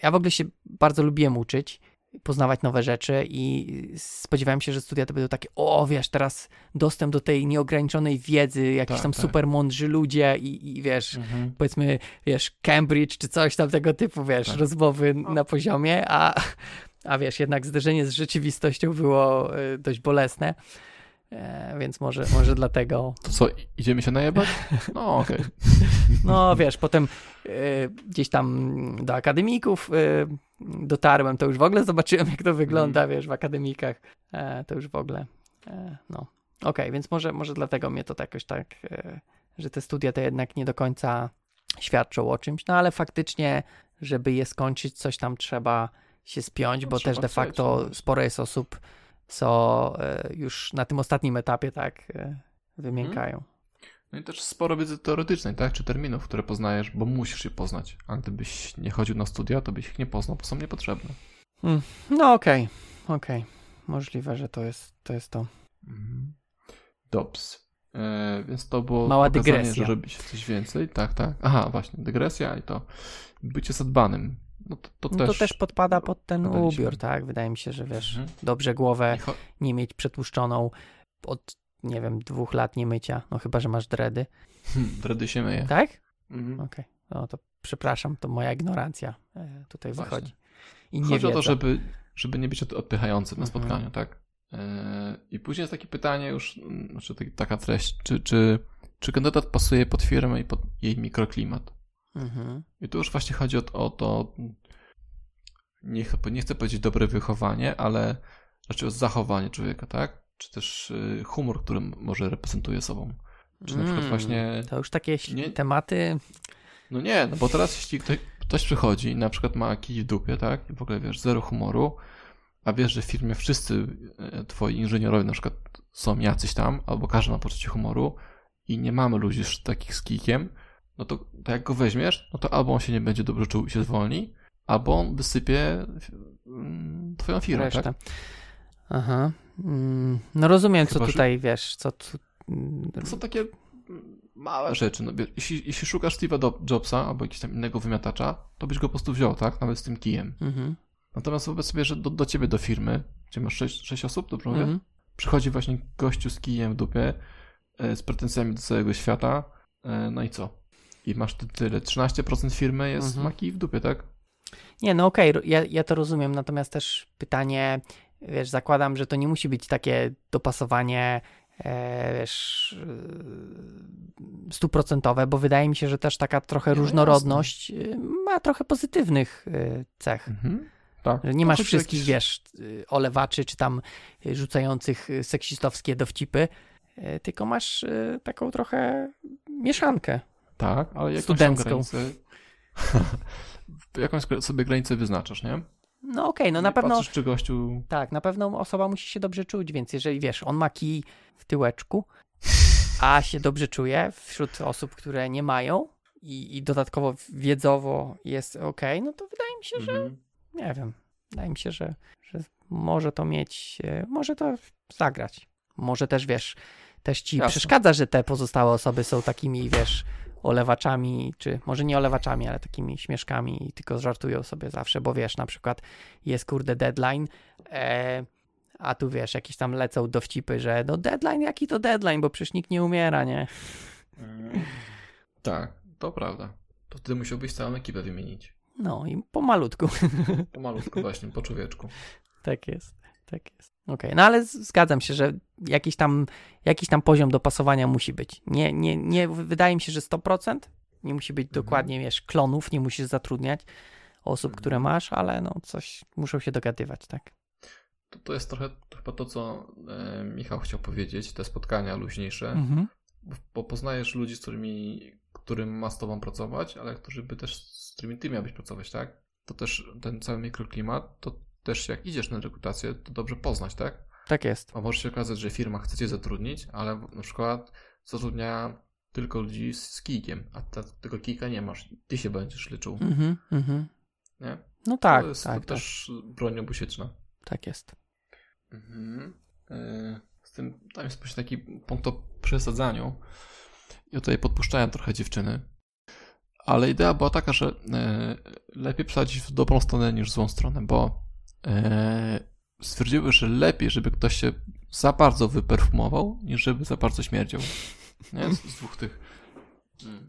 ja w ogóle się bardzo lubiłem uczyć, poznawać nowe rzeczy i spodziewałem się, że studia to będą takie, o wiesz, teraz dostęp do tej nieograniczonej wiedzy, jakieś Tak, tam tak. super mądrzy ludzie i, i wiesz, Mhm. powiedzmy, wiesz, Cambridge czy coś tam tego typu, wiesz, Tak. rozmowy na poziomie, a, a wiesz, jednak zderzenie z rzeczywistością było y, dość bolesne, e, więc może, może dlatego To co, idziemy się najebać? No [laughs] okej. No wiesz, potem y, gdzieś tam do akademików y, dotarłem, to już w ogóle zobaczyłem, jak to wygląda, wiesz, w akademikach. E, to już w ogóle, e, no. Okej, więc może, może dlatego mnie to tak jakoś tak, e, że te studia to jednak nie do końca świadczą o czymś, no ale faktycznie, żeby je skończyć, coś tam trzeba się spiąć, No, bo też de facto no. sporo jest osób, co e, już na tym ostatnim etapie tak e, wymiękają. No i też sporo wiedzy teoretycznej, tak? Czy terminów, które poznajesz, bo musisz je poznać. A gdybyś nie chodził na studia, to byś ich nie poznał, bo są niepotrzebne. No okej, okej. Możliwe, że to jest to. Jest to. Mhm. E, więc to było Mała dygresja. że robi się coś więcej. Tak, tak. Aha, właśnie, dygresja i to bycie zadbanym. No to, to, No też... to też podpada pod ten ubiór, tak? Wydaje mi się, że wiesz, Mhm. dobrze głowę nie mieć przetłuszczoną od, nie wiem, dwóch lat nie mycia. No chyba, że masz dredy. Hmm, Dredy się myje. Tak? Mhm. Okej. No to przepraszam, to moja ignorancja e, tutaj Właśnie. wychodzi. I nie Chodzi o to, wiedza. żeby, żeby nie być od- odpychającym na Mhm. spotkaniu, tak? E, I później jest takie pytanie już, znaczy tak- taka treść, czy, czy, czy kandydat pasuje pod firmę i pod jej mikroklimat? Mhm. I tu już właśnie chodzi o, o to, nie, ch- nie chcę powiedzieć dobre wychowanie, ale raczej o zachowanie człowieka, tak? Czy też y, humor, który może reprezentuje sobą. Czy na przykład Mm, właśnie... To już takie Nie- tematy. No nie, no bo teraz jeśli ktoś, ktoś przychodzi i na przykład ma kij w dupie, tak? I w ogóle wiesz, zero humoru, a wiesz, że w firmie wszyscy e, twoi inżynierowie na przykład są jacyś tam, albo każdy ma poczucie humoru i nie mamy ludzi takich z kijkiem, no to, to jak go weźmiesz, no to albo on się nie będzie dobrze czuł i się zwolni, albo on wysypie mm, twoją firmę, resztę. tak? Aha. Mm, no rozumiem, co Chyba, że- tutaj wiesz, co tu. są takie małe rzeczy. No, jeśli, jeśli szukasz Steve'a Jobsa albo jakiegoś tam innego wymiatacza, to byś go po prostu wziął, tak? Nawet z tym kijem. Mhm. Natomiast wyobraź sobie, że do, do ciebie do firmy, gdzie masz 6, 6 osób, dobrze mówię? Mhm. Przychodzi właśnie gościu z kijem w dupie, e, z pretensjami do całego świata, e, no i co? I masz tyle, 13% firmy jest mhm. ma kij w dupie, tak? Nie, no okej, okay, ja, ja to rozumiem, natomiast też pytanie, wiesz, zakładam, że to nie musi być takie dopasowanie e, wiesz, e, stuprocentowe, bo wydaje mi się, że też taka trochę no różnorodność jasne. ma trochę pozytywnych cech. Mhm. Tak. Że nie masz wszystkich, jakiś... wiesz, olewaczy, czy tam rzucających seksistowskie dowcipy, tylko masz taką trochę mieszankę. Tak, ale jakąś studencką. Granicę, [laughs] jakąś sobie granicę wyznaczasz, nie? No okej, okay, no na pewno. Patrzysz, czy gościu. Tak, na pewno osoba musi się dobrze czuć, więc jeżeli wiesz, on ma kij w tyłeczku, a się dobrze czuje wśród osób, które nie mają i, i dodatkowo wiedzowo jest ok, no to wydaje mi się, że mm -hmm. nie wiem. Wydaje mi się, że, że może to mieć, e, może to zagrać. Może też wiesz, też ci Jasne. przeszkadza, że te pozostałe osoby są takimi, wiesz, olewaczami, czy może nie olewaczami, ale takimi śmieszkami i tylko żartują sobie zawsze, bo wiesz, na przykład jest kurde deadline, e, a tu wiesz, jakieś tam lecą dowcipy, że no deadline, jaki to deadline, bo przecież nikt nie umiera, nie? Mm, [laughs] tak, to prawda. To wtedy musiałbyś całą ekipę wymienić. No i pomalutku. [laughs] Pomalutku właśnie, po człowieczku. Tak jest, tak jest. Okej, okay. no ale zgadzam się, że jakiś tam, jakiś tam poziom dopasowania musi być. Nie, nie, nie, wydaje mi się, że 100%. Nie musi być mhm. dokładnie, wiesz, klonów, nie musisz zatrudniać osób, mhm. które masz, ale no coś muszą się dogadywać, tak? To, to jest trochę chyba to, co e, Michał chciał powiedzieć, te spotkania luźniejsze, mhm. bo, bo, poznajesz ludzi, z którymi, którym ma z tobą pracować, ale którzy by też, z którymi ty miałbyś pracować, tak? To też ten cały mikroklimat, to też jak idziesz na rekrutację, to dobrze poznać, tak? Tak jest. A może się okazać, że firma chce cię zatrudnić, ale na przykład zatrudnia tylko ludzi z kijkiem, a ta, tego kijka nie masz. Ty się będziesz liczył. Mhm, mhm. Nie? No tak, to jest tak. To tak. też broń obusieczna. Tak jest. Mhm. E, z tym, tam jest właśnie taki punkt o przesadzaniu. Ja tutaj podpuszczałem trochę dziewczyny, ale idea była taka, że e, lepiej przesadzić w dobrą stronę niż w złą stronę, bo stwierdziły, że lepiej, żeby ktoś się za bardzo wyperfumował, niż żeby za bardzo śmierdział. Nie? Z, z dwóch tych.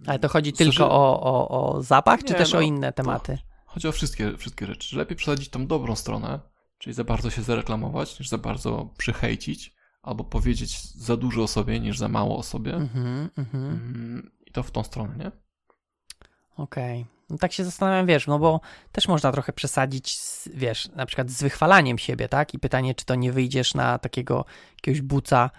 Ale to chodzi tylko o, o, o zapach, nie, czy też no, o inne tematy? Chodzi o wszystkie, wszystkie rzeczy. Lepiej przesadzić tą dobrą stronę, czyli za bardzo się zareklamować, niż za bardzo przyhejcić, albo powiedzieć za dużo o sobie, niż za mało o sobie. Mm-hmm, mm-hmm. I to w tą stronę, nie? Okej. Okay. No tak się zastanawiam, wiesz, no bo też można trochę przesadzić, z, wiesz, na przykład z wychwalaniem siebie, tak? I pytanie, czy to nie wyjdziesz na takiego jakiegoś buca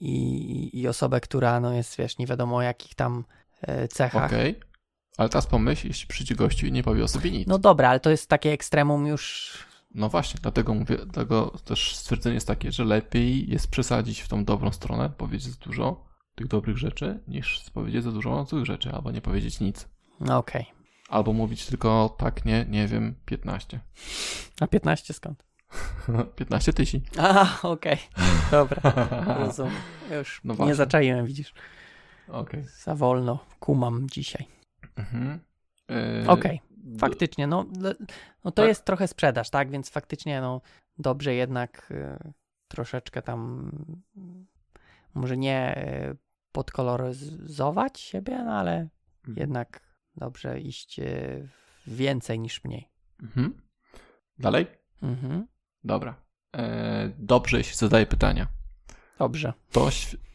i, i osobę, która no jest, wiesz, nie wiadomo o jakich tam e, cechach. Okej, okay. ale teraz pomyśl, jeśli przyjdzie gościu i nie powie o sobie nic. No dobra, ale to jest takie ekstremum już... No właśnie, dlatego mówię, dlatego też stwierdzenie jest takie, że lepiej jest przesadzić w tą dobrą stronę, powiedzieć dużo tych dobrych rzeczy, niż powiedzieć za dużo złych rzeczy, albo nie powiedzieć nic. No okej. Okay. Albo mówić tylko tak, nie, nie wiem, 15. A 15 skąd? [laughs] 15 tysięcy. A, okej. Okay. Dobra, [laughs] rozumiem. Już no nie zaczaiłem, widzisz. Okej. Okay. Za wolno, kumam dzisiaj. Mhm. Yy... Okej, okay. faktycznie, no, no to tak? jest trochę sprzedaż, tak? Więc faktycznie, no, dobrze jednak y, troszeczkę tam może nie y, podkoloryzować siebie, no ale mhm. jednak Dobrze iść e, więcej niż mniej. Mhm. Dalej? Mhm. Dobra. E, dobrze, jeśli zadaję pytania. Dobrze. To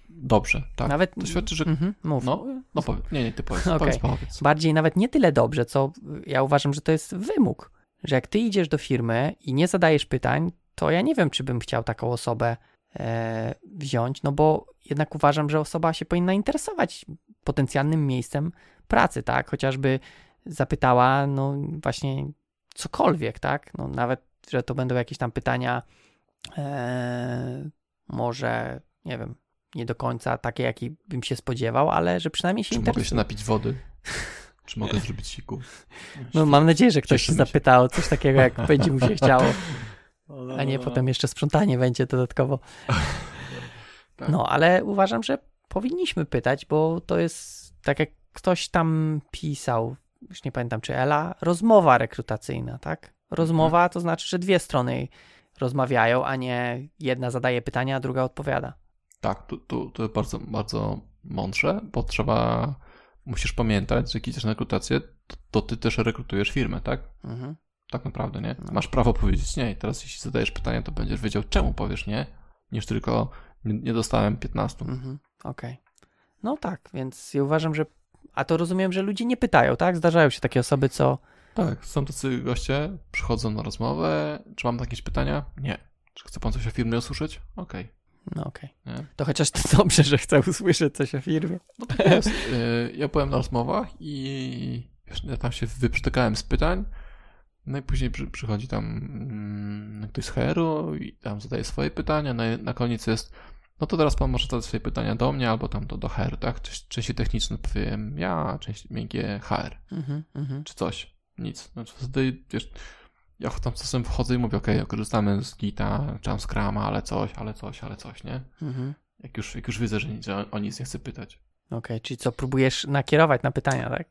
dobrze, tak. Nawet... To świadczy, że... Mhm, mów. No, no powiedz. Nie, nie, ty powiedz. okay. powiedz, powiedz. Bardziej nawet nie tyle dobrze, co ja uważam, że to jest wymóg. Że jak ty idziesz do firmy i nie zadajesz pytań, to ja nie wiem, czy bym chciał taką osobę e, wziąć, no bo jednak uważam, że osoba się powinna interesować potencjalnym miejscem pracy, tak? Chociażby zapytała, no właśnie cokolwiek, tak? No nawet, że to będą jakieś tam pytania, e, może, nie wiem, nie do końca takie, jaki bym się spodziewał, ale że przynajmniej się Czy interesuje. mogę się napić wody? [laughs] Czy mogę zrobić siku? No mam nadzieję, że ktoś się zapyta o coś takiego, jak [laughs] będzie mu się chciało. A nie potem jeszcze sprzątanie będzie dodatkowo. [laughs] Tak. No, ale uważam, że powinniśmy pytać, bo to jest tak jak ktoś tam pisał, już nie pamiętam czy Ela, rozmowa rekrutacyjna, tak? Rozmowa Mhm. to znaczy, że dwie strony rozmawiają, a nie jedna zadaje pytania, a druga odpowiada. Tak, tu, to jest bardzo, bardzo mądrze, bo trzeba, musisz pamiętać, że jak idziesz na rekrutację, to, to ty też rekrutujesz firmę, tak? Mhm. Tak naprawdę, nie? No. Masz prawo powiedzieć nie i teraz jeśli zadajesz pytanie, to będziesz wiedział, czemu powiesz nie, niż tylko nie, nie dostałem 15. Mhm. Okej. No tak, więc ja uważam, że. A to rozumiem, że ludzie nie pytają, tak? Zdarzają się takie osoby, co. Tak, są tacy goście, przychodzą na rozmowę, czy mam jakieś pytania? Nie. Czy chce pan coś o firmie usłyszeć? Okej. No okej. nie? To chociaż to [laughs] dobrze, że chcę usłyszeć coś o firmie. No tak jest. Y, Ja byłem na rozmowach i ja tam się wyprztykałem z pytań. No i później przy, przychodzi tam mm, ktoś z HR-u i tam zadaje swoje pytania. Na, na koniec jest, no to teraz pan może zadać swoje pytania do mnie albo tam do, do HR, tak? Części, techniczne powiem ja, a części miękkie HR, Mhm, mhm. czy coś. Nic. Znaczy wtedy, wiesz, ja tam czasem wchodzę i mówię, okej, korzystamy z Gita, czy tam z Grama, ale coś, ale coś, ale coś, nie? mhm. Jak już, jak już widzę, że, nic- że o nic nie chce pytać. Okej, czyli co, próbujesz nakierować na pytania, tak?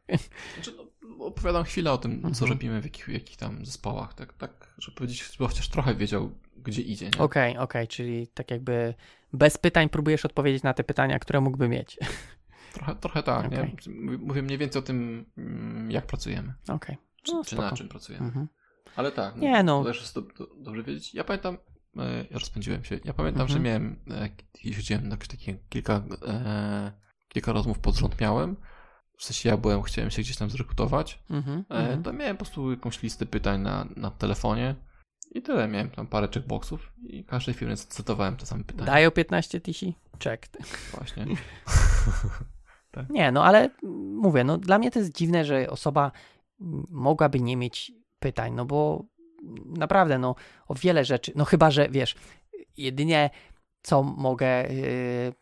Znaczy, no, opowiadam chwilę o tym, co Mhm. robimy, w jakich, jakich tam zespołach, tak, tak, żeby powiedzieć, żeby chociaż trochę wiedział, gdzie idzie, nie? Okej, okej, czyli tak jakby bez pytań próbujesz odpowiedzieć na te pytania, które mógłby mieć. Trochę, trochę tak, Okej. nie? Mówię- mniej więcej o tym, mm, jak pracujemy, Okej. czy, No, czy na czym pracujemy. Mhm. Ale tak, Nie, no. też do, do, dobrze wiedzieć. Ja pamiętam, e, ja rozpędziłem się, ja pamiętam, Mhm. że miałem, e, kiedyś jakieś takie kilka, e, kilka rozmów pod rząd miałem, w sensie ja byłem, chciałem się gdzieś tam zrekrutować, Mhm. E, mhm. to miałem po prostu jakąś listę pytań na, na telefonie i tyle. Miałem tam parę checkboxów i każdej firmie cytowałem te same pytania. Dają 15 tysięcy? Check. Właśnie. [laughs] Nie, no ale mówię, no dla mnie to jest dziwne, że osoba mogłaby nie mieć pytań, no bo naprawdę, no o wiele rzeczy, no chyba, że wiesz, jedynie co mogę, yy,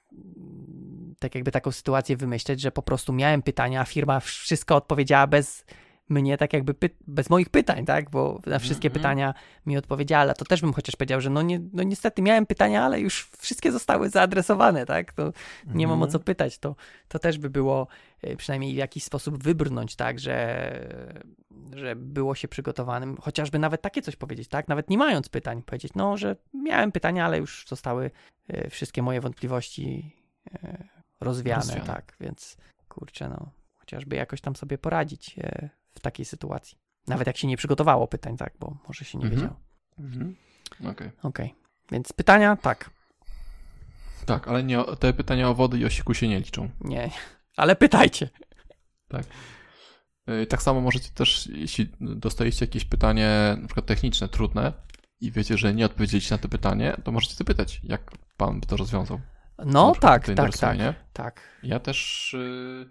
tak jakby taką sytuację wymyśleć, że po prostu miałem pytania, a firma wszystko odpowiedziała bez mnie, tak jakby py- bez moich pytań, tak, bo na wszystkie Mhm. pytania mi odpowiedziała, ale to też bym chociaż powiedział, że no, nie, no niestety miałem pytania, ale już wszystkie zostały zaadresowane, tak, to nie mam o co Mhm. pytać, to, to też by było e, przynajmniej w jakiś sposób wybrnąć, tak, że, że było się przygotowanym, chociażby nawet takie coś powiedzieć, tak, nawet nie mając pytań, powiedzieć, no, że miałem pytania, ale już zostały e, wszystkie moje wątpliwości e, rozwiane, Rozwiane. tak, więc kurczę, no, chociażby jakoś tam sobie poradzić w takiej sytuacji. Nawet jak się nie przygotowało pytań, tak, bo może się nie Mhm. wiedziało. Mhm. Okej. Okej, więc pytania, tak, Tak, ale nie, te pytania o wody i o siku się nie liczą. nie, ale pytajcie. E, Tak samo możecie też, jeśli dostajecie jakieś pytanie, na przykład techniczne, trudne i wiecie, że nie odpowiedzieliście na to pytanie, to możecie zapytać, jak pan by to rozwiązał. No, tak, tak, tak, tak. Ja też y,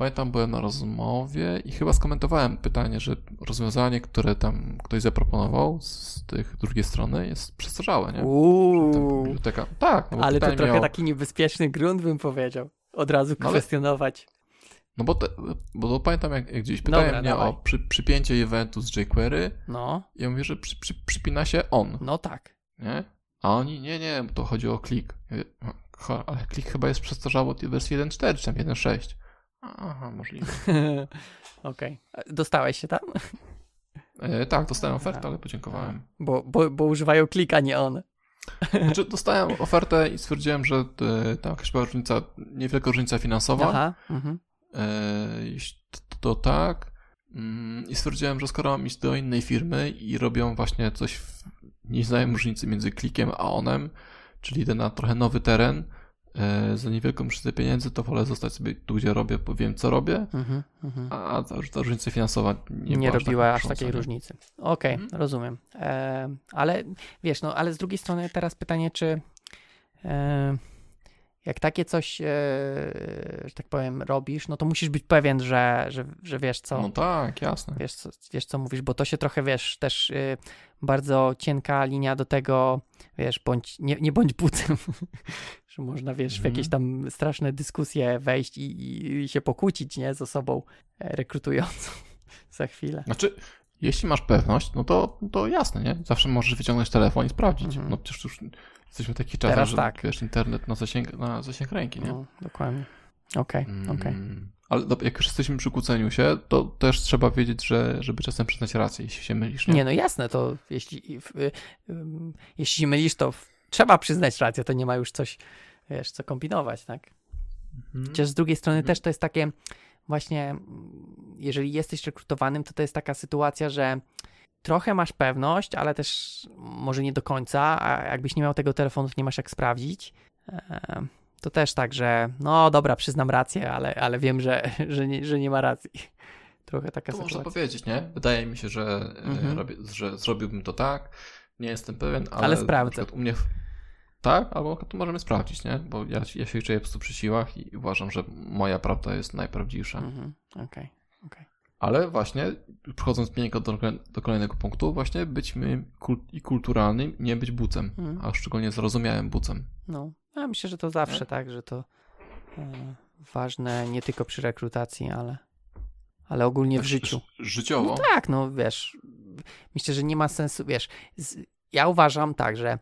pamiętam, byłem na rozmowie i chyba skomentowałem pytanie, że rozwiązanie, które tam ktoś zaproponował z tych drugiej strony jest przestarzałe, nie? Uuu, biblioteka. Tak, no ale to trochę miało, taki niebezpieczny grunt bym powiedział. Od razu No ale- kwestionować. No bo, te, bo to pamiętam, jak, jak gdzieś pytałem Dobra, mnie dawaj. o przy, przypięcie eventu z jQuery, No, ja mówię, że przy, przy, przypina się on, no tak. nie? A oni, nie, nie, bo to chodzi o klik. Ja mówię, "No, ale klik chyba jest przestarzały od wersji 1.4 czy tam 1.6. Aha, możliwe. [laughs] Okej. Dostałeś się tam? E, tak, dostałem ofertę, ale podziękowałem. Bo, bo, bo używają klika, nie on. [laughs] Znaczy, dostałem ofertę i stwierdziłem, że e, tam jakaś była różnica, niewielka różnica finansowa. Aha. Mhm. E, to, tak. Mm, I stwierdziłem, że skoro mam iść do innej firmy i robią właśnie coś, w, nie znają różnicy między klikiem a onem, czyli idę na trochę nowy teren za niewielką różnicę pieniędzy, to wolę zostać sobie tu, gdzie robię, bo wiem, co robię, Mhm. Mhm. a ta, ta różnica finansowa nie, Nie, aż robiła aż takiej nie? różnicy. Okej, Mhm. rozumiem. E, ale wiesz, no ale z drugiej strony teraz pytanie, czy e, jak takie coś, e, że tak powiem, robisz, no to musisz być pewien, że, że, że wiesz co, No tak, jasne. wiesz, co, wiesz co mówisz, bo to się trochę, wiesz, też y, bardzo cienka linia do tego, wiesz, bądź, nie, nie bądź bucem, [laughs] że można, wiesz, w Mhm. jakieś tam straszne dyskusje wejść i, i, się pokłócić, nie, z osobą e, rekrutującą [laughs] za chwilę. Znaczy, jeśli masz pewność, no to, to jasne, nie? Zawsze możesz wyciągnąć telefon i sprawdzić. Mhm. No przecież już jesteśmy w takich czasach, Teraz że tak. wiesz, internet na zasięg, na zasięg ręki, nie? No, dokładnie. Okej, okej. Mm, Ale do, jak już jesteśmy przy kłóceniu się, to też trzeba wiedzieć, że żeby czasem przyznać rację, jeśli się mylisz, nie? Nie, no jasne, to jeśli, w- jeśli się mylisz, to w- trzeba przyznać rację, to nie ma już coś, wiesz, co kombinować, tak? Mhm. Chociaż z drugiej strony Mhm. też to jest takie, właśnie, jeżeli jesteś rekrutowanym, to to jest taka sytuacja, że trochę masz pewność, ale też może nie do końca, a jakbyś nie miał tego telefonu, to nie masz jak sprawdzić. To też tak, że no dobra, przyznam rację, ale, ale wiem, że, że, nie, że nie ma racji. Trochę taka To można sytuacja. powiedzieć, nie? Wydaje mi się, że, e, Mhm. robię, że zrobiłbym to tak. Nie jestem pewien, ale, Ale sprawdzę. U mnie. Tak, albo to możemy sprawdzić, nie? Bo ja, ja się czuję po prostu przy siłach i uważam, że moja prawda jest najprawdziwsza. Mhm, Okej. Ale właśnie, przechodząc pięknie do, do kolejnego punktu, właśnie być my kul i kulturalnym, nie być bucem, Mhm. a szczególnie zrozumiałym bucem. No, ja myślę, że to zawsze Nie? tak, że to e, ważne nie tylko przy rekrutacji, ale, ale ogólnie w Tak, życiu. Życiowo. No tak, no wiesz, myślę, że nie ma sensu, wiesz, z, ja uważam tak, że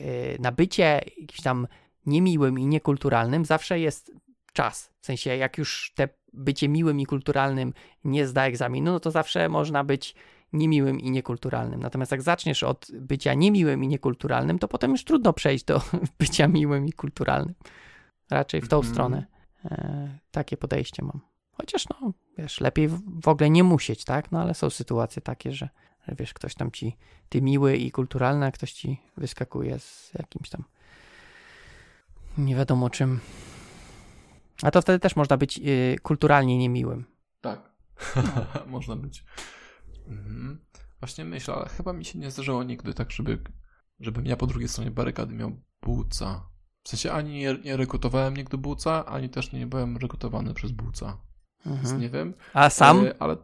y, na bycie jakimś tam niemiłym i niekulturalnym zawsze jest czas. W sensie, jak już te bycie miłym i kulturalnym nie zda egzaminu, no to zawsze można być niemiłym i niekulturalnym. Natomiast jak zaczniesz od bycia niemiłym i niekulturalnym, to potem już trudno przejść do [laughs] bycia miłym i kulturalnym. Raczej w tą Mhm. stronę. E, takie podejście mam. Chociaż no, wiesz, lepiej w, ogóle nie musieć, tak? No ale są sytuacje takie, że wiesz, ktoś tam ci, ty miły i kulturalny, a ktoś ci wyskakuje z jakimś tam nie wiadomo czym. A to wtedy też można być y, kulturalnie niemiłym. Tak. [laughs] Można być. Mhm. Właśnie myślę, ale chyba mi się nie zdarzyło nigdy tak, żeby, żebym ja po drugiej stronie barykady miał buca. W sensie ani nie, nie rekrutowałem nigdy buca, ani też nie byłem rekrutowany przez buca. Więc Mhm. nie wiem. A sam? E, Ale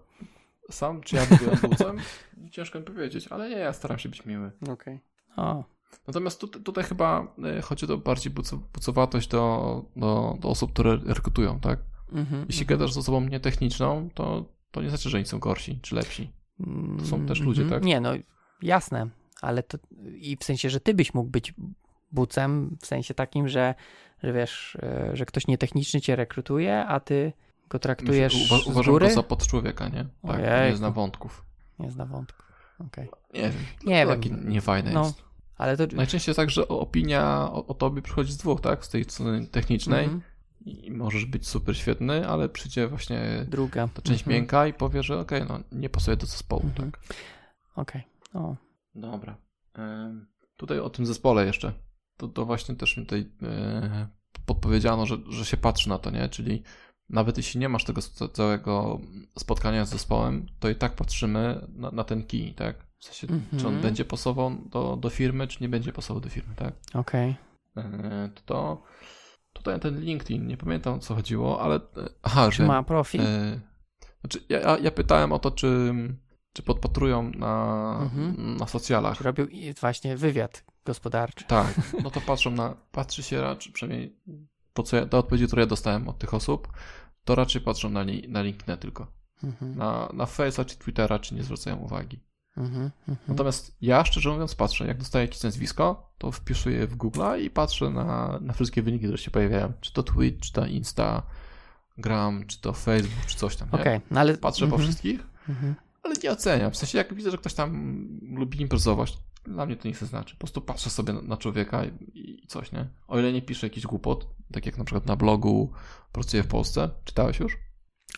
sam, czy ja byłem bucem? [laughs] Ciężko mi powiedzieć, ale nie, ja staram się być miły. Okej. O, Natomiast tu, tutaj chyba e, chodzi o bardziej buco, bucowatość do, do, do osób, które rekrutują, tak? mhm, Jeśli mhm. gadasz z osobą nietechniczną, to, to nie znaczy, że oni są gorsi czy lepsi. To są też ludzie, Mhm. tak? Nie, no jasne, ale to i w sensie, że ty byś mógł być bucem, w sensie takim, że, że wiesz, e, że ktoś nietechniczny cię rekrutuje, a ty go traktujesz Myślę, uwa- z uważam góry. go za podczłowieka, nie? Tak, Ojejku. nie zna wątków. Nie zna wątku. Okej. Nie wiem. Nie to wiem. Takie niefajne No, jest. Ale to... Najczęściej tak, że opinia o, o tobie przychodzi z dwóch, tak? Z tej strony technicznej Mhm. i możesz być super świetny, ale przyjdzie właśnie Druga. ta część Mhm. miękka i powie, że okej, no nie pasuje do zespołu, Mhm. tak? Okej. O. Dobra. Ym, tutaj o tym zespole jeszcze. To, to właśnie też mi tutaj e, podpowiedziano, że, że się patrzy na to, nie? Czyli nawet jeśli nie masz tego ca- całego spotkania z zespołem, to i tak patrzymy na, na ten key, tak? W sensie, czy on Mhm. będzie pasował do, do firmy, czy nie będzie pasował do firmy, tak? Okej. E, to tutaj ten LinkedIn, nie pamiętam o co chodziło, ale e, aha, Czy że ma profil? e, znaczy ja, ja- pytałem o to, czy, czy podpatrują na, Mhm. na socjalach. Czy robił właśnie wywiad gospodarczy? Tak, [laughs] no to patrzą na, patrzy się raczej, przynajmniej to, co ja, te odpowiedzi, które ja dostałem od tych osób, to raczej patrzą na, li, na LinkedIn tylko. Mhm. Na, na Face'a czy Twittera, czy nie zwracają uwagi. Mhm. Mhm. Natomiast ja, szczerze mówiąc, patrzę, jak dostaję jakieś nazwisko, to wpisuję w Google'a i patrzę na, na wszystkie wyniki, które się pojawiają. Czy to Twitch, czy to Instagram, czy to Facebook, czy coś tam. Okej, no ale... Patrzę po Mhm. wszystkich, Mhm. ale nie oceniam. W sensie, jak widzę, że ktoś tam lubi imprezować, dla mnie to nic nie znaczy. Po prostu patrzę sobie na, człowieka i, coś, nie? O ile nie pisze jakiś głupot, tak jak na przykład na blogu Pracuję w Polsce. Czytałeś już?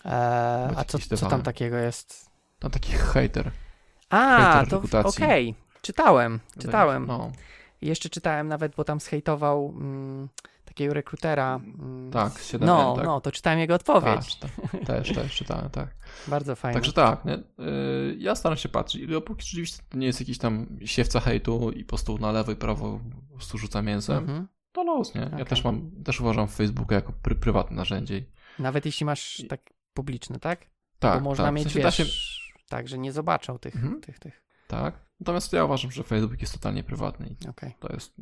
Eee, a co, co tam takiego jest? Tam taki hater. A, Hejter to okej. Czytałem, czytałem. No, Jeszcze czytałem nawet, bo tam zhejtował mm, takiego rekrutera. Mm, tak, z- 7N, No, tak? no, to czytałem jego odpowiedź. czyta, też, też czytałem, tak. [laughs] Bardzo fajnie. Także tak, nie? Yy, ja staram się patrzeć. I dopóki rzeczywiście to nie jest jakiś tam siewca hejtu i po prostu na lewo i prawo po prostu rzuca mięsem, Mhm. to los, nie? Ja Okej. też mam, też uważam Facebooka jako pry, prywatne narzędzie. Nawet jeśli masz tak publiczny, tak? Tak, Bo można tak. mieć, w sensie wiesz, się, tak, że nie zobaczą tych, Mhm. tych, tych. Tak. Natomiast ja uważam, że Facebook jest totalnie prywatny Okej. to jest...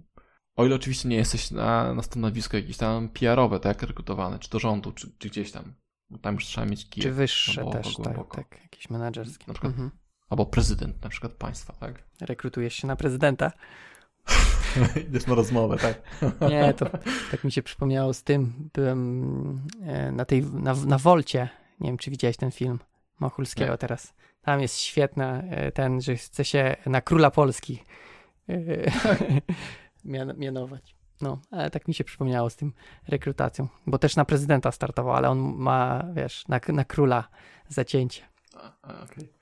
O ile oczywiście nie jesteś na, na stanowisko jakieś tam PR-owe, tak, rekrutowane, czy do rządu, czy, czy gdzieś tam. Bo tam już trzeba mieć kij. Czy wyższe głęboko, też, tak, głęboko. tak, jakieś menedżerskie. Na przykład Mhm. Albo prezydent na przykład państwa, tak? Rekrutujesz się na prezydenta? [laughs] Idziesz na rozmowę, tak? [laughs] Nie, to tak mi się przypomniało z tym. Byłem e, na tej, na, na Wolcie. Nie wiem, czy widziałeś ten film Machulskiego Nie. teraz. Tam jest świetna e, ten, że chce się na króla Polski e, [laughs] mian- mianować. No, ale tak mi się przypomniało z tym rekrutacją, bo też na prezydenta startował, ale on ma, wiesz, na, na króla zacięcie. A, okej.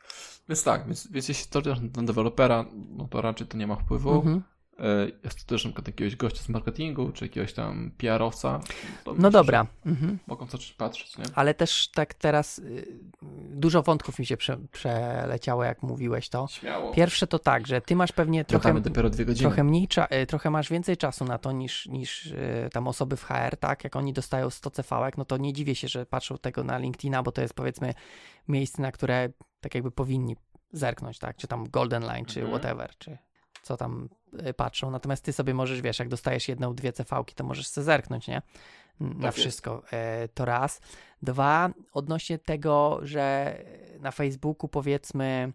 Więc tak, więc, więc jeśli to na dewelopera, no to raczej to nie ma wpływu. Mhm. E, Jest to też na przykład jakiegoś gościa z marketingu, czy jakiegoś tam PR-owca. No myślę, dobra. Mhm. Mogą zacząć patrzeć, nie? Ale też tak teraz y, dużo wątków mi się prze, przeleciało, jak mówiłeś to. Śmiało. Pierwsze to tak, że ty masz pewnie trochę, Trochę mniej, y, trochę masz więcej czasu na to niż, niż y, tam osoby w HR, tak? Jak oni dostają 100 cv no to nie dziwię się, że patrzą tego na LinkedIna, bo to jest powiedzmy miejsce, na które tak jakby powinni zerknąć, tak? Czy tam Golden Line, czy Mhm. whatever, czy co tam y, patrzą. Natomiast ty sobie możesz, wiesz, jak dostajesz jedną, dwie CV-ki, to możesz sobie zerknąć, nie? Na jest. wszystko. E, To raz. Dwa, odnośnie tego, że na Facebooku powiedzmy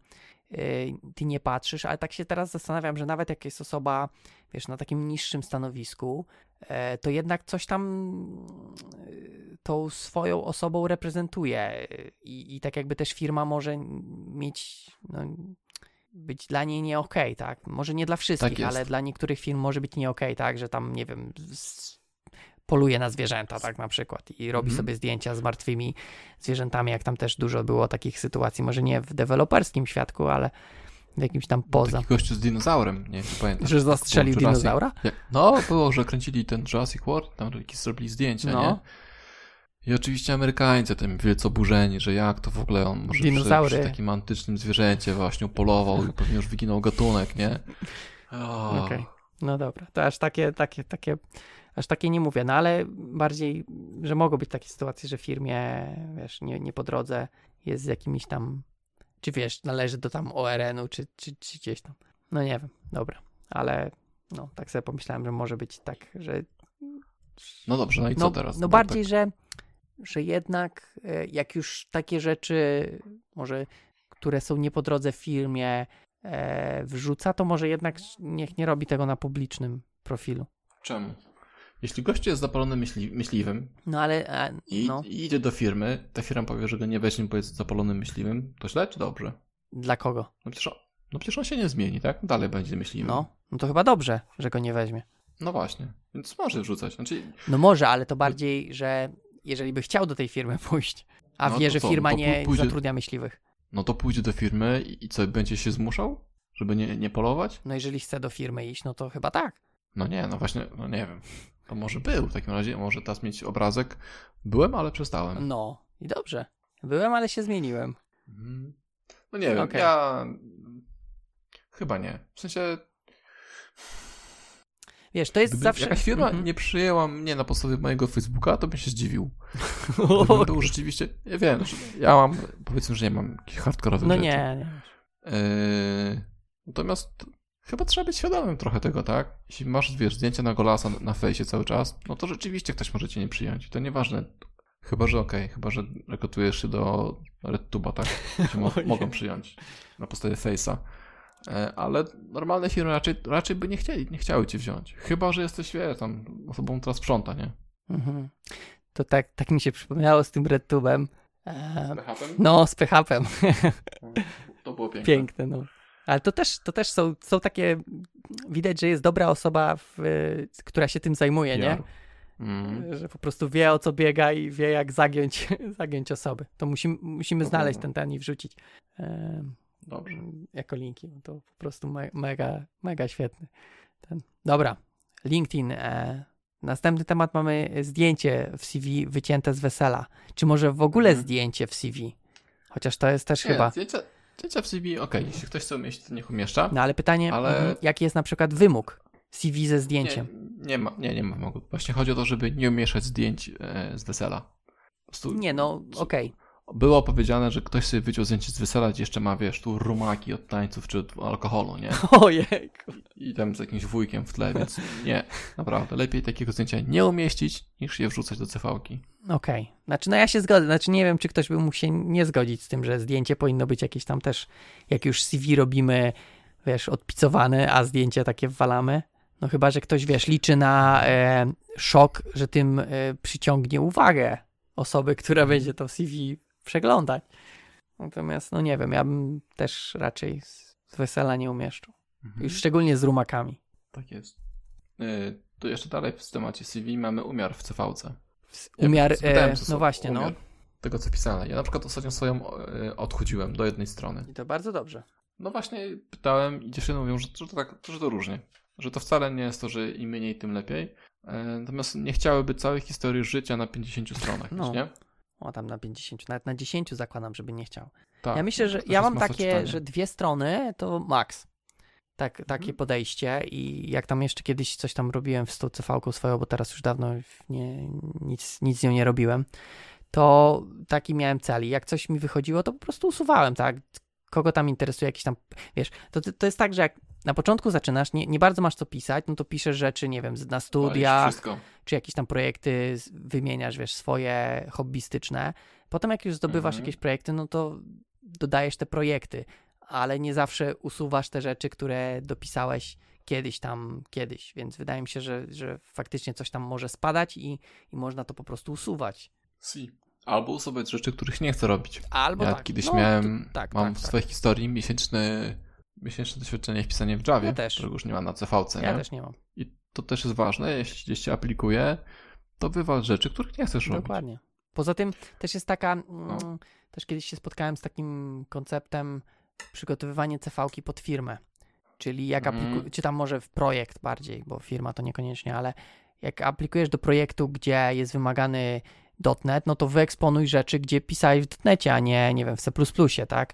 y, ty nie patrzysz, ale tak się teraz zastanawiam, że nawet jak jest osoba, wiesz, na takim niższym stanowisku, e, to jednak coś tam tą swoją osobą reprezentuje i, i tak jakby też firma może mieć, no, być dla niej nie okej, tak? Może nie dla wszystkich, Tak ale dla niektórych firm może być nie okej, tak? Że tam, nie wiem, z, poluje na zwierzęta, tak na przykład i robi Mhm. sobie zdjęcia z martwymi zwierzętami, jak tam też dużo było takich sytuacji, może nie w deweloperskim świadku, ale w jakimś tam poza. Taki gościu z dinozaurem, nie wiem czy pamiętasz. Że zastrzelił dinozaura? Jak, no, było, że kręcili ten Jurassic World, tam jakieś zrobili zdjęcia, No. nie? I oczywiście Amerykańcy tym wielce oburzeni, że jak to w ogóle on może Dinozaury. przy, przy takim antycznym zwierzęcie właśnie polował i pewnie już wyginął gatunek, nie? Okej. No dobra, to aż takie, takie, takie, aż takie nie mówię, no ale bardziej, że mogą być takie sytuacje, że firmie, wiesz, nie, nie po drodze jest z jakimiś tam, czy wiesz, należy do tam ORN-u, czy, czy, czy gdzieś tam. No nie wiem, dobra, ale no tak sobie pomyślałem, że może być tak, że No dobrze, no i co no, teraz? No Bo bardziej, Tak, że, że jednak e, jak już takie rzeczy, może które są nie po drodze firmie, e, wrzuca, to może jednak niech nie robi tego na publicznym profilu. czemu? Jeśli gościu jest zapalony myśli, myśliwym No ale, a, i, no, i idzie do firmy, ta firma powie, że go nie weźmie, bo jest zapalonym myśliwym, to źle czy dobrze? dla kogo? No przecież, on- no przecież on się nie zmieni, tak? Dalej będzie myśliwym. No, no to chyba dobrze, że go nie weźmie. No właśnie, więc może wrzucać. Znaczy, No może, ale to bardziej, że jeżeli by chciał do tej firmy [laughs] pójść, a No wie, że co, firma to nie pójdzie- zatrudnia myśliwych. no to pójdzie do firmy i, co, będzie się zmuszał, żeby nie, nie polować? No jeżeli chce do firmy iść, no to chyba tak. No nie, no właśnie, no nie wiem. To może był w takim razie, może teraz mieć obrazek. Byłem, ale przestałem. No i dobrze. Byłem, ale się zmieniłem. Mhm. No nie wiem, Okej. ja... Chyba nie. W sensie, Wiesz, to jest gdyby zawsze... jakaś firma Mhm. nie przyjęła mnie na podstawie mojego Facebooka, to bym się zdziwił. [laughs] Gdybym był rzeczywiście, ja wiem, że ja mam, powiedzmy, że nie mam jakichś hardkorowych No rzeczy. nie, nie. Yy, natomiast chyba trzeba być świadomym trochę tego, tak? Jeśli masz, wiesz, zdjęcie na golasa na, fejsie cały czas, no to rzeczywiście ktoś może cię nie przyjąć. To nieważne. Chyba, że okej, chyba, że rekrutujesz się do RedTube'a, tak? Cię mo- [laughs] mogą przyjąć na podstawie face'a. E, Ale normalne firmy raczej, raczej by nie chcieli, nie chciały cię wziąć. Chyba, że jesteś, wiesz, tam osobą, która sprząta, nie? Mhm. To tak, tak mi się przypomniało z tym RedTube'em. E, PHP? no, z PHP. [laughs] To było piękne. Piękne, no. Ale to też, to też są, są takie, widać, że jest dobra osoba, w, która się tym zajmuje, nie? Mm. Że po prostu wie o co biega i wie jak zagiąć, [laughs] zagiąć osoby. To musimy, musimy znaleźć ten, ten i wrzucić e, Dobrze. jako linki. To po prostu me, mega, mega świetny. Ten. Dobra, LinkedIn. E, następny temat mamy zdjęcie w CV wycięte z wesela. Czy może w ogóle Mhm. zdjęcie w CV? Chociaż to jest też Nie, chyba. Zdjęcia, zdjęcia w CV, okej, jeśli ktoś chce umieścić, to niech umieszcza. No ale pytanie, Ale- mhm, jaki jest na przykład wymóg CV ze zdjęciem? Nie, nie ma, nie, nie ma. Właśnie chodzi o to, żeby nie umieszczać zdjęć e, z wesela. Nie, no okej. Było powiedziane, że ktoś sobie wyciął zdjęcie z wesela, gdzie jeszcze ma, wiesz, tu rumaki od tańców czy od alkoholu, nie? [laughs] Ojejku. I tam z jakimś wujkiem w tle, więc nie, naprawdę. Lepiej takiego zdjęcia nie umieścić, niż je wrzucać do CV-ki. Okej. Okay. Znaczy, no ja się zgodzę. Znaczy, nie wiem, czy ktoś by mógł się nie zgodzić z tym, że zdjęcie powinno być jakieś tam też, jak już CV robimy, wiesz, odpicowane, a zdjęcie takie wwalamy. No chyba, że ktoś, wiesz, liczy na e, szok, że tym e, przyciągnie uwagę osoby, która Mhm. będzie to CV przeglądać. Natomiast, no nie wiem, ja bym też raczej z, z wesela nie umieszczył. Mhm. Już szczególnie z rumakami. Tak jest. Yy, to jeszcze dalej w temacie CV mamy umiar w CV-ce. Ja Umiar, e, no właśnie, no. umiar Tego, co pisane. Ja na przykład ostatnio swoją e, odchudziłem do jednej strony. I to bardzo dobrze. No właśnie pytałem i dziewczyny mówią, że, że, to tak, że to różnie. Że to wcale nie jest to, że im mniej, tym lepiej. E, natomiast nie chciałyby całej historii życia na 50 stronach, No. no. nie? O, tam na 50, nawet na 10 zakładam, żeby nie chciał. Tak. ja myślę, że to też ja mam takie, czytania. że dwie strony to maks. Tak, takie Mhm. podejście i jak tam jeszcze kiedyś coś tam robiłem w tą cv swoją, bo teraz już dawno nie, nic, nic z nią nie robiłem, to taki miałem cel i jak coś mi wychodziło, to po prostu usuwałem, tak? Kogo tam interesuje jakiś tam, wiesz, to, to jest tak, że jak na początku zaczynasz, nie, nie bardzo masz co pisać, no to piszesz rzeczy, nie wiem, na studiach, czy jakieś tam projekty wymieniasz, wiesz, swoje hobbystyczne. Potem jak już zdobywasz Mhm. jakieś projekty, no to dodajesz te projekty, ale nie zawsze usuwasz te rzeczy, które dopisałeś kiedyś tam, kiedyś, więc wydaje mi się, że, że faktycznie coś tam może spadać i, i można to po prostu usuwać. Si. Albo usuwać rzeczy, których nie chcę robić. Albo ja tak. kiedyś no, miałem, to- tak, mam tak, w tak. swojej historii miesięczny, miesięczne doświadczenie w pisaniu w Javie, Ja też. którego już nie ma na CV-ce, Ja nie? też nie mam. I to też jest ważne, jeśli gdzieś się aplikuje, to wywal rzeczy, których nie chcesz robić. Dokładnie. Poza tym też jest taka, mm, No. też kiedyś się spotkałem z takim konceptem przygotowywanie CV-ki pod firmę. Czyli jak Mhm. apliku- czy tam może w projekt bardziej, bo firma to niekoniecznie, ale jak aplikujesz do projektu, gdzie jest wymagany .NET, no to wyeksponuj rzeczy, gdzie pisałeś w .NETie, a nie, nie wiem, w C++, tak?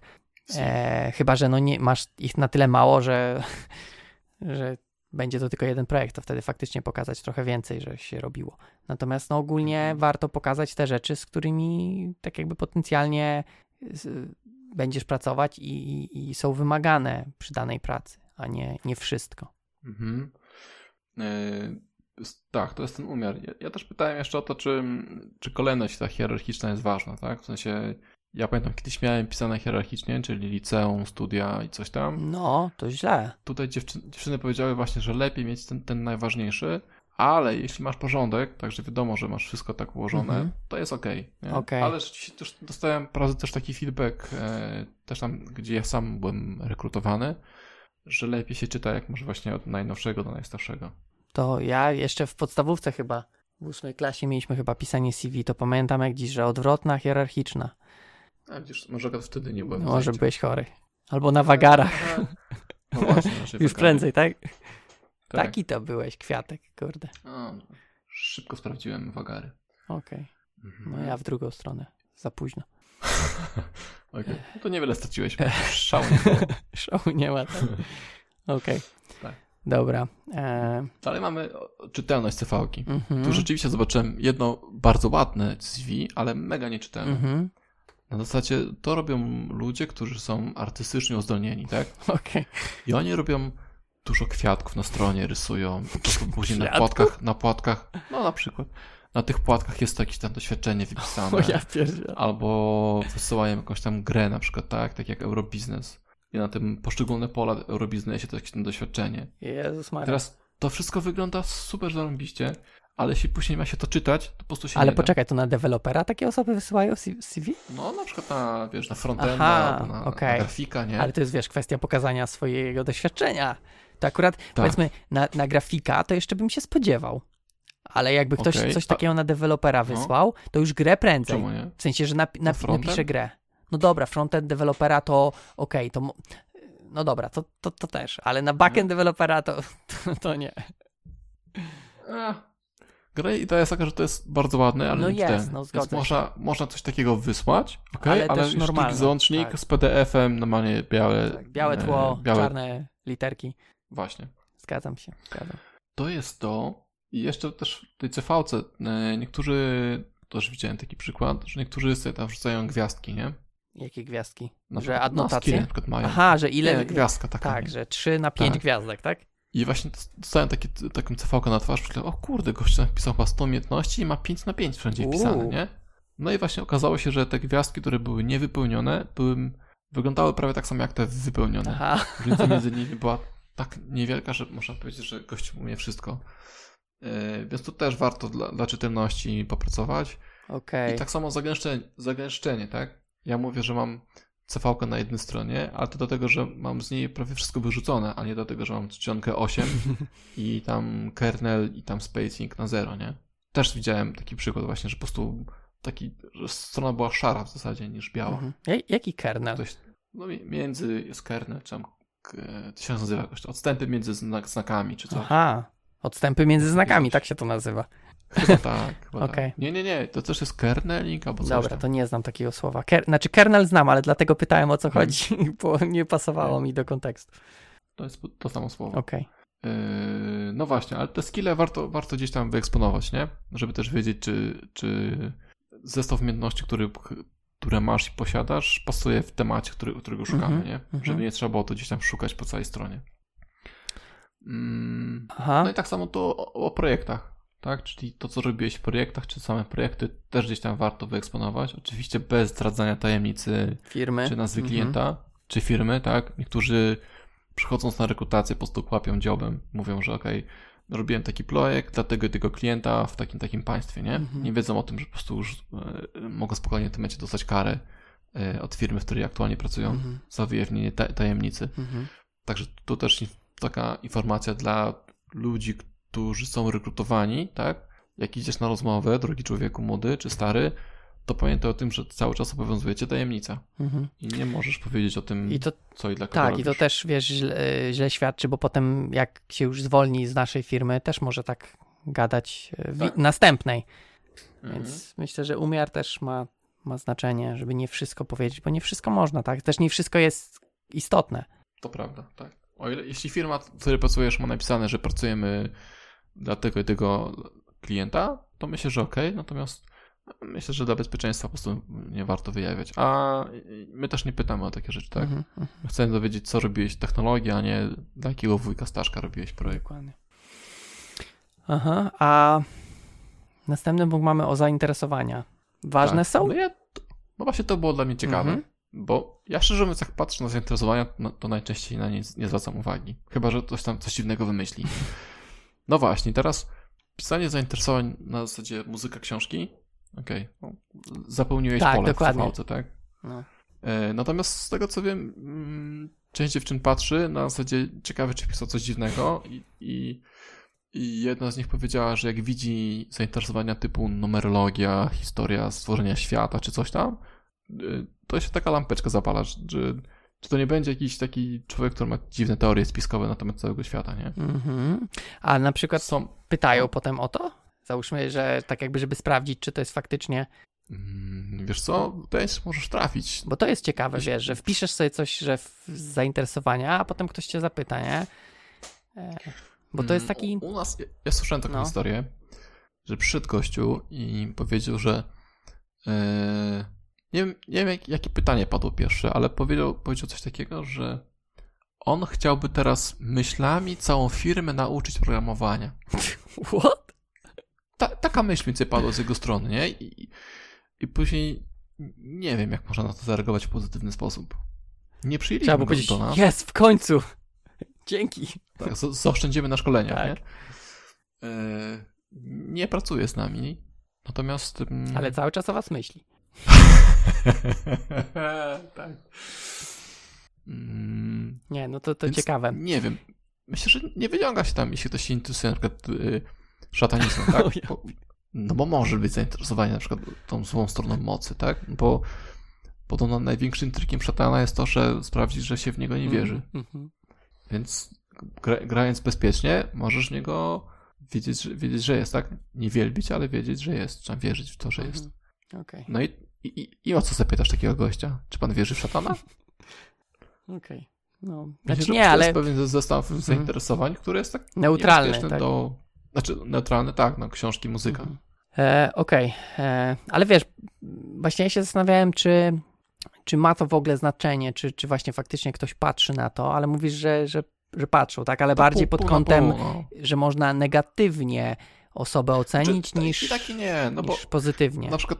E, chyba, że no nie, masz ich na tyle mało, że, [laughs] że będzie to tylko jeden projekt, to wtedy faktycznie pokazać trochę więcej, że się robiło. Natomiast no ogólnie Mhm. warto pokazać te rzeczy, z którymi tak jakby potencjalnie z, będziesz pracować i, i, i są wymagane przy danej pracy, a nie, nie wszystko. Mhm. E, tak, to jest ten umiar. Ja, ja też pytałem jeszcze o to, czy, czy kolejność ta hierarchiczna jest ważna, tak? W sensie, ja pamiętam, kiedyś miałem pisane hierarchicznie, czyli liceum, studia i coś tam. No, to źle. Tutaj dziewczy, dziewczyny powiedziały właśnie, że lepiej mieć ten, ten najważniejszy, ale jeśli masz porządek, także wiadomo, że masz wszystko tak ułożone, Mhm. to jest okej. nie? Okej. Ale rzeczywiście też dostałem razy też taki feedback, e, też tam, gdzie ja sam byłem rekrutowany, że lepiej się czyta, jak masz właśnie od najnowszego do najstarszego. To ja jeszcze w podstawówce chyba, w ósmej klasie mieliśmy chyba pisanie CV, to pamiętam jak dziś, że odwrotna, hierarchiczna. A widzisz, może wtedy nie byłem. w Może byłeś chory. Albo na wagarach. No właśnie, [laughs] Już prędzej, tak? Tak. Taki to byłeś, kwiatek, kurde. Szybko sprawdziłem wagary. Okej. Mhm. No ja w drugą stronę. Za późno. [laughs] Okej, no to niewiele straciłeś. [laughs] Szału nie było. Szału nie ma, tak? Okej. Tak. Dobra. E, Dalej mamy czytelność CV-ki. mhm. Tu rzeczywiście zobaczyłem jedno bardzo ładne CV, ale mega nieczytelne. Mhm. Na zasadzie to robią ludzie, którzy są artystycznie uzdolnieni, tak? Okej. I oni robią dużo kwiatków na stronie, rysują. To [laughs] później na płatkach, na płatkach, no na przykład, na tych płatkach jest jakieś tam doświadczenie wypisane. [laughs] O ja pierdzielę. Albo wysyłają jakąś tam grę na przykład, tak? Tak jak Eurobiznes. I na tym poszczególne pola w Eurobiznesie to jakieś tam doświadczenie. Jezus Maria. Teraz to wszystko wygląda super zarąbiście, ale jeśli później ma się to czytać, to po prostu się Ale nie poczekaj, to na dewelopera takie osoby wysyłają CV? da. No na przykład na, wiesz, na frontenda Aha, na, okej. na grafika, nie? Ale to jest, wiesz, kwestia pokazania swojego doświadczenia. To akurat, Tak. powiedzmy, na, na grafika to jeszcze bym się spodziewał. Ale jakby ktoś Okej, coś takiego na dewelopera No. wysłał, to już grę prędzej. Czemu nie? W sensie, że napi- napi- napisze grę. No dobra, frontend dewelopera to okej, to mo- no dobra, to, to, to też, ale na backend dewelopera to, [laughs] to, to nie. A, gra i to jest taka, że to jest bardzo ładne, ale No nie jest, czytelne. no Więc się. można, można coś takiego wysłać, okay? Ale ale, też taki załącznik tak. z PDF-em, normalnie białe. Tak, białe e, tło, białe, czarne literki. Właśnie. Zgadzam się, zgadzam. To jest to. I jeszcze też w tej CV-ce e, niektórzy też widziałem taki przykład, że niektórzy sobie tam wrzucają gwiazdki, nie? Jakie gwiazdki? Na że adnotacje? na przykład mają. Aha, że ile... Nie, gwiazdka taka. tak, nie? że 3 na 5 Tak. gwiazdek, tak? I właśnie dostałem takie, taką cefałkę na twarz, myślę, o kurde, gość napisał chyba 100 umiejętności i ma 5 na 5 wszędzie wpisane, nie? No i właśnie okazało się, że te gwiazdki, które były niewypełnione, były, wyglądały prawie tak samo jak te wypełnione. Aha. Różnica między [laughs] nimi była tak niewielka, że można powiedzieć, że gość umie wszystko. Yy, więc tu też warto dla, dla czytelności popracować. Okej. I tak samo zagęszczenie, zagęszczenie, tak? Ja mówię, że mam cv na jednej stronie, ale to dlatego, że mam z niej prawie wszystko wyrzucone, a nie dlatego, że mam czcionkę 8 [laughs] i tam kernel i tam spacing na 0, nie? Też widziałem taki przykład właśnie, że po prostu taki, że strona była szara w zasadzie niż biała. Mhm. Ja- Jaki kernel? Coś, no mi- między jest kernel, czy tam, to się nazywa jakoś, odstępy między znak, znakami, czy coś. Aha. Odstępy między znakami, tak się to nazywa. Chyba tak, chyba Okej. tak. Nie, nie, nie, to też jest kerneling albo coś Dobra, tam. to nie znam takiego słowa. Ker... Znaczy kernel znam, ale dlatego pytałem o co Mhm. chodzi, [laughs] bo nie pasowało mi do kontekstu. To jest to samo słowo. Okej. Yy, no właśnie, ale te skille warto, warto gdzieś tam wyeksponować, nie? Żeby też wiedzieć, czy, czy zestaw umiejętności, który, które masz i posiadasz, pasuje w temacie, który, którego szukamy, Mhm, nie? mhm. Żeby nie trzeba było to gdzieś tam szukać po całej stronie. Mm, Aha. no i tak samo to o, o projektach, tak? Czyli to, co robiłeś w projektach, czy same projekty, też gdzieś tam warto wyeksponować. Oczywiście bez zdradzania tajemnicy Firmy. czy nazwy Mhm. klienta, czy firmy, tak? Niektórzy przychodząc na rekrutację po prostu kłapią dziobem, mówią, że okej, robiłem taki projekt dla tego i tego klienta w takim takim państwie, nie? Mhm. Nie wiedzą o tym, że po prostu już e, mogą spokojnie w tym momencie dostać karę e, od firmy, w której aktualnie pracują Mhm. za wyjawnienie ta- tajemnicy. Także tu też taka informacja dla ludzi, którzy są rekrutowani, tak? Jak idziesz na rozmowę, drogi człowieku młody czy stary, to pamiętaj o tym, że cały czas obowiązuje cię tajemnica. Mhm. I nie możesz powiedzieć o tym, I to co i dla kogo tak, i to robisz. też wiesz, źle, źle świadczy, bo potem jak się już zwolni z naszej firmy, też może tak gadać e, w Tak. następnej. Mhm. Więc myślę, że umiar też ma, ma znaczenie, żeby nie wszystko powiedzieć, bo nie wszystko można, tak? Też nie wszystko jest istotne. To prawda, tak. O ile, jeśli firma, w której pracujesz, ma napisane, że pracujemy dla tego i tego klienta, to myślę, że okej, natomiast myślę, że dla bezpieczeństwa po prostu nie warto wyjawiać. A my też nie pytamy o takie rzeczy, tak? Mhm, mhm, My Chcemy dowiedzieć, co robiłeś technologię, a nie dla jakiego wujka Staszka robiłeś projekt. dokładnie. Aha, a następny punkt mamy o zainteresowania. Ważne tak. są? No, ja, no właśnie to było dla mnie ciekawe, Mhm. bo ja szczerze mówiąc, jak patrzę na zainteresowania, no, to najczęściej na nie nie zwracam uwagi. Chyba, że ktoś tam coś dziwnego wymyśli. No właśnie, teraz pisanie zainteresowań na zasadzie muzyka książki, okej, no, zapełniłeś Tak, pole dokładnie. w CV, tak? No. E, Natomiast z tego co wiem, mm, część dziewczyn patrzy na zasadzie ciekawe, czy pisał coś dziwnego i, i, i jedna z nich powiedziała, że jak widzi zainteresowania typu numerologia, historia stworzenia świata czy coś tam, y, to się taka lampeczka zapala, że, że czy to nie będzie jakiś taki człowiek, który ma dziwne teorie spiskowe na temat całego świata, nie? Mhm. A na przykład Są, pytają no. potem o to? Załóżmy, że tak jakby, żeby sprawdzić, czy to jest faktycznie, mm, wiesz co, że możesz trafić. bo to jest ciekawe, Jeśli- wiesz, że wpiszesz sobie coś, że z zainteresowania, a potem ktoś cię zapyta, nie? E, Bo to jest Mm, taki, U, u nas, ja, ja słyszałem taką No. historię, że przyszedł gościu i powiedział, że e, nie wiem, nie wiem jak, jakie pytanie padło pierwsze, ale powiedział, powiedział coś takiego, że on chciałby teraz myślami całą firmę nauczyć programowania. [laughs] what? Ta, taka myśl mi padła z jego strony, nie? I, I później nie wiem, jak można na to zareagować w pozytywny sposób. Nie przyjęliśmy Trzeba go powiedzieć, do nas. jest, w końcu! [laughs] Dzięki. Tak, z- zaoszczędzimy na szkoleniach, Tak. nie? Nie pracuje z nami, natomiast... mm, Ale cały czas o was myśli. [laughs] tak. Mm, Nie, no to, to ciekawe. Nie wiem. Myślę, że nie wyciąga się tam, jeśli ktoś się interesuje na przykład y, szatanizmem, tak? [laughs] Bo, no bo może być zainteresowany na przykład tą złą stroną mocy, tak? Bo podobno największym trikiem szatana jest to, że sprawdzić, że się w niego nie wierzy. Mhm. Więc gra, grając bezpiecznie, możesz w niego wiedzieć, że, wiedzieć, że jest, tak? Nie wielbić, ale wiedzieć, że jest. Trzeba wierzyć w to, że jest. Mhm. Okej, No i, i, i- o co zapytasz takiego gościa? Czy pan wierzy w szatana? [laughs] okej. No, Myślę, znaczy nie, to ale jest pewien zestaw zainteresowań, który jest tak neutralny, niebezpieczny tak. do... Znaczy neutralny, tak, no książki, muzyka. Mhm. E, Okej, e, ale wiesz, właśnie ja się zastanawiałem, czy, czy ma to w ogóle znaczenie, czy, czy właśnie faktycznie ktoś patrzy na to, ale mówisz, że, że, że patrzą, tak? Ale To bardziej pół- pod pół kątem, pół, no. że można negatywnie osobę ocenić Czy- niż, tak nie, no bo niż pozytywnie. na przykład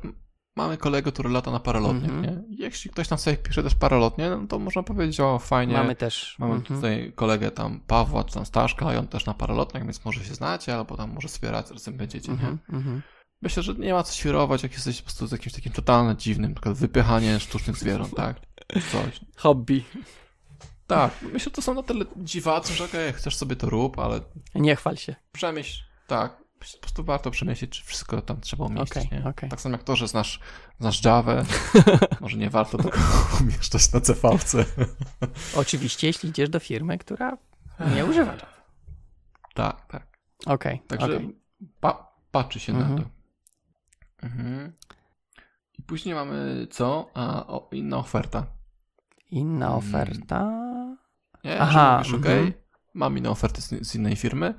mamy kolegę, który lata na paralotnie, nie? I jeśli ktoś tam sobie pisze też paralotnie, no to można powiedzieć, o fajnie, Mamy też. Mamy mhm. tutaj kolegę tam Pawła, czy tam Staszka i on też na paralotniach, więc może się znacie, albo tam może sobie razem będziecie, nie? Mhm, mhm. Myślę, że nie ma co świrować, jak jesteś po prostu z jakimś takim totalnie dziwnym, na przykład wypychanie sztucznych zwierząt, tak? Coś. Hobby. Tak, myślę, że to są na tyle dziwacy, że okej, chcesz sobie to rób, ale Nie chwal się. przemyśl, tak, po prostu warto przemyśleć, czy wszystko tam trzeba umieścić, nie? okej. Tak samo jak to, że znasz, znasz Javę, [laughs] może nie warto tego [laughs] umieszczać na CV-ce. Oczywiście, jeśli idziesz do firmy, która nie używa Java. tak, tak. Okej, Także okej. pa, patrzy się Mhm. na to. Mhm. I później mamy co? A, o, inna oferta. Inna Mm. oferta. Nie? Aha, mówisz, mhm. okej, mam inną ofertę z, z innej firmy,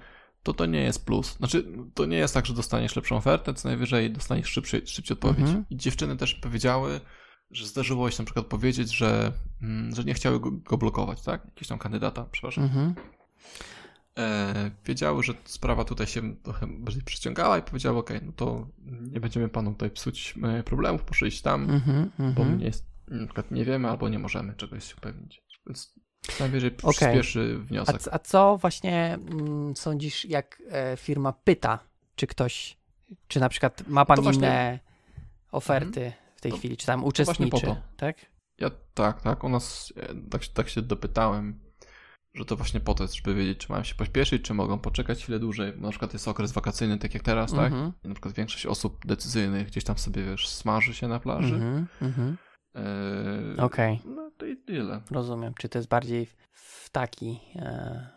to to nie jest plus. Znaczy, to nie jest tak, że dostaniesz lepszą ofertę, co najwyżej dostaniesz szybciej, szybciej odpowiedź. Mhm. I dziewczyny też powiedziały, że zdarzyło się na przykład powiedzieć, że, mm, że nie chciały go, go blokować, tak? Jakiś tam kandydata, przepraszam. Mhm. e, wiedziały, że sprawa tutaj się trochę bardziej przyciągała i powiedziały, okej, no to nie będziemy panu tutaj psuć e, problemów, proszę iść tam, Mhm. bo Mhm. nie na przykład nie wiemy albo nie możemy czegoś upewnić. Więc najwyżej Okej. przyspieszy A, wniosek. c- a co właśnie mm, sądzisz, jak e, firma pyta, czy ktoś, czy na przykład ma pan To właśnie- inne oferty w tej To- chwili, czy tam uczestniczy, to. tak? Ja tak, tak, u nas e, tak, się- tak się dopytałem, że to właśnie po to jest, żeby wiedzieć, czy mają się pośpieszyć, czy mogą poczekać chwilę dłużej. Na przykład jest okres wakacyjny, tak jak teraz, tak? Mhm. I na przykład większość osób decyzyjnych gdzieś tam sobie, wiesz, smaży się na plaży. Mhm. Mhm. E, Okej, No to i tyle. rozumiem. Czy to jest bardziej w- taki e?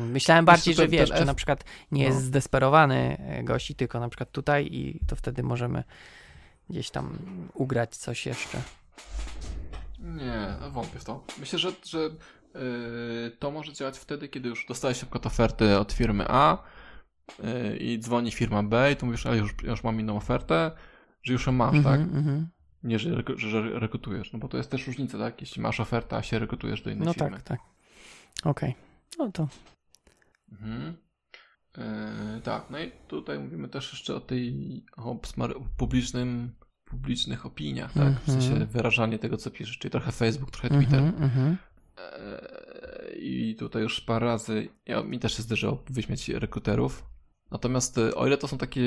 Myślałem bardziej, że wiesz, czy F- na przykład nie no. jest zdesperowany e, gości, tylko na przykład tutaj i to wtedy możemy gdzieś tam ugrać coś jeszcze. Nie, wątpię w to. Myślę, że, że yy, to może działać wtedy, kiedy już dostałeś na przykład ofertę od firmy A yy, i dzwoni firma B i tu mówisz, ale już, już mam inną ofertę, że już ją masz, tak? Mhm, mhm. Nie, że, że, rekrutujesz, no bo to jest też różnica, tak? Jeśli masz ofertę, a się rekrutujesz do innej No firmy. tak, tak. Okej. No to Mhm. Yy, tak, no i tutaj mówimy też jeszcze o tej o publicznym, publicznych opiniach, tak? W Mhm. sensie wyrażanie tego, co piszesz, czyli trochę Facebook, trochę Twitter. Mhm, mhm. Eee, I tutaj już parę razy ja, mi też się zdarzyło wyśmiać rekruterów. Natomiast e, o ile to są takie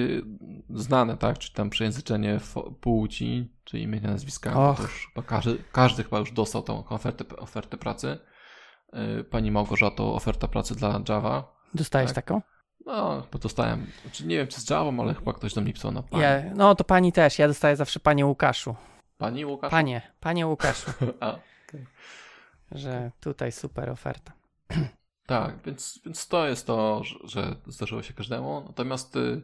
znane, tak, czy tam przejęzyczenie płci, czy imienia, nazwiska, Och. to już chyba każdy, każdy chyba już dostał tą ofertę, ofertę pracy. E, Pani Małgorzato, oferta pracy dla Java. Dostajesz Tak. taką? No, bo dostałem, znaczy nie wiem czy z Java, ale chyba ktoś do mnie pisał na pani. Ja, no to pani też. Ja dostaję zawsze panie Łukaszu. Pani Łukasz? Panie, panie Łukaszu. [laughs] A, że tutaj super oferta. [clears throat] Tak, więc, więc to jest to, że, zdarzyło się każdemu. Natomiast y,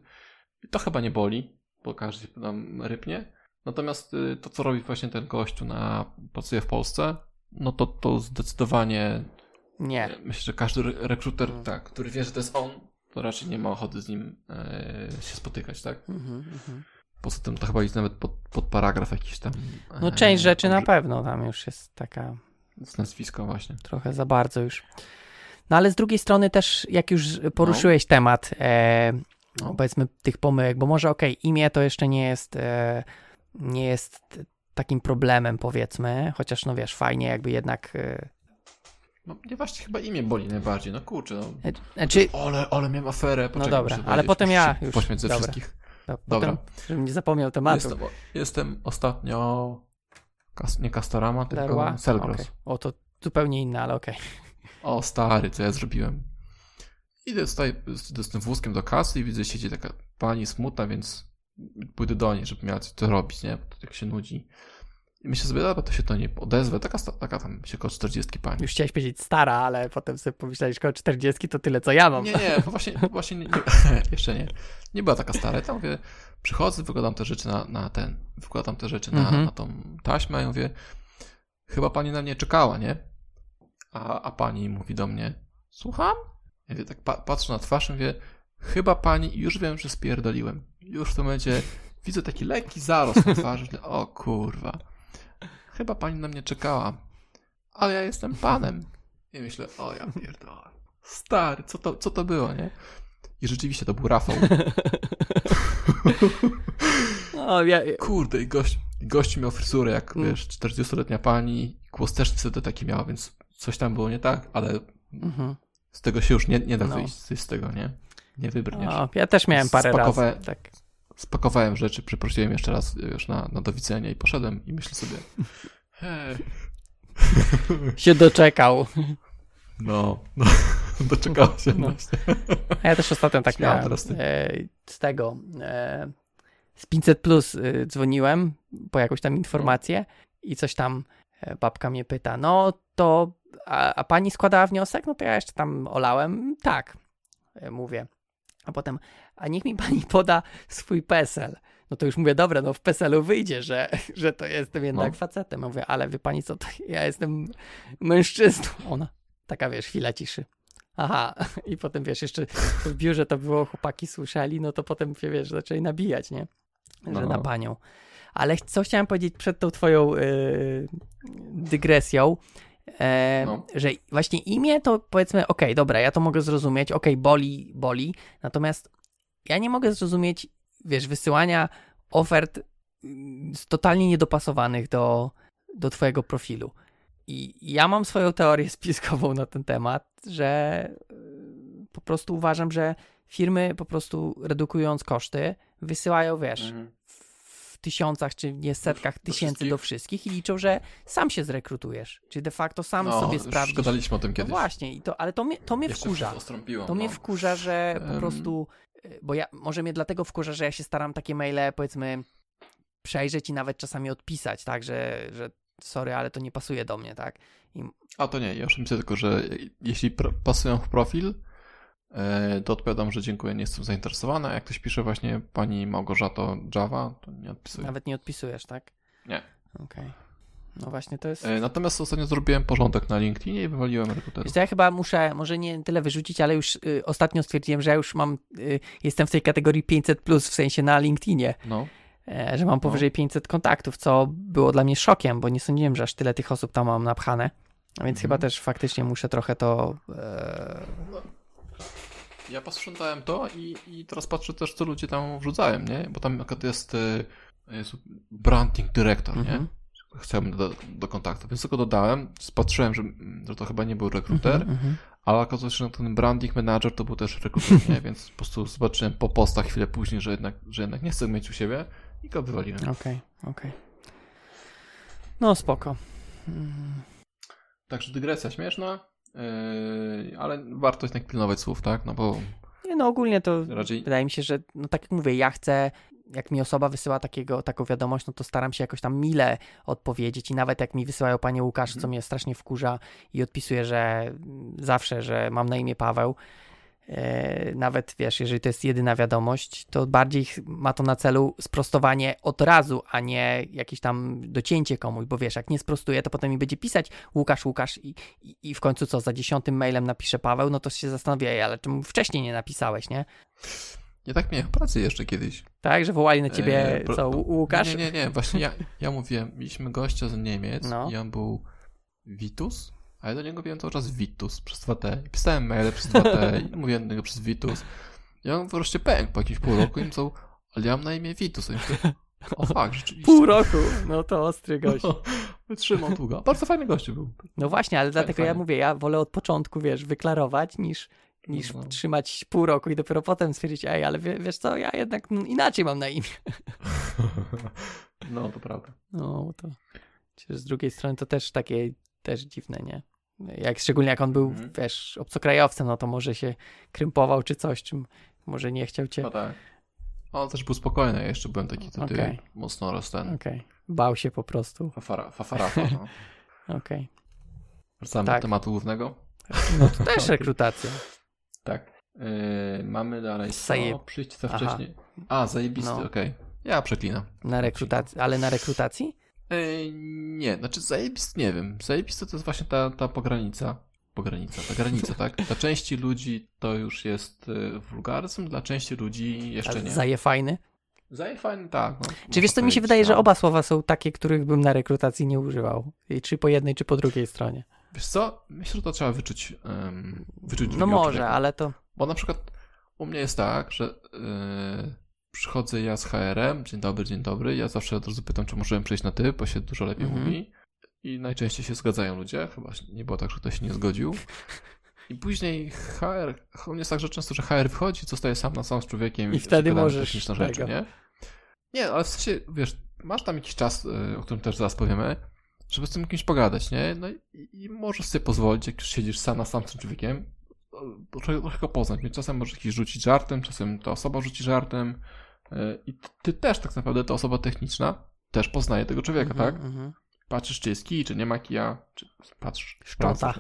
to chyba nie boli, bo każdy się tam rypnie. Natomiast y, to, co robi właśnie ten gościu na pracuje w Polsce, no to, to zdecydowanie Nie. myślę, że każdy re- rekruter, Mm. tak, który wie, że to jest on, to raczej nie ma ochoty z nim e, się spotykać, tak? Mhm, mhm. Poza tym to chyba jest nawet pod, pod paragraf jakiś tam. No e, część rzeczy na pewno tam już jest taka Z nazwiska właśnie. trochę za bardzo już. No ale z drugiej strony też, jak już poruszyłeś temat, e, No. powiedzmy tych pomyłek, bo może okej, imię to jeszcze nie jest, e, nie jest takim problemem powiedzmy, chociaż no wiesz, fajnie jakby jednak, e, No nie właśnie chyba imię boli najbardziej, no kurczę, no. e, znaczy, Ole, ale miałem aferę. Poczekaj, dobra, muszę ale potem ja już- Pośmiać ze dobra. wszystkich. no, Dobra. potem, żebym nie zapomniał tematu. Jestem, jestem ostatnio. Kas, nie Castorama, tylko? Selgros. Okej. O, to zupełnie inne, ale okej. O stary, co ja zrobiłem. Idę tutaj z, tym wózkiem do kasy i widzę, siedzi taka pani smutna, więc pójdę do niej, żeby miała coś co robić, nie? Bo to tak się nudzi. I myślę sobie, dobra, to się to nie odezwę. Taka, taka tam się koło 40 pani. Już chciałeś powiedzieć stara, ale potem sobie pomyślałeś, koło 40 to tyle, co ja mam. Nie, nie, właśnie, właśnie nie, nie, [laughs] jeszcze nie. Nie była taka stara. Ja mówię, przychodzę, wykładam te rzeczy na, na ten, wykładam te rzeczy na, Mhm. na tą taśmę i mówię, chyba pani na mnie czekała, nie? A, a pani mówi do mnie, słucham? Ja tak pa, patrzę na twarz i mówię, chyba pani, już wiem, że spierdoliłem. Już w tym momencie [laughs] widzę taki lekki zarost na twarzy. O kurwa. Chyba pani na mnie czekała. Ale ja jestem panem. I myślę, o ja pierdolę. Stary, co to, co to było, nie? I rzeczywiście to był Rafał. [laughs] No, ja, Kurde, i gość, gość miał fryzurę jak, Mm. wiesz, 40-letnia pani. Głos też wtedy taki miała, więc coś tam było nie tak, ale mhm. z tego się już nie, nie da No. wyjść z- tego, nie? Nie wybrniesz. o, ja też miałem parę Spakowałem- razy. Tak. Spakowałem rzeczy, przeprosiłem jeszcze raz już na, na do widzenia i poszedłem i myślę sobie, hej, [laughs] Się doczekał. no, no [laughs] doczekała się No. A ja też ostatnio tak Śmiałem miałem. E, z tego. E, z 500 plus e, dzwoniłem po jakąś tam informację i coś tam e, babka mnie pyta, no to a, a pani składała wniosek? No to ja jeszcze tam olałem. Tak, e, mówię. A potem, a niech mi pani [laughs] poda swój PESEL. No to już mówię, dobra, no w PESEL-u wyjdzie, że, [laughs] że to jestem jednak No. facetem. Mówię, ale wie pani co, to ja jestem mężczyzną. Ona, taka wiesz, chwila ciszy. Aha, [laughs] i potem wiesz, jeszcze w biurze to było, chłopaki słyszeli, no to potem się wiesz, zaczęli nabijać, nie? Że No. na panią. Ale co chciałem powiedzieć przed tą twoją yy, dygresją, e, No. że właśnie imię to powiedzmy, okej, dobra, ja to mogę zrozumieć, okej, boli, boli, natomiast ja nie mogę zrozumieć, wiesz, wysyłania ofert mm, totalnie niedopasowanych do, do twojego profilu. I ja mam swoją teorię [laughs] spiskową na ten temat, że y, po prostu uważam, że firmy po prostu redukując koszty, wysyłają, wiesz, w tysiącach czy nie setkach tysięcy wszystkich. do wszystkich i liczą, że sam się zrekrutujesz. Czyli de facto sam no, sobie sprawdzisz. Gadaliśmy o tym No kiedyś. właśnie, i to, ale to mnie, to mnie Jeszcze wkurza. to mnie no. wkurza, że po prostu, y, bo ja, może mnie dlatego wkurza, że ja się staram takie maile, powiedzmy, przejrzeć i nawet czasami odpisać, tak, że, że sorry, ale to nie pasuje do mnie, tak. I, A to nie, ja już myślę tylko, że jeśli pr- pasują w profil, e, to odpowiadam, że dziękuję, nie jestem zainteresowany. A jak ktoś pisze właśnie pani Małgorzato Java, to nie odpisuję. nawet nie odpisujesz, tak? Nie. Okej. No właśnie, to jest... E, Natomiast ostatnio zrobiłem porządek na LinkedInie i wywaliłem rekruterów. Ja chyba muszę, może nie tyle wyrzucić, ale już y, ostatnio stwierdziłem, że ja już mam, y, jestem w tej kategorii 500+, plus, w sensie na LinkedInie, No, e, że mam powyżej 500 kontaktów, co było dla mnie szokiem, bo nie sądziłem, że aż tyle tych osób tam mam napchane. Więc Mhm. chyba też faktycznie muszę trochę to. E, ja posprzątałem to i, i teraz patrzę też, co ludzie tam wrzucają, nie? Bo tam akurat jest, e, jest branding director, nie? mhm, Chciałbym do, do kontaktu, więc tylko dodałem. Spatrzyłem, że, że to chyba nie był rekruter, mhm, mhm. ale okazało się, że ten branding manager to był też rekruter, nie? Więc po prostu zobaczyłem po postach chwilę później, że jednak, że jednak nie chcę mieć u siebie i go wywaliłem. Okej, okej. No spoko. Mm, Także dygresja śmieszna, yy, ale warto jednak pilnować słów, tak? No bo Nie no, ogólnie to raczej wydaje mi się, że no tak jak mówię, ja chcę, jak mi osoba wysyła takiego, taką wiadomość, no to staram się jakoś tam mile odpowiedzieć i nawet jak mi wysyłają panie Łukasz, co Mhm. mnie strasznie wkurza i odpisuję, że mm, zawsze, że mam na imię Paweł, nawet wiesz, jeżeli to jest jedyna wiadomość, to bardziej ma to na celu sprostowanie od razu, a nie jakieś tam docięcie komuś, bo wiesz, jak nie sprostuję, to potem mi będzie pisać Łukasz, Łukasz i, i, i w końcu co, za dziesiątym mailem napisze Paweł, no to się zastanowię, "Ej, ale czemu wcześniej nie napisałeś, nie? ja tak miałem w pracy jeszcze kiedyś. Tak, że wołali na ciebie, pro- co, Łu- Łukasz? Nie, nie, nie, właśnie ja, ja mówiłem, mieliśmy gościa z Niemiec No. i on był Vitus, a ja do niego mówiłem cały czas Vitus przez 2T. I pisałem maile przez 2T i [laughs] mówiłem do niego przez Vitus. I on wreszcie pękł po jakimś pół roku i co, ale ja mam na imię Vitus. I myślę, o fakt, rzeczywiście. Pół roku, no to ostry gość. No, [laughs] wytrzymał długo. Bardzo fajny gościu był. No właśnie, ale dlatego ja fajnie. mówię, ja wolę od początku, wiesz, wyklarować, niż, niż No. trzymać pół roku i dopiero potem stwierdzić, ej, ale wie, wiesz co, ja jednak mm, inaczej mam na imię. [laughs] No, to prawda. No, to z drugiej strony to też takie, też dziwne, nie? Jak, szczególnie jak on był, Mhm. wiesz, obcokrajowcem, no to może się krępował czy coś, czym może nie chciał cię, No tak. On też był spokojny, ja jeszcze byłem taki wtedy Okej. mocno rozten. okej, bał się po prostu, Fafara, fafarafa, no. [laughs] okej. Wracamy Tak. do tematu głównego. No to też [laughs] rekrutacja. Tak. Yy, mamy dalej co? Zajeb- Przyjść za Aha. wcześnie. A, zajebisty, No. okej. Ja przeklinam. Na rekrutacji, ale na rekrutacji? Nie, znaczy zajebisty nie wiem. Zajebisty to jest właśnie ta, ta pogranica. pogranica, ta granica, tak? Dla części ludzi to już jest y, wulgaryzm, dla części ludzi jeszcze nie. Zaje fajny. Zaje fajny, tak. No, Czy wiesz, co mi się wydaje, że oba słowa są takie, których bym na rekrutacji nie używał. I czy po jednej, czy po drugiej stronie. Wiesz co? Myślę, że to trzeba wyczuć. Um, wyczuć no może, ale to. Bo na przykład u mnie jest tak, że yy, przychodzę ja z HR-em, dzień dobry, dzień dobry. Ja zawsze od razu pytam, czy możemy przejść na ty, bo się dużo lepiej mm -hmm. mówi. I najczęściej się zgadzają ludzie. Chyba nie było tak, że ktoś się nie zgodził. [laughs] I później HR, u mnie jest tak, że często, że HR wchodzi, zostaje sam na sam z człowiekiem i, i wtedy możesz techniczne rzeczy, nie? Nie, ale w sensie, wiesz, masz tam jakiś czas, y, o którym też zaraz powiemy, żeby z tym kimś pogadać, nie? No i, i możesz sobie pozwolić, jak już siedzisz sam na sam z tym człowiekiem, trochę, trochę go poznać. Czasem możesz jakiś rzucić żartem, czasem ta osoba rzuci żartem i ty też tak naprawdę, ta osoba techniczna też poznaje tego człowieka, mm -hmm, tak? Mm -hmm. Patrzysz, czy jest kij, czy nie ma kija, czy patrzysz. Szczota.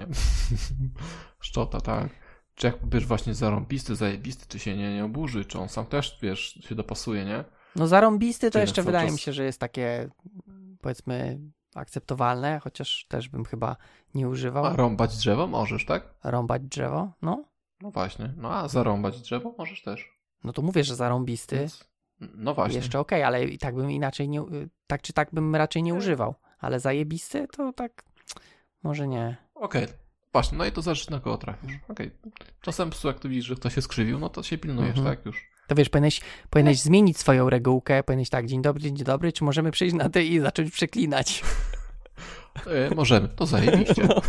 Szczota, tak. Czy jak wiesz, właśnie zarąbisty, zajebisty, czy się nie, nie oburzy, czy on sam też, wiesz, się dopasuje, nie? No zarąbisty to jeszcze wydaje czas... mi się, że jest takie, powiedzmy, akceptowalne, chociaż też bym chyba nie używał. A rąbać drzewo możesz, tak? Rąbać drzewo? No. No właśnie. No a zarąbać drzewo możesz też. No to mówię, że zarąbisty. Więc... No właśnie. Jeszcze okej, okay, ale i tak bym inaczej nie, tak czy tak bym raczej nie używał. Ale zajebisty to tak może nie. Okej. Okay. Właśnie, no i to zależy na kogo trafisz. Okej. Okay. Czasem jak tu widzisz, że ktoś się skrzywił, no to się pilnujesz, mhm. tak już. To wiesz, powinieneś, powinieneś zmienić swoją regułkę, powinieneś tak, dzień dobry, dzień dobry, czy możemy przejść na ty i zacząć przeklinać? [laughs] E, możemy, to zajebiście. No. [laughs]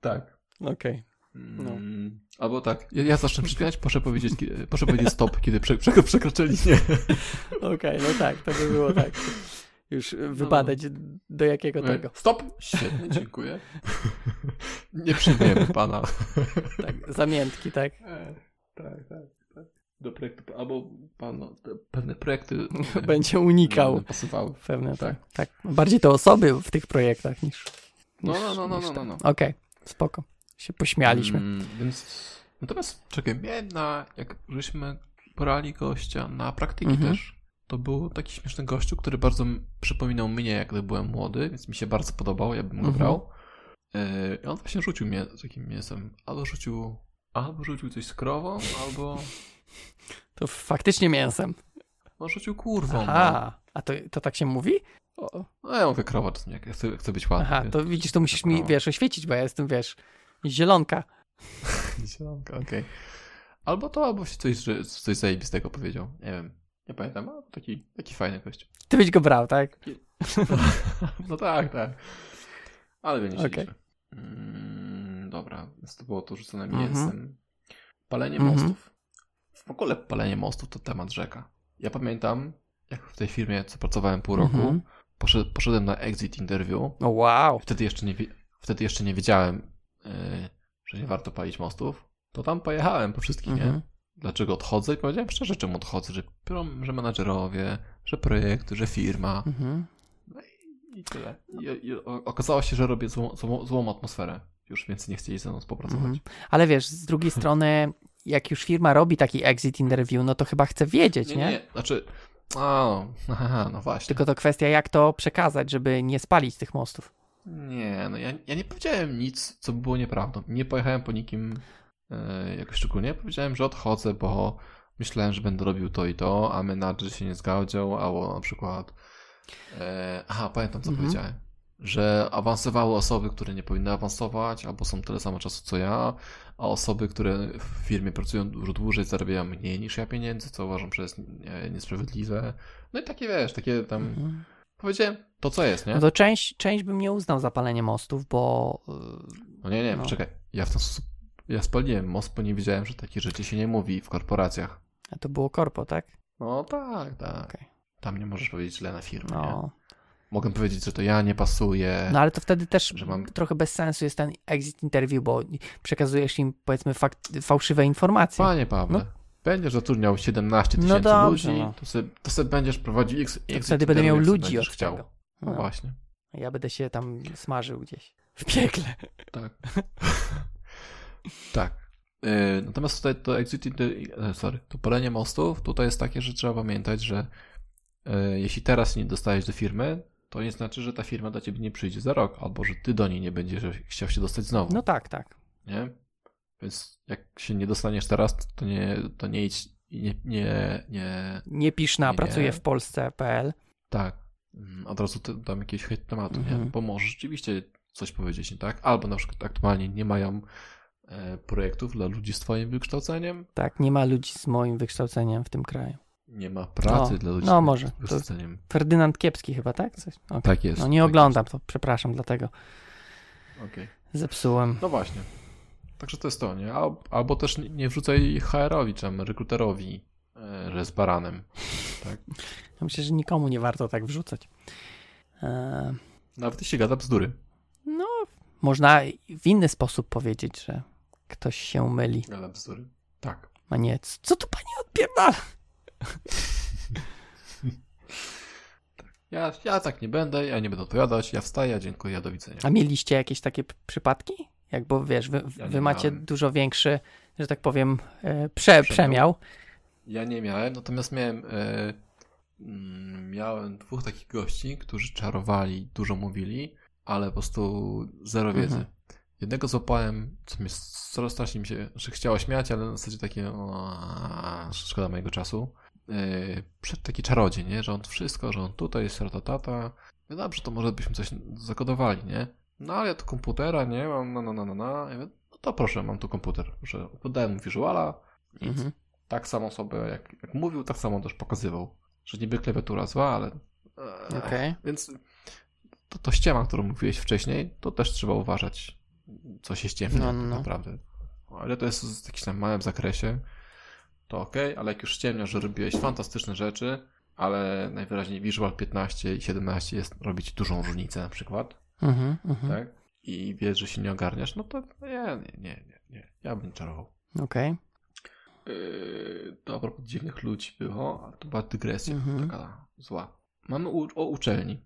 tak. Okej. No. Mm, albo tak, ja, ja zacznę przeklinać, proszę powiedzieć, proszę powiedzieć stop, kiedy prze, prze. [laughs] [laughs] Okej, okay, no tak, to by było tak. Już wybadać no, no. do jakiego e, tego. Stop! Świetnie, dziękuję. Nie przyjmiemy pana. [laughs] tak, zamiętki, tak? E, tak, tak, tak. Do projektu, albo pan, no, pewne projekty będzie unikał. Pasowały. Pewne, tak. tak. Bardziej to osoby w tych projektach niż. No, no, no, no, no, no, no. Okej, okay, spoko. Się pośmialiśmy. Mm, więc natomiast czekaj, miałem na, jak żeśmy porali gościa na praktyki mhm. też, to był taki śmieszny gościu, który bardzo przypominał mnie, jak gdy byłem młody, więc mi się bardzo podobał, ja bym go mhm. brał. Yy, I on właśnie rzucił mnie takim mięsem. Albo rzucił, albo rzucił coś z krową, albo... [laughs] To faktycznie mięsem. No rzucił kurwą. Aha, no. a to, to tak się mówi? O. No ja mówię krowa, jak ja chcę, chcę być ładny. Aha, to widzisz, to musisz mi, wiesz, oświecić, bo ja jestem, wiesz, zielonka. zielonka, okej. Okay. Albo to, albo się coś, coś zajebistego powiedział. Nie wiem. Nie pamiętam, ale taki, taki fajny gość. Ty byś go brał, tak? [laughs] no tak, tak. Ale będzie okay. mm, Dobra, więc to było to rzucone mhm. mięsem. Palenie mm -hmm. mostów. W ogóle palenie mostów to temat rzeka. Ja pamiętam, jak w tej firmie, co pracowałem pół roku, -hmm. poszedłem na exit interview. Oh, wow. Wtedy jeszcze nie, wtedy jeszcze nie wiedziałem, że nie warto palić mostów. To tam pojechałem po wszystkich, -hmm. nie? Mhm dlaczego odchodzę i powiedziałem szczerze, czemu odchodzę, że, że menadżerowie, że projekt, że firma. Mhm. No i, i tyle. I, I, okazało się, że robię złą, złą, złą, atmosferę. Już więcej nie chcieli ze mną współpracować. Mhm. Ale wiesz, z drugiej [laughs] strony, jak już firma robi taki exit interview, no to chyba chce wiedzieć, nie? Nie, nie. znaczy... O, aha, [laughs] no właśnie. Tylko to kwestia, jak to przekazać, żeby nie spalić tych mostów. Nie, no ja, ja nie powiedziałem nic, co by było nieprawdą. Nie pojechałem po nikim E, jakoś szczególnie. Powiedziałem, że odchodzę, bo myślałem, że będę robił to i to, a menadżer się nie zgadzał, albo na przykład e, aha, pamiętam co mhm. powiedziałem, że awansowały osoby, które nie powinny awansować, albo są tyle samo czasu co ja, a osoby, które w firmie pracują dużo dłużej, zarabiają mniej niż ja pieniędzy, co uważam, że jest niesprawiedliwe. No i takie, wiesz, takie tam... Mhm. Powiedziałem to, co jest, nie? No to część, część bym nie uznał zapalenie mostów, bo... No nie, nie, no. czekaj. Ja w ten sposób ja spaliłem most, bo nie wiedziałem, że takie rzeczy się nie mówi w korporacjach. A to było korpo, tak? No tak, tak. Okay. Tam nie możesz powiedzieć źle na firmę, no. nie? Mogę powiedzieć, że to ja nie pasuję. No ale to wtedy też mam... trochę bez sensu jest ten exit interview, bo przekazujesz im powiedzmy fakt, fałszywe informacje. Panie Pawle, no. Będziesz zatrudniał 17 no tysięcy no ludzi, no. to, sobie, to sobie będziesz prowadził ex, exit Wtedy będę miał ludzi od chciał. Tego. No, no właśnie. Ja będę się tam smażył gdzieś w piekle. Tak. Tak. E, natomiast tutaj to exit, e, sorry, to palenie mostów, tutaj jest takie, że trzeba pamiętać, że e, jeśli teraz nie dostajesz do firmy, to nie znaczy, że ta firma do ciebie nie przyjdzie za rok, albo że ty do niej nie będziesz chciał się dostać znowu. No tak, tak. Nie? Więc jak się nie dostaniesz teraz, to nie, to nie idź nie, nie, nie... Nie pisz na Nie. pracuję w Polsce.pl. Tak. Mm, Od razu dam jakieś hejt tematu, nie? Mhm. Bo możesz rzeczywiście coś powiedzieć nie tak, albo na przykład aktualnie nie mają e, projektów dla ludzi z twoim wykształceniem, Tak, nie ma ludzi z moim wykształceniem w tym kraju. nie ma pracy No, dla ludzi no z może, to- wykształceniem. Ferdynand Kiepski chyba, tak? Coś? okej. Tak jest. No nie tak oglądam, to przepraszam, dlatego jest. Okej. zepsułem. No właśnie. Także to jest to, nie? Al, albo też nie, wrzucaj HR-owi, czy rekruterowi, e, że jest baranem. [laughs] Tak? Ja Myślę, że nikomu nie warto tak wrzucać. Eee, Nawet jeśli gada bzdury. no, można w inny sposób powiedzieć, że ktoś się myli. Gada bzdury. Tak. A nie, co tu pani odpierdala? [laughs] Ja, ja tak nie będę, ja nie będę odpowiadać, ja wstaję, dziękuję, do widzenia. A mieliście jakieś takie przypadki? Jak bo wiesz, wy, Ja wy macie miałem. dużo większy, że tak powiem, e, prze, przemiał. Ja nie miałem, natomiast miałem, e, mm, miałem dwóch takich gości, którzy czarowali, dużo mówili, ale po prostu zero wiedzy. Mhm. Jednego złapałem, co mnie coraz strasznie mi się, że chciało śmiać, ale na zasadzie takie, o, szkoda mojego czasu. E, przed taki czarodziej, nie? Że on wszystko, że on tutaj jest ratatata. No dobrze, to może byśmy coś zakodowali, nie? No ale ja tu komputera, nie? Mam no, no, no, no, no. Ja mówię, no to proszę, mam tu komputer. Że podałem mu visuala, nic. Mhm. Tak samo sobie, jak, jak mówił, tak samo też pokazywał. Że niby klawiatura zła, ale... Eee, Okej. Więc to, to ściema, którą mówiłeś wcześniej, to też trzeba uważać, co się ściemnia No, no, no. naprawdę. O ile to jest w jakimś tam małym zakresie, to ok, ale jak już ściemnia, że robiłeś fantastyczne rzeczy, ale najwyraźniej Visual 15 i 17 jest robić dużą różnicę na przykład, Mhm, mhm. tak? I wiesz, że się nie ogarniasz, no to nie, nie, nie, nie, nie. ja bym czarował. Okej. Yy, to a propos dziwnych ludzi było, a to była dygresja Mhm. taka zła. Mamy u, o uczelni.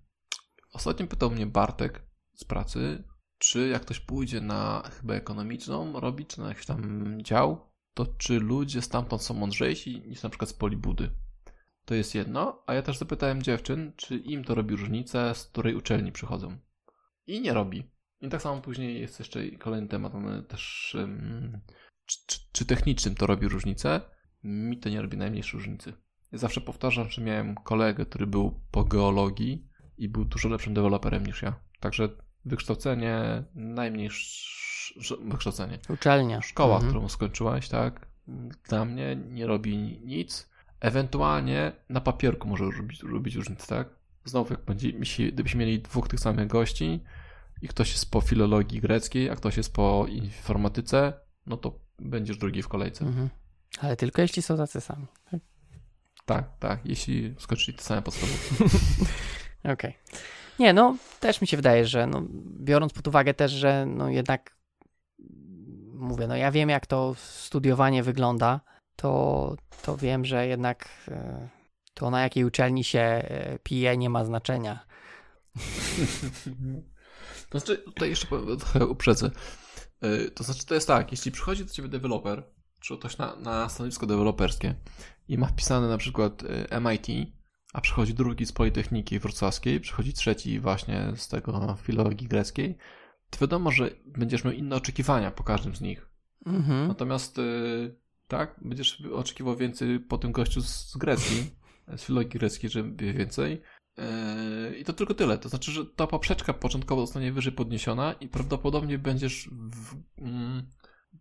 Ostatnio pytał mnie Bartek z pracy, czy jak ktoś pójdzie na chyba ekonomiczną robić, czy na jakiś tam dział, to czy ludzie stamtąd są mądrzejsi niż na przykład z Polibudy. To jest jedno, a ja też zapytałem dziewczyn, czy im to robi różnicę, z której uczelni przychodzą. I nie robi. I tak samo później jest jeszcze kolejny temat, ale też ym, czy, czy, czy technicznym to robi różnicę? Mi to nie robi najmniejszej różnicy. Ja zawsze powtarzam, że miałem kolegę, który był po geologii i był dużo lepszym deweloperem niż ja. Także wykształcenie, najmniejsze wykształcenie. Uczelnia. Szkoła, Mhm. którą skończyłaś, tak, dla mnie nie robi nic. Ewentualnie na papierku może robić, robić różnicę, tak? Znowu, jak będzie, gdybyśmy mieli dwóch tych samych gości i ktoś jest po filologii greckiej, a ktoś jest po informatyce, no to będziesz drugi w kolejce. Mhm. Ale tylko jeśli są tacy sami. Tak, tak, jeśli skończyli te same podstawowe. [laughs] Okej. Nie, no też mi się wydaje, że no, biorąc pod uwagę też, że no jednak mówię, no ja wiem jak to studiowanie wygląda, to, to wiem, że jednak e, to na jakiej uczelni się e, pije nie ma znaczenia. [laughs] To znaczy, tutaj jeszcze powiem, trochę uprzedzę. Yy, To znaczy, to jest tak, jeśli przychodzi do ciebie deweloper, czy ktoś na, na stanowisko deweloperskie i ma wpisane na przykład y, MIT, a przychodzi drugi z Politechniki Wrocławskiej, przychodzi trzeci właśnie z tego filologii greckiej, to wiadomo, że będziesz miał inne oczekiwania po każdym z nich. Mhm. Natomiast tak, będziesz oczekiwał więcej po tym gościu z, greckiej, z filologii greckiej, że wie więcej. Yy, I to tylko tyle. To znaczy, że ta poprzeczka początkowo zostanie wyżej podniesiona i prawdopodobnie będziesz w, mm,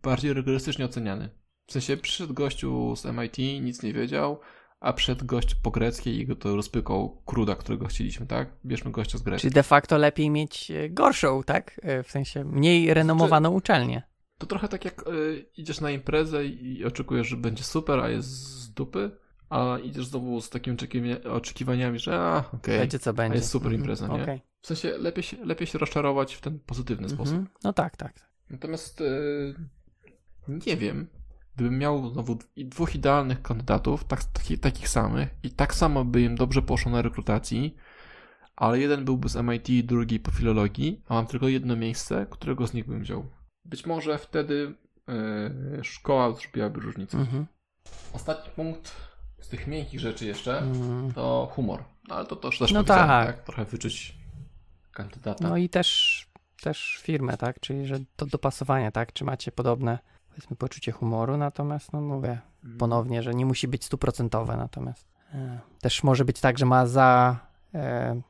bardziej rygorystycznie oceniany. W sensie przyszedł gościu z MIT, nic nie wiedział, a przed gość po greckiej i go to rozpykał kruda, którego chcieliśmy, tak? Bierzmy gościa z Grecji. Czyli de facto lepiej mieć e, gorszą, tak? E, W sensie mniej renomowaną uczelnię. To trochę tak jak y, idziesz na imprezę i, i oczekujesz, że będzie super, a jest z dupy, a idziesz znowu z takimi oczekiwania- oczekiwaniami, że a, okej. Będzie co będzie. jest super Mhm. impreza, nie? Okej. W sensie lepiej się, lepiej się rozczarować w ten pozytywny sposób. Mhm. No tak, tak. Natomiast y, nie wiem, gdybym miał znowu dwóch idealnych kandydatów, tak, taki, takich samych, i tak samo by im dobrze poszło na rekrutacji, ale jeden byłby z MIT, drugi po filologii, a mam tylko jedno miejsce, którego z nich bym wziął. Być może wtedy y, szkoła zrobiłaby różnicę. Mhm. Ostatni punkt z tych miękkich rzeczy jeszcze, Mm. to humor. No, ale to, to też No tak. tak. Trochę wyczuć kandydata. No i też, też firmę, tak? Czyli, że to dopasowanie, tak? Czy macie podobne, powiedzmy, poczucie humoru, natomiast, no mówię Mhm. ponownie, że nie musi być stuprocentowe, natomiast e, też może być tak, że ma za e,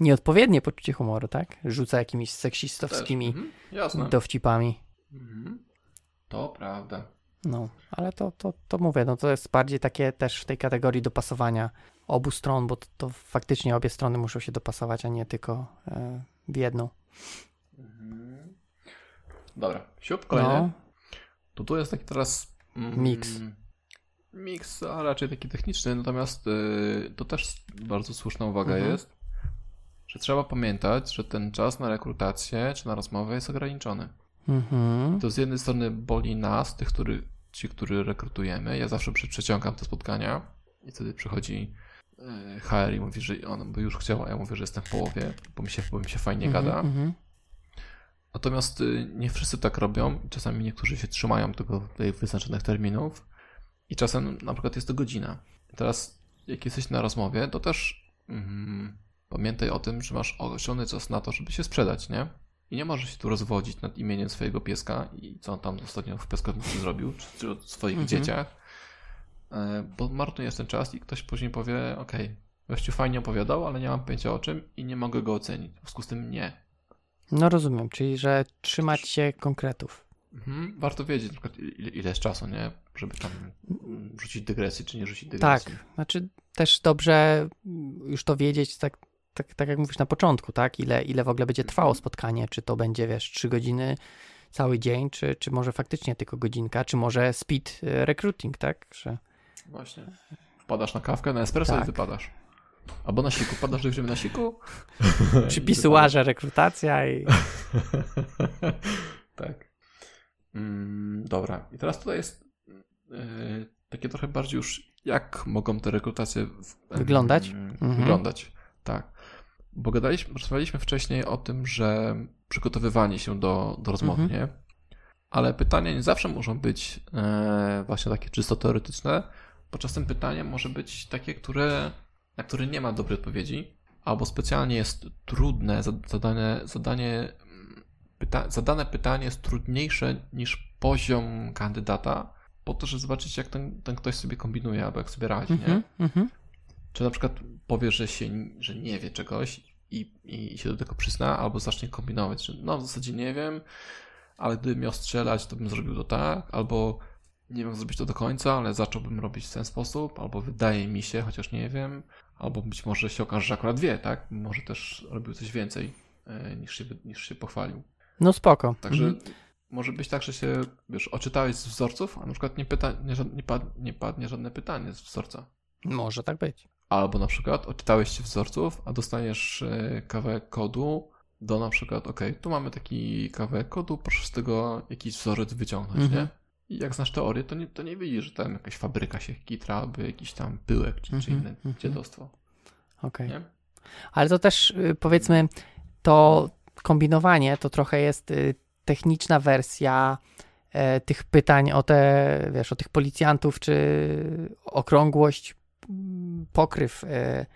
nieodpowiednie poczucie humoru, tak? Rzuca jakimiś Też. seksistowskimi. Jasne. dowcipami. Mhm. To prawda. No, ale to, to, to mówię, no to jest bardziej takie też w tej kategorii dopasowania obu stron, bo to, to faktycznie obie strony muszą się dopasować, a nie tylko e, w jedną. Mhm. Dobra, siup, kolejny. No, To tu jest taki teraz... mm, Miks. Miks, a raczej taki techniczny, natomiast y, to też bardzo słuszna uwaga Mhm. jest, że trzeba pamiętać, że ten czas na rekrutację czy na rozmowę jest ograniczony. mhm. To z jednej strony boli nas, tych, który, ci, którzy rekrutujemy. Ja zawsze przeciągam te spotkania i wtedy przychodzi e, HR i mówi, że on by już chciał, a ja mówię, że jestem w połowie, bo mi się, bo mi się fajnie Mhm, gada. mhm. Natomiast y, nie wszyscy tak robią. Czasami niektórzy się trzymają tego tych wyznaczonych terminów i czasem na przykład jest to godzina. I teraz jak jesteś na rozmowie, to też mm, pamiętaj o tym, że masz określony czas na to, żeby się sprzedać, nie? I nie możesz się tu rozwodzić nad imieniem swojego pieska i co on tam ostatnio w piaskownicy zrobił, czy, czy o swoich Mhm. dzieciach, e, bo marnujesz ten czas i ktoś później powie, okej, gościu fajnie opowiadał, ale nie mam pojęcia o czym i nie mogę go ocenić. W związku z tym nie. No rozumiem, czyli że trzymać się konkretów. Mhm. Warto wiedzieć na przykład ile, ile jest czasu, nie? Żeby tam rzucić dygresję, czy nie rzucić Tak, dygresji. znaczy też dobrze już to wiedzieć, tak, tak, tak jak mówisz na początku, tak? Ile, ile w ogóle będzie trwało Mhm. spotkanie, czy to będzie, wiesz, trzy godziny, cały dzień, czy, czy może faktycznie tylko godzinka, czy może speed e, recruiting, tak? Że, Właśnie. Wpadasz na kawkę, na espresso Tak. i wypadasz. Albo na siku. Padasz do na siku. [laughs] przy i pisuarze rekrutacja i... [laughs] tak. Mm, dobra. I teraz tutaj jest yy, takie trochę bardziej już, jak mogą te rekrutacje w, Wyglądać? mm, Mhm. Wyglądać, tak. Bo gadaliśmy, rozmawialiśmy wcześniej o tym, że przygotowywanie się do, do rozmowy, Mhm. nie? Ale pytania nie zawsze muszą być e, właśnie takie czysto teoretyczne, bo czasem pytanie może być takie, które, na które nie ma dobrej odpowiedzi, albo specjalnie jest trudne za- zadane, zadanie, pyta, zadane pytanie jest trudniejsze niż poziom kandydata, po to, żeby zobaczyć, jak ten, ten ktoś sobie kombinuje, albo jak sobie radzi, nie? Mhm, mhm. Czy na przykład powie, że, się, że nie wie czegoś i, i się do tego przyzna, albo zacznie kombinować, że no w zasadzie nie wiem, ale gdybym miał strzelać, to bym zrobił to tak, albo nie wiem zrobić to do końca, ale zacząłbym robić w ten sposób, albo wydaje mi się, chociaż nie wiem, albo być może się okaże, że akurat wie, tak? Może też robił coś więcej e, niż się, niż się pochwalił. No spoko. Także Mhm. może być tak, że się, wiesz, oczytałeś z wzorców, a na przykład nie, pyta, nie, nie, pad, nie padnie żadne pytanie z wzorca. Może tak być. Albo na przykład odczytałeś się wzorców, a dostaniesz e, kawałek kodu do na przykład, ok, tu mamy taki kawałek kodu, proszę z tego jakiś wzorzec wyciągnąć, Mhm. nie? I jak znasz teorię, to nie, to nie widzisz, że tam jakaś fabryka się kitra, albo jakiś tam pyłek, czy, czy Mhm, inne mhm. dziadostwo, Okej. nie? Ale to też y, powiedzmy, to kombinowanie to trochę jest y, techniczna wersja e, tych pytań o te, wiesz, o tych policjantów, czy okrągłość, pokryw. e,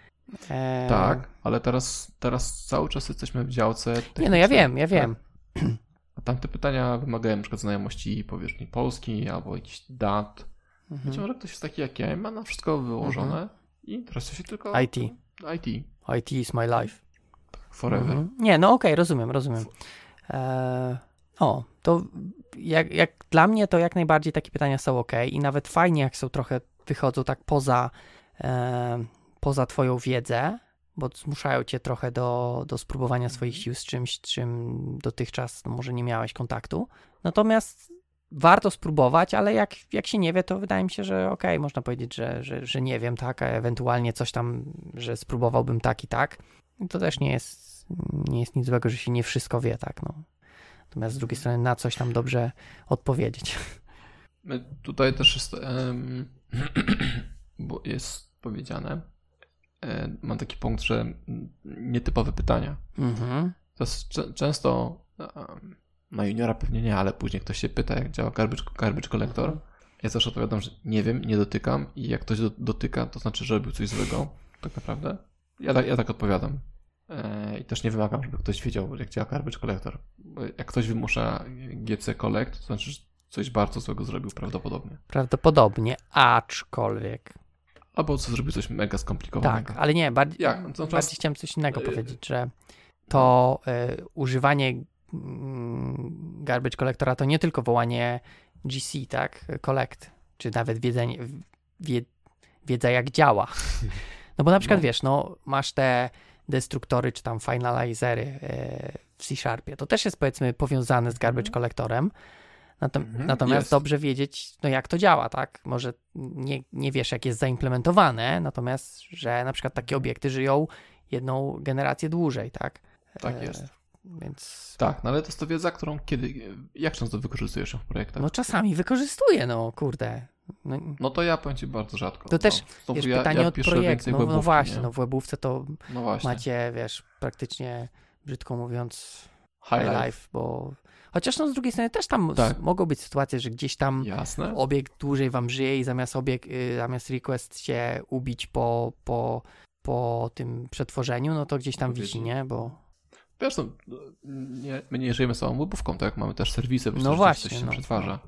e, Tak, ale teraz, teraz cały czas jesteśmy w działce Nie, no ja wiem, ja tak? wiem. [clears throat] A tamte pytania wymagają na przykład znajomości powierzchni Polski, albo jakichś dat. Być Mhm. może ktoś jest taki jak ja i ma na wszystko wyłożone i interesuje się tylko IT. IT. IT is my life. Forever. Mhm. Nie, no okej, rozumiem, rozumiem. E, o, to jak, jak dla mnie to jak najbardziej takie pytania są ok i nawet fajnie jak są trochę, wychodzą tak poza, poza twoją wiedzę, bo zmuszają cię trochę do, do spróbowania swoich sił z czymś, z czym dotychczas no, może nie miałeś kontaktu. Natomiast warto spróbować, ale jak, jak się nie wie, to wydaje mi się, że okej, można powiedzieć, że, że, że nie wiem, tak, a ewentualnie coś tam, że spróbowałbym tak i tak. To też nie jest, nie jest nic złego, że się nie wszystko wie, tak, no. Natomiast z drugiej strony na coś tam dobrze odpowiedzieć. Tutaj też jest, em, [clears throat] bo jest powiedziane, e, mam taki punkt, że nietypowe pytania. Mhm. To często, na juniora pewnie nie, ale później ktoś się pyta, jak działa garbage, garbage collector Ja zawsze odpowiadam, że nie wiem, nie dotykam i jak ktoś do, dotyka, to znaczy, że robił coś złego, tak naprawdę. Ja, tak- ja tak odpowiadam. E, I też nie wymagam, żeby ktoś wiedział, jak działa garbage collector. Jak ktoś wymusza GC collect, to znaczy, że coś bardzo złego zrobił prawdopodobnie. Prawdopodobnie, aczkolwiek. Albo co zrobił coś mega skomplikowanego. Tak, ale nie, bardziej, Jak? No bardziej czas- chciałem coś innego y- powiedzieć, że to y, używanie mm, garbage collectora to nie tylko wołanie GC, tak, collect, czy nawet wiedzenie, wie, wiedza jak działa. [laughs] No bo na przykład No. wiesz, no masz te destruktory, czy tam finalizery y, w C-Sharpie, to też jest powiedzmy powiązane z garbage Mhm. collectorem, Natom- Mhm, natomiast jest. dobrze wiedzieć, no jak to działa, tak? Może nie, nie wiesz, jak jest zaimplementowane, natomiast, że na przykład takie obiekty żyją jedną generację dłużej, tak? Tak E, jest. Więc Tak, no ale to jest to wiedza, którą kiedy, jak często wykorzystujesz ją w projektach? no czasami wykorzystuję, no kurde. No, No to ja powiem Ci bardzo rzadko. To też, no, znowu wiesz, ja, pytanie ja od projektu, no, no właśnie, nie? no w webówce to No macie, wiesz, praktycznie, brzydko mówiąc, High high life. life, bo chociaż no z drugiej strony też tam Tak. mogą być sytuacje, że gdzieś tam Jasne. obiekt dłużej wam żyje i zamiast obiekt, y, zamiast request się ubić po, po, po tym przetworzeniu, no to gdzieś tam wisi, nie? Bo Wiesz, no, nie, my nie żyjemy samą webówką, tak? Mamy też serwisy, No właśnie, coś się no. przetwarza.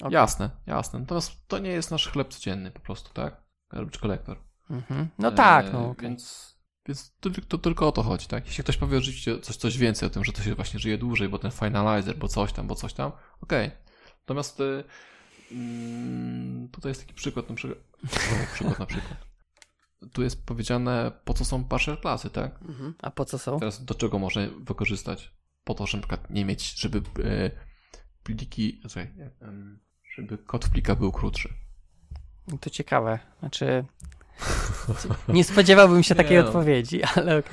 Okej. Jasne, jasne. Natomiast to nie jest nasz chleb codzienny po prostu, tak? Garbage collector. mhm. no tak, E, no okej. Więc, więc to, to tylko o to chodzi, tak? Jeśli ktoś powie rzeczywiście coś, coś więcej o tym, że to się właśnie żyje dłużej, bo ten finalizer, bo coś tam, bo coś tam, okej. Natomiast y, mm, tutaj jest taki przykład, na przykład, przykład na przykład. Tu jest powiedziane, po co są partial klasy, tak? Mhm. A po co są? Teraz do czego można wykorzystać? Po to, żeby na przykład nie mieć, żeby e, pliki, em, żeby kod w plika był krótszy. To ciekawe. Znaczy, nie spodziewałbym się takiej odpowiedzi, ale okej.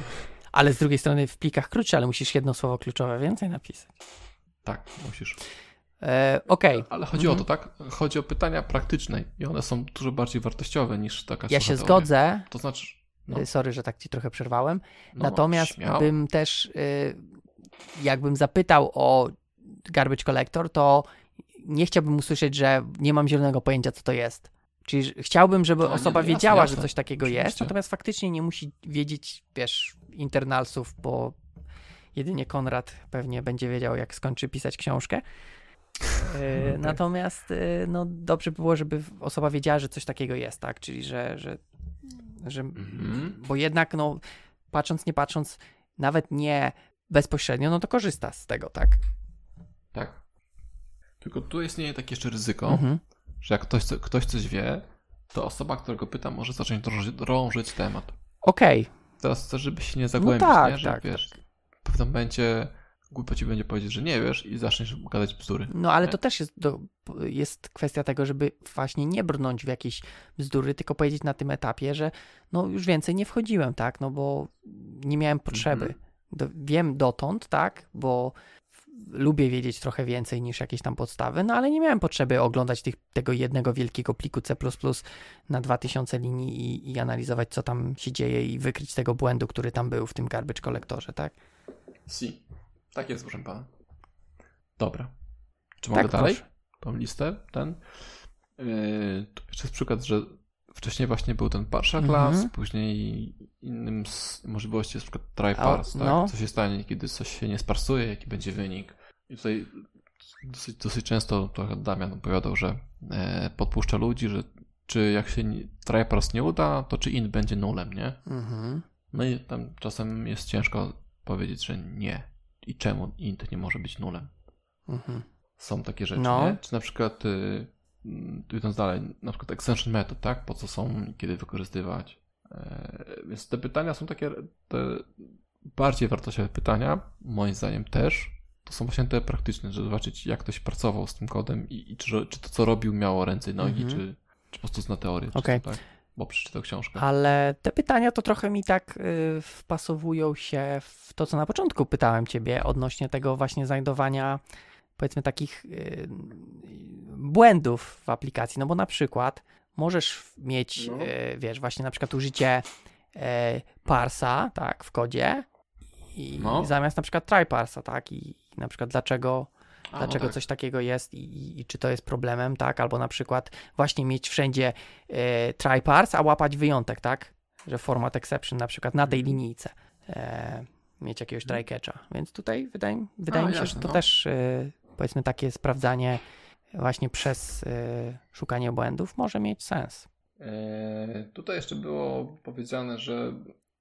Ale z drugiej strony w plikach krótsze, ale musisz jedno słowo kluczowe więcej napisać. Tak, musisz. E, okej. Ale chodzi Mhm. o to, tak? Chodzi o pytania praktyczne i one są dużo bardziej wartościowe niż taka Ja się zgodzę. To znaczy, no, E, Sorry, że tak ci trochę przerwałem. no, Natomiast śmiało. bym też, y, jakbym zapytał o garbage collector, to nie chciałbym usłyszeć, że nie mam zielonego pojęcia, co to jest. Czyli chciałbym, żeby nie, osoba no jasne, wiedziała, jasne. że coś takiego jest, Oczywiście. natomiast faktycznie nie musi wiedzieć, wiesz, internalsów, bo jedynie Konrad pewnie będzie wiedział, jak skończy pisać książkę. E, [laughs] Okej. Natomiast e, no, dobrze by było, żeby osoba wiedziała, że coś takiego jest, tak? Czyli, że, że, że Mhm. bo jednak, no, patrząc, nie patrząc, nawet nie bezpośrednio, no to korzysta z tego, tak? Tak. Tylko tu istnieje takie jeszcze ryzyko, Mhm. Że jak ktoś, ktoś coś wie, to osoba, którego pyta, może zacząć drążyć, drążyć temat. Okej, Teraz chcę, żeby się nie zagłębić, tak, nie? Że tak, wiesz, w pewnym momencie głupio ci będzie powiedzieć, że nie wiesz i zaczniesz gadać bzdury. no ale Nie? to też jest, do, jest kwestia tego, żeby właśnie nie brnąć w jakieś bzdury, tylko powiedzieć na tym etapie, że no już więcej nie wchodziłem, tak? No bo nie miałem potrzeby. Mhm. Do, wiem dotąd, tak? Bo lubię wiedzieć trochę więcej niż jakieś tam podstawy, no ale nie miałem potrzeby oglądać tych, tego jednego wielkiego pliku C na 2000 linii i, i analizować, co tam się dzieje i wykryć tego błędu, który tam był w tym garbage kolektorze, tak? Si. Tak jest, proszę pana. Dobra. Czy Tak, mogę dalej? proszę. Tą listę, ten. Yy, tu jeszcze jest przykład, że wcześniej właśnie był ten partial Mhm. class, później innym z możliwości jest na przykład try parse, tak? no. Co się stanie, kiedy coś się nie sparsuje, jaki będzie wynik. I tutaj dosyć, dosyć często to Damian opowiadał, że e, podpuszcza ludzi, że czy jak się try parse nie uda, to czy int będzie nulem, nie? Mhm. No i tam czasem jest ciężko powiedzieć, że nie. I czemu int nie może być nulem? Mhm. Są takie rzeczy, No. nie? Czy na przykład, y, idąc dalej, na przykład extension method, tak? Po co są, i kiedy wykorzystywać? E, więc te pytania są takie, te bardziej wartościowe pytania, moim zdaniem też. To są właśnie te praktyczne, żeby zobaczyć, jak ktoś pracował z tym kodem i, i czy, czy to, co robił, miało ręce i nogi, Mhm. czy, czy po prostu zna teorię, czy Okej. co, tak? Bo przeczytał książkę. Ale te pytania to trochę mi tak y, wpasowują się w to, co na początku pytałem ciebie odnośnie tego właśnie znajdowania powiedzmy takich y, błędów w aplikacji. No bo na przykład możesz mieć, No. y, wiesz, właśnie na przykład użycie y, parsa, tak, w kodzie i No. zamiast na przykład try parsa, tak, i na przykład dlaczego A, dlaczego no tak. coś takiego jest i, i, czy to jest problemem, tak? Albo na przykład właśnie mieć wszędzie e, try parse, a łapać wyjątek, tak? Że format exception na przykład na tej Mhm. linijce e, mieć jakiegoś Mhm. try catcha. Więc tutaj wydaje, wydaje mi się, że jasne, to no. też e, powiedzmy takie sprawdzanie właśnie przez e, szukanie błędów może mieć sens. E, tutaj jeszcze było powiedziane, że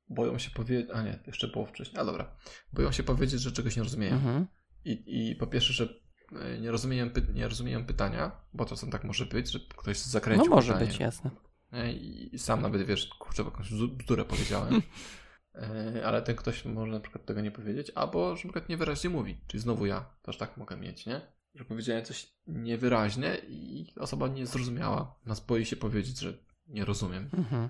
boją się powiedzieć. A nie, jeszcze było wcześniej. A dobra. Boją się powiedzieć, że czegoś nie rozumieją. Mhm. I, I po pierwsze, że e, nie rozumieją, py, nie rozumieją pytania, bo czasem tak może być, że ktoś No zakręcił może pytanie. być, jasne. Nie? I, sam nawet wiesz, kurczę, jakąś bzdu- bzdurę powiedziałem. [laughs] E, Ale ten ktoś może na przykład tego nie powiedzieć, albo że na przykład niewyraźnie mówi. Czyli znowu ja też tak mogę mieć, nie? Że powiedziałem coś niewyraźnie i osoba nie zrozumiała. Nas boi się powiedzieć, że nie rozumiem. Mhm.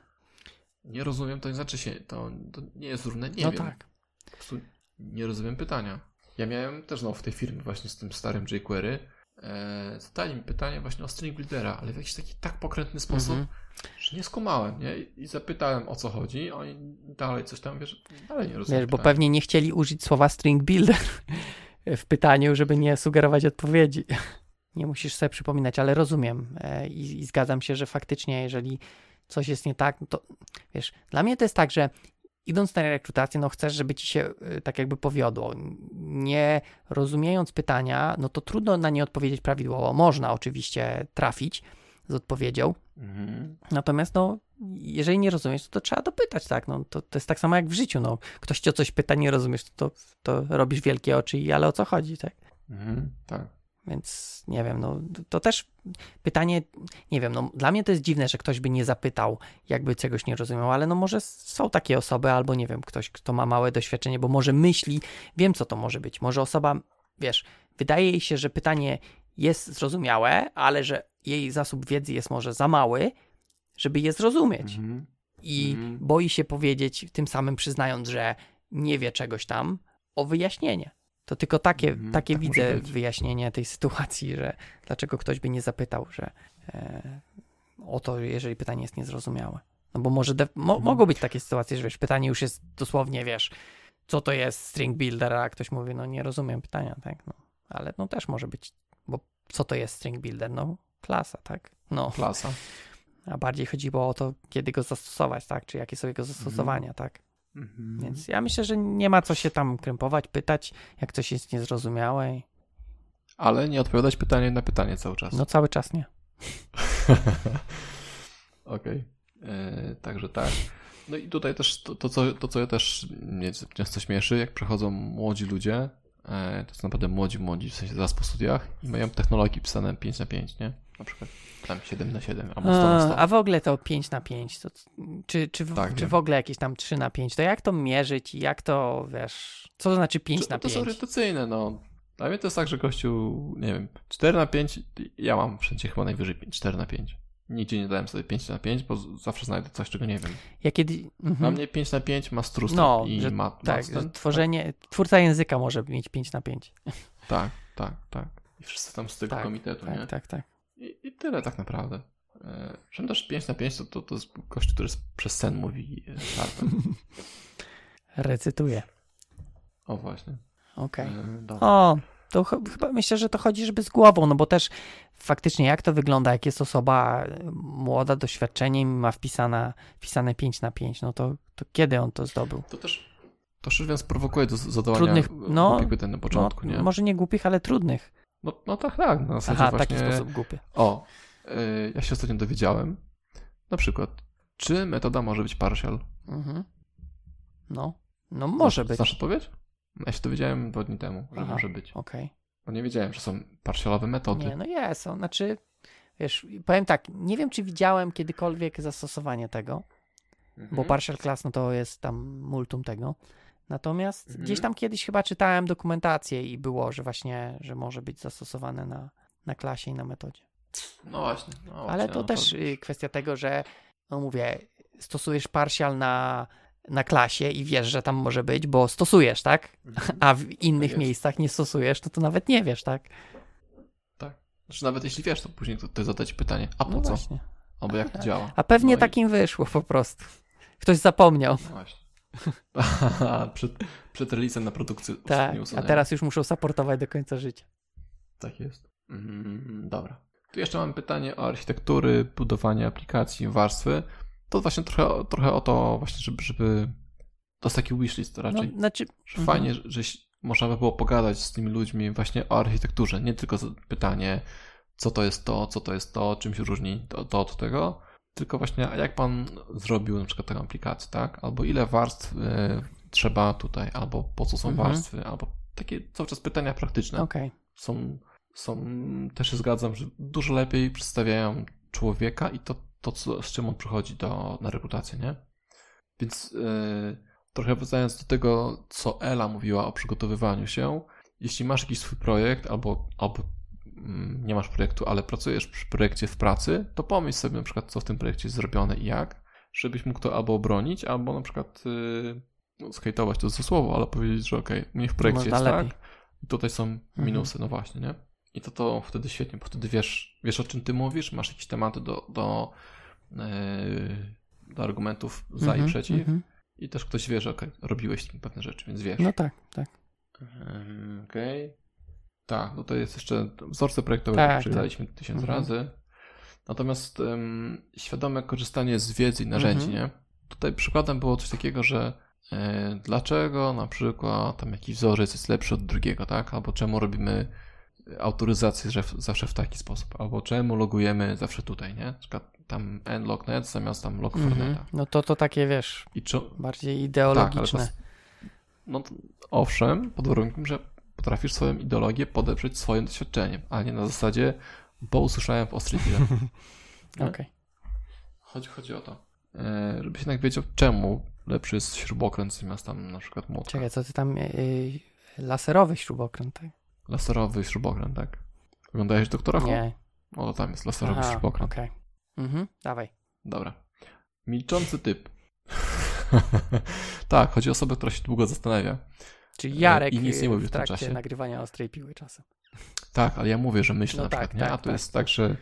Nie rozumiem, to nie znaczy się, to, to nie jest równe nie no wiem. tak. Po prostu nie rozumiem pytania. Ja miałem też znowu w tej firmie właśnie z tym starym jQuery. E, zadali mi pytanie właśnie o string buildera, ale w jakiś taki tak pokrętny sposób, Mhm. Nie skumałem, nie? I zapytałem o co chodzi, oni dalej coś tam, wiesz, dalej nie rozumiem Wiesz, bo pewnie nie chcieli użyć słowa string builder w pytaniu, żeby nie sugerować odpowiedzi. Nie musisz sobie przypominać, ale rozumiem e, i, i zgadzam się, że faktycznie, jeżeli coś jest nie tak, to wiesz, dla mnie to jest tak, że idąc na rekrutację, no chcesz, żeby ci się e, tak jakby powiodło. Nie rozumiejąc pytania, no to trudno na nie odpowiedzieć prawidłowo. Można oczywiście trafić z odpowiedzią, Mhm. Natomiast no, jeżeli nie rozumiesz, to, to trzeba dopytać, tak? No, to, to jest tak samo jak w życiu. No. Ktoś cię o coś pyta, nie rozumiesz, to, to robisz wielkie oczy, i ale o co chodzi, tak? Mhm. Tak. Więc nie wiem, no to też pytanie, nie wiem, no dla mnie to jest dziwne, że ktoś by nie zapytał, jakby czegoś nie rozumiał, ale no może są takie osoby, albo nie wiem, ktoś, kto ma małe doświadczenie, bo może myśli, wiem co to może być. Może osoba, wiesz, wydaje jej się, że pytanie jest zrozumiałe, ale że jej zasób wiedzy jest może za mały, żeby je zrozumieć Mhm. i Mhm. boi się powiedzieć, tym samym przyznając, że nie wie czegoś tam, o wyjaśnienie. To tylko takie, Mhm, takie tak widzę wyjaśnienie tej sytuacji, że dlaczego ktoś by nie zapytał, że e, o to, jeżeli pytanie jest niezrozumiałe. No bo może de- mo- mogą być takie sytuacje, że wiesz, pytanie już jest dosłownie, wiesz, co to jest string builder, a ktoś mówi, no nie rozumiem pytania, tak, no. Ale no też może być, co to jest string builder? No klasa, tak? No, Klasa. a bardziej chodziło o to, kiedy go zastosować, tak? Czy jakie są jego zastosowania, tak? Mhm. Więc ja myślę, że nie ma co się tam krępować, pytać, jak coś jest niezrozumiałe. Ale nie odpowiadać pytanie na pytanie cały czas. No cały czas nie. [laughs] Okej. E, Także tak. No i tutaj też to, to, co, to, co ja też mnie często śmieszy, jak przychodzą młodzi ludzie, to są naprawdę młodzi, młodzi, w sensie zaraz po studiach i mają technologii pisane 5 na 5, nie? Na przykład tam 7 na 7 albo 100 na 100. A, w ogóle to 5 na 5, to, czy, czy, w, Tak, czy wiem. w ogóle jakieś tam 3 na 5, to jak to mierzyć i jak to, wiesz, co to znaczy 5 To- na To są 5? orientacyjne, no. Dla mnie to jest tak, że gościu, nie wiem, 4 na 5, ja mam wszędzie chyba najwyżej 5, 4 na 5. Nigdzie nie dałem sobie 5 na 5, bo zawsze znajdę coś, czego nie wiem. Ja kiedy... Dla Mhm. mnie 5 na 5 ma strus No, i że ma, tak, ma ten, tworzenie, twórca języka może mieć 5 na 5. Tak, tak, tak. I wszyscy tam z tego Tak, komitetu, nie? Tak, tak, tak. I, I tyle tak naprawdę. E, Czym też 5 na 5 to, to, to jest gość, który przez sen mówi e, żartem. [laughs] Recytuję. O właśnie. Okej. E, dobra. O, to ch- chyba myślę, że to chodzi, żeby z głową, no bo też faktycznie jak to wygląda, jak jest osoba e, młoda, doświadczeniem i ma wpisana, wpisane 5 na 5, no to, to kiedy on to zdobył? To też to też więc prowokuje do zadawania Trudnych- no, głupich pytań na początku, no, nie? Może nie głupich, ale trudnych. No, no tak, tak. Na zasadzie Aha, właśnie... taki sposób głupie. O, e, ja się ostatnio dowiedziałem, na przykład, czy metoda może być partial? Mhm. No, no może znasz, być. Znasz odpowiedź? Ja się dowiedziałem dwa dni temu, że Aha. może być. Okej. Bo nie wiedziałem, że są partialowe metody. Nie, no jest, on, znaczy, wiesz, powiem tak, nie wiem, czy widziałem kiedykolwiek zastosowanie tego, Mhm. bo partial class, no to jest tam multum tego. Natomiast Mhm. gdzieś tam kiedyś chyba czytałem dokumentację i było, że właśnie, że może być zastosowane na, na klasie i na metodzie. No właśnie. No Ale właśnie, to no też y, kwestia tego, że, no mówię, stosujesz partial na, na klasie i wiesz, że tam może być, bo stosujesz, tak? Mhm. A w innych jest. miejscach nie stosujesz, no to nawet nie wiesz, tak? Znaczy nawet jeśli wiesz, to później to, to zadać pytanie, a po No co? właśnie. Albo jak to działa? A pewnie No i- takim wyszło po prostu. Ktoś zapomniał. No właśnie. [laughs] przed, przed releasem na produkcję Tak, a teraz już muszą supportować do końca życia. Tak jest. Mm, dobra. Tu jeszcze mam pytanie o architektury, budowanie aplikacji, warstwy. To właśnie trochę, trochę o to właśnie, żeby, żeby to jest taki wishlist raczej. No, znaczy, że Fajnie, że, że można by było pogadać z tymi ludźmi właśnie o architekturze. Nie tylko pytanie, co to jest to, co to jest to, czym się różni to, to od tego, tylko właśnie jak pan zrobił na przykład taką aplikację, tak? Albo ile warstw y, trzeba tutaj, albo po co są Mhm. warstwy, albo takie cały czas pytania praktyczne okej. są, są, też się zgadzam, że dużo lepiej przedstawiają człowieka i to, to co, z czym on przychodzi do, na rekrutację, nie? Więc yy, trochę wracając do tego, co Ela mówiła o przygotowywaniu się, jeśli masz jakiś swój projekt albo, albo mm, nie masz projektu, ale pracujesz przy projekcie w pracy, to pomyśl sobie na przykład, co w tym projekcie jest zrobione i jak, żebyś mógł to albo obronić, albo na przykład yy, no, skejtować to ze słowo, ale powiedzieć, że okej, u mnie w projekcie jest lepiej. tak, i tutaj są minusy, no właśnie, nie? I to to wtedy świetnie, bo wtedy wiesz, wiesz o czym ty mówisz, masz jakieś tematy do, do, yy, do argumentów za Mhm, i przeciw mhm. i też ktoś wie, że okej, robiłeś pewne rzeczy, więc wiesz. No tak, tak. Okej. Tak, no to jest jeszcze wzorce projektowe, Tak, tak, przeglądaliśmy tysiąc Mhm. razy. Natomiast ym, świadome korzystanie z wiedzy i narzędzi, Mhm. nie? Tutaj przykładem było coś takiego, że e, dlaczego na przykład tam jakiś wzorzec jest lepszy od drugiego, tak? Albo czemu robimy autoryzację zawsze w taki sposób, albo czemu logujemy zawsze tutaj, nie? Na przykład tam nlognet zamiast tam log Mhm. forneta. No to to takie, wiesz, czy, bardziej tak, ideologiczne. pas, no to, owszem, pod warunkiem, że potrafisz swoją ideologię podeprzeć swoim doświadczeniem, a nie na zasadzie, bo usłyszałem w Ostry [laughs] nie? Okej. Chodzi, chodzi o to, e, żebyś jednak wiedział, czemu lepszy jest śrubokręt zamiast tam na przykład młotka. Czekaj, co ty tam... Yy, laserowy śrubokręt, tak? Laserowy śrubokręt, tak? Oglądałeś doktora? Nie. O, tam jest laserowy Aha, śrubokręt. okej. Mhm, dawaj. Dobra. Milczący typ. [laughs] tak, chodzi o osobę, która się długo zastanawia. Czyli Jarek I nic nie mówi w w tym trakcie czasie. nagrywania ostrej piły czasem. Tak, ale ja mówię, że myślę No na tak, przykład, nie? tak, A tu tak. jest tak, że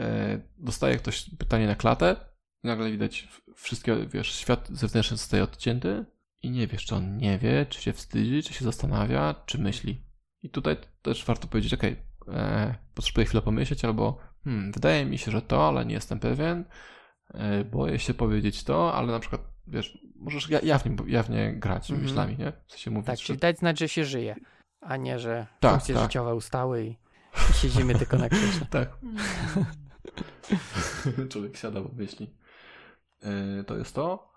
e, dostaje ktoś pytanie na klatę i nagle widać wszystkie, wiesz, świat zewnętrzny zostaje odcięty i nie wiesz, czy on nie wie, czy się wstydzi, czy się zastanawia, czy myśli. I tutaj też warto powiedzieć, okej, e, potrzebuję chwilę pomyśleć, albo hmm, wydaje mi się, że to, ale nie jestem pewien, e, boję się powiedzieć to, ale na przykład, wiesz, możesz ja- jawnie, jawnie grać Mhm. myślami, nie? W sensie mówić, Tak, że czyli dać znać, że się żyje, a nie, że Tak, funkcje tak. życiowe ustały i, i siedzimy tylko na krześle. [laughs] Tak. [laughs] Człowiek siada, bo myśli. Yy, to jest to.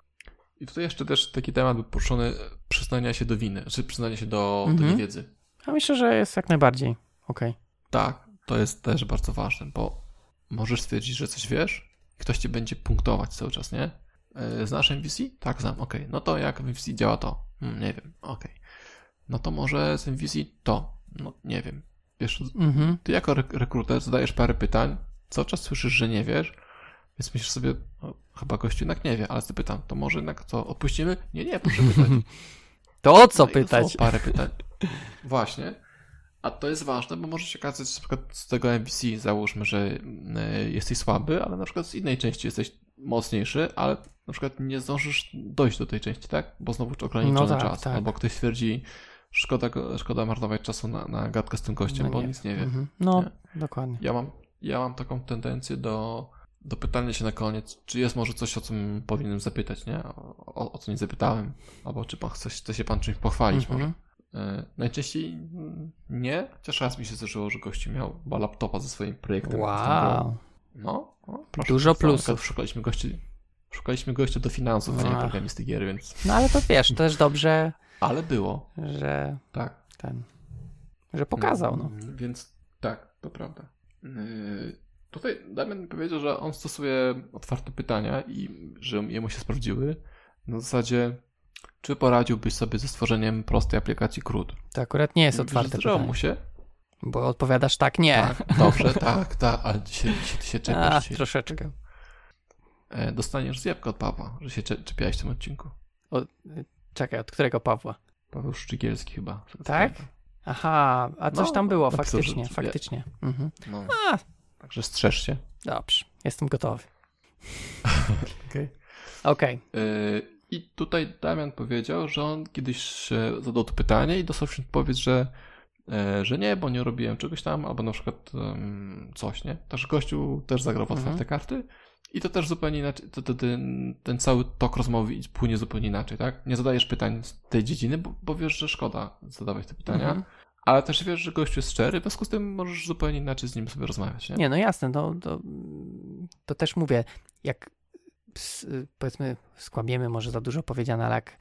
I tutaj jeszcze też taki temat był poruszony e, przyznania się do winy, czy przyznania się do, do Mhm. niewiedzy. A myślę, że jest jak najbardziej okej. Tak, to jest też bardzo ważne, bo możesz stwierdzić, że coś wiesz i ktoś cię będzie punktować cały czas, nie? Yy, Znasz MVC? Tak, znam, okej. No to jak MVC działa to? Hmm, nie wiem, okej. No to może z MVC to? No nie wiem. Wiesz, Mhm. ty jako rek- rekruter zadajesz parę pytań, cały czas słyszysz, że nie wiesz, więc myślisz sobie, no, chyba gościu jednak nie wie, ale zapytam, to może jednak co, odpuścimy? Nie, nie, proszę [laughs] pytać. To o co No pytać? parę pytań. [laughs] Właśnie. A to jest ważne, bo może się okazać, że na przykład z tego MVC załóżmy, że y, jesteś słaby, ale na przykład z innej części jesteś mocniejszy, ale na przykład nie zdążysz dojść do tej części, tak? Bo znowu ograniczony No tak, czas. tak. Albo ktoś twierdzi, szkoda, szkoda marnować czasu na, na gadkę z tym gościem, No bo nie. nic nie wie. Mhm. No, Nie. dokładnie. Ja mam, ja mam taką tendencję do, do pytania się na koniec, czy jest może coś, o czym powinienem zapytać, nie? O, o, co nie zapytałem. Albo czy pan chce, chce się pan czymś pochwalić Mhm. może. E, najczęściej mm, nie, chociaż raz mi się zdarzyło, że gości miał chyba laptopa ze swoim projektem. Wow. No, no proszę. Dużo plusów. Szukaliśmy gości, szukaliśmy gościa do finansów, a nie programisty gier, więc... No ale to wiesz, też dobrze, Ale było, że tak. ten, że pokazał, no. Mm, Więc tak, to prawda. Yy, Tutaj Damian powiedział, że on stosuje otwarte pytania i że jemu się sprawdziły. Na zasadzie, czy poradziłbyś sobie ze stworzeniem prostej aplikacji CRUD? To akurat nie jest otwarte pytanie, mu się. bo odpowiadasz tak, nie. Tak, dobrze, tak, tak, ale ty się A, czepiasz. Dzisiaj. troszeczkę. E, Dostaniesz zjabkę od Pawła, że się cze- czepiałeś w tym odcinku. Czekaj, od którego Pawła? Paweł Szczygielski chyba. Tak? Aha, a coś No, tam było, faktycznie, faktycznie. Mhm. No. A. Także strzeż się. Dobrze, jestem gotowy. Okay. [laughs] Okej, Yy, I tutaj Damian powiedział, że on kiedyś e, zadał to pytanie i dostał się odpowiedź, że e, że nie, bo nie robiłem czegoś tam, albo na przykład um, coś, nie? Też gościu też zagrał w otwarte Mhm. karty i to też zupełnie inaczej, to, to, ten, ten cały tok rozmowy płynie zupełnie inaczej, tak? Nie zadajesz pytań z tej dziedziny, bo, bo wiesz, że szkoda zadawać te pytania, Mhm. Ale też wiesz, że gościu jest szczery, w związku z tym możesz zupełnie inaczej z nim sobie rozmawiać, nie? Nie, no jasne, to, to, to też mówię, jak powiedzmy skłabiemy, może za dużo powiedziane, ale jak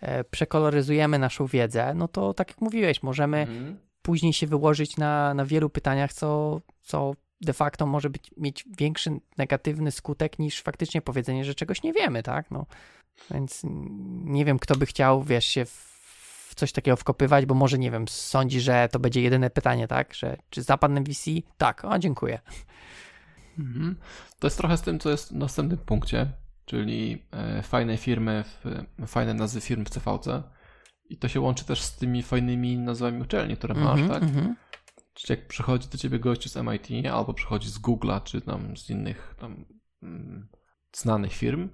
e, przekoloryzujemy naszą wiedzę, no to tak jak mówiłeś, możemy Mhm. później się wyłożyć na, na wielu pytaniach, co, co de facto może być, mieć większy negatywny skutek niż faktycznie powiedzenie, że czegoś nie wiemy, tak? No, więc nie wiem, kto by chciał, wiesz, się w coś takiego wkopywać, bo może, nie wiem, sądzi, że to będzie jedyne pytanie, tak? Że czy zapadnę w VC? Tak, o, dziękuję. Mhm. To jest trochę z tym, co jest w następnym punkcie, czyli e, fajne firmy, w, fajne nazwy firm w CVC. I to się łączy też z tymi fajnymi nazwami uczelni, które masz, Mhm, tak? mhm. Czyli jak przychodzi do ciebie gościu z MIT, albo przychodzi z Google'a, czy tam z innych tam mm, znanych firm,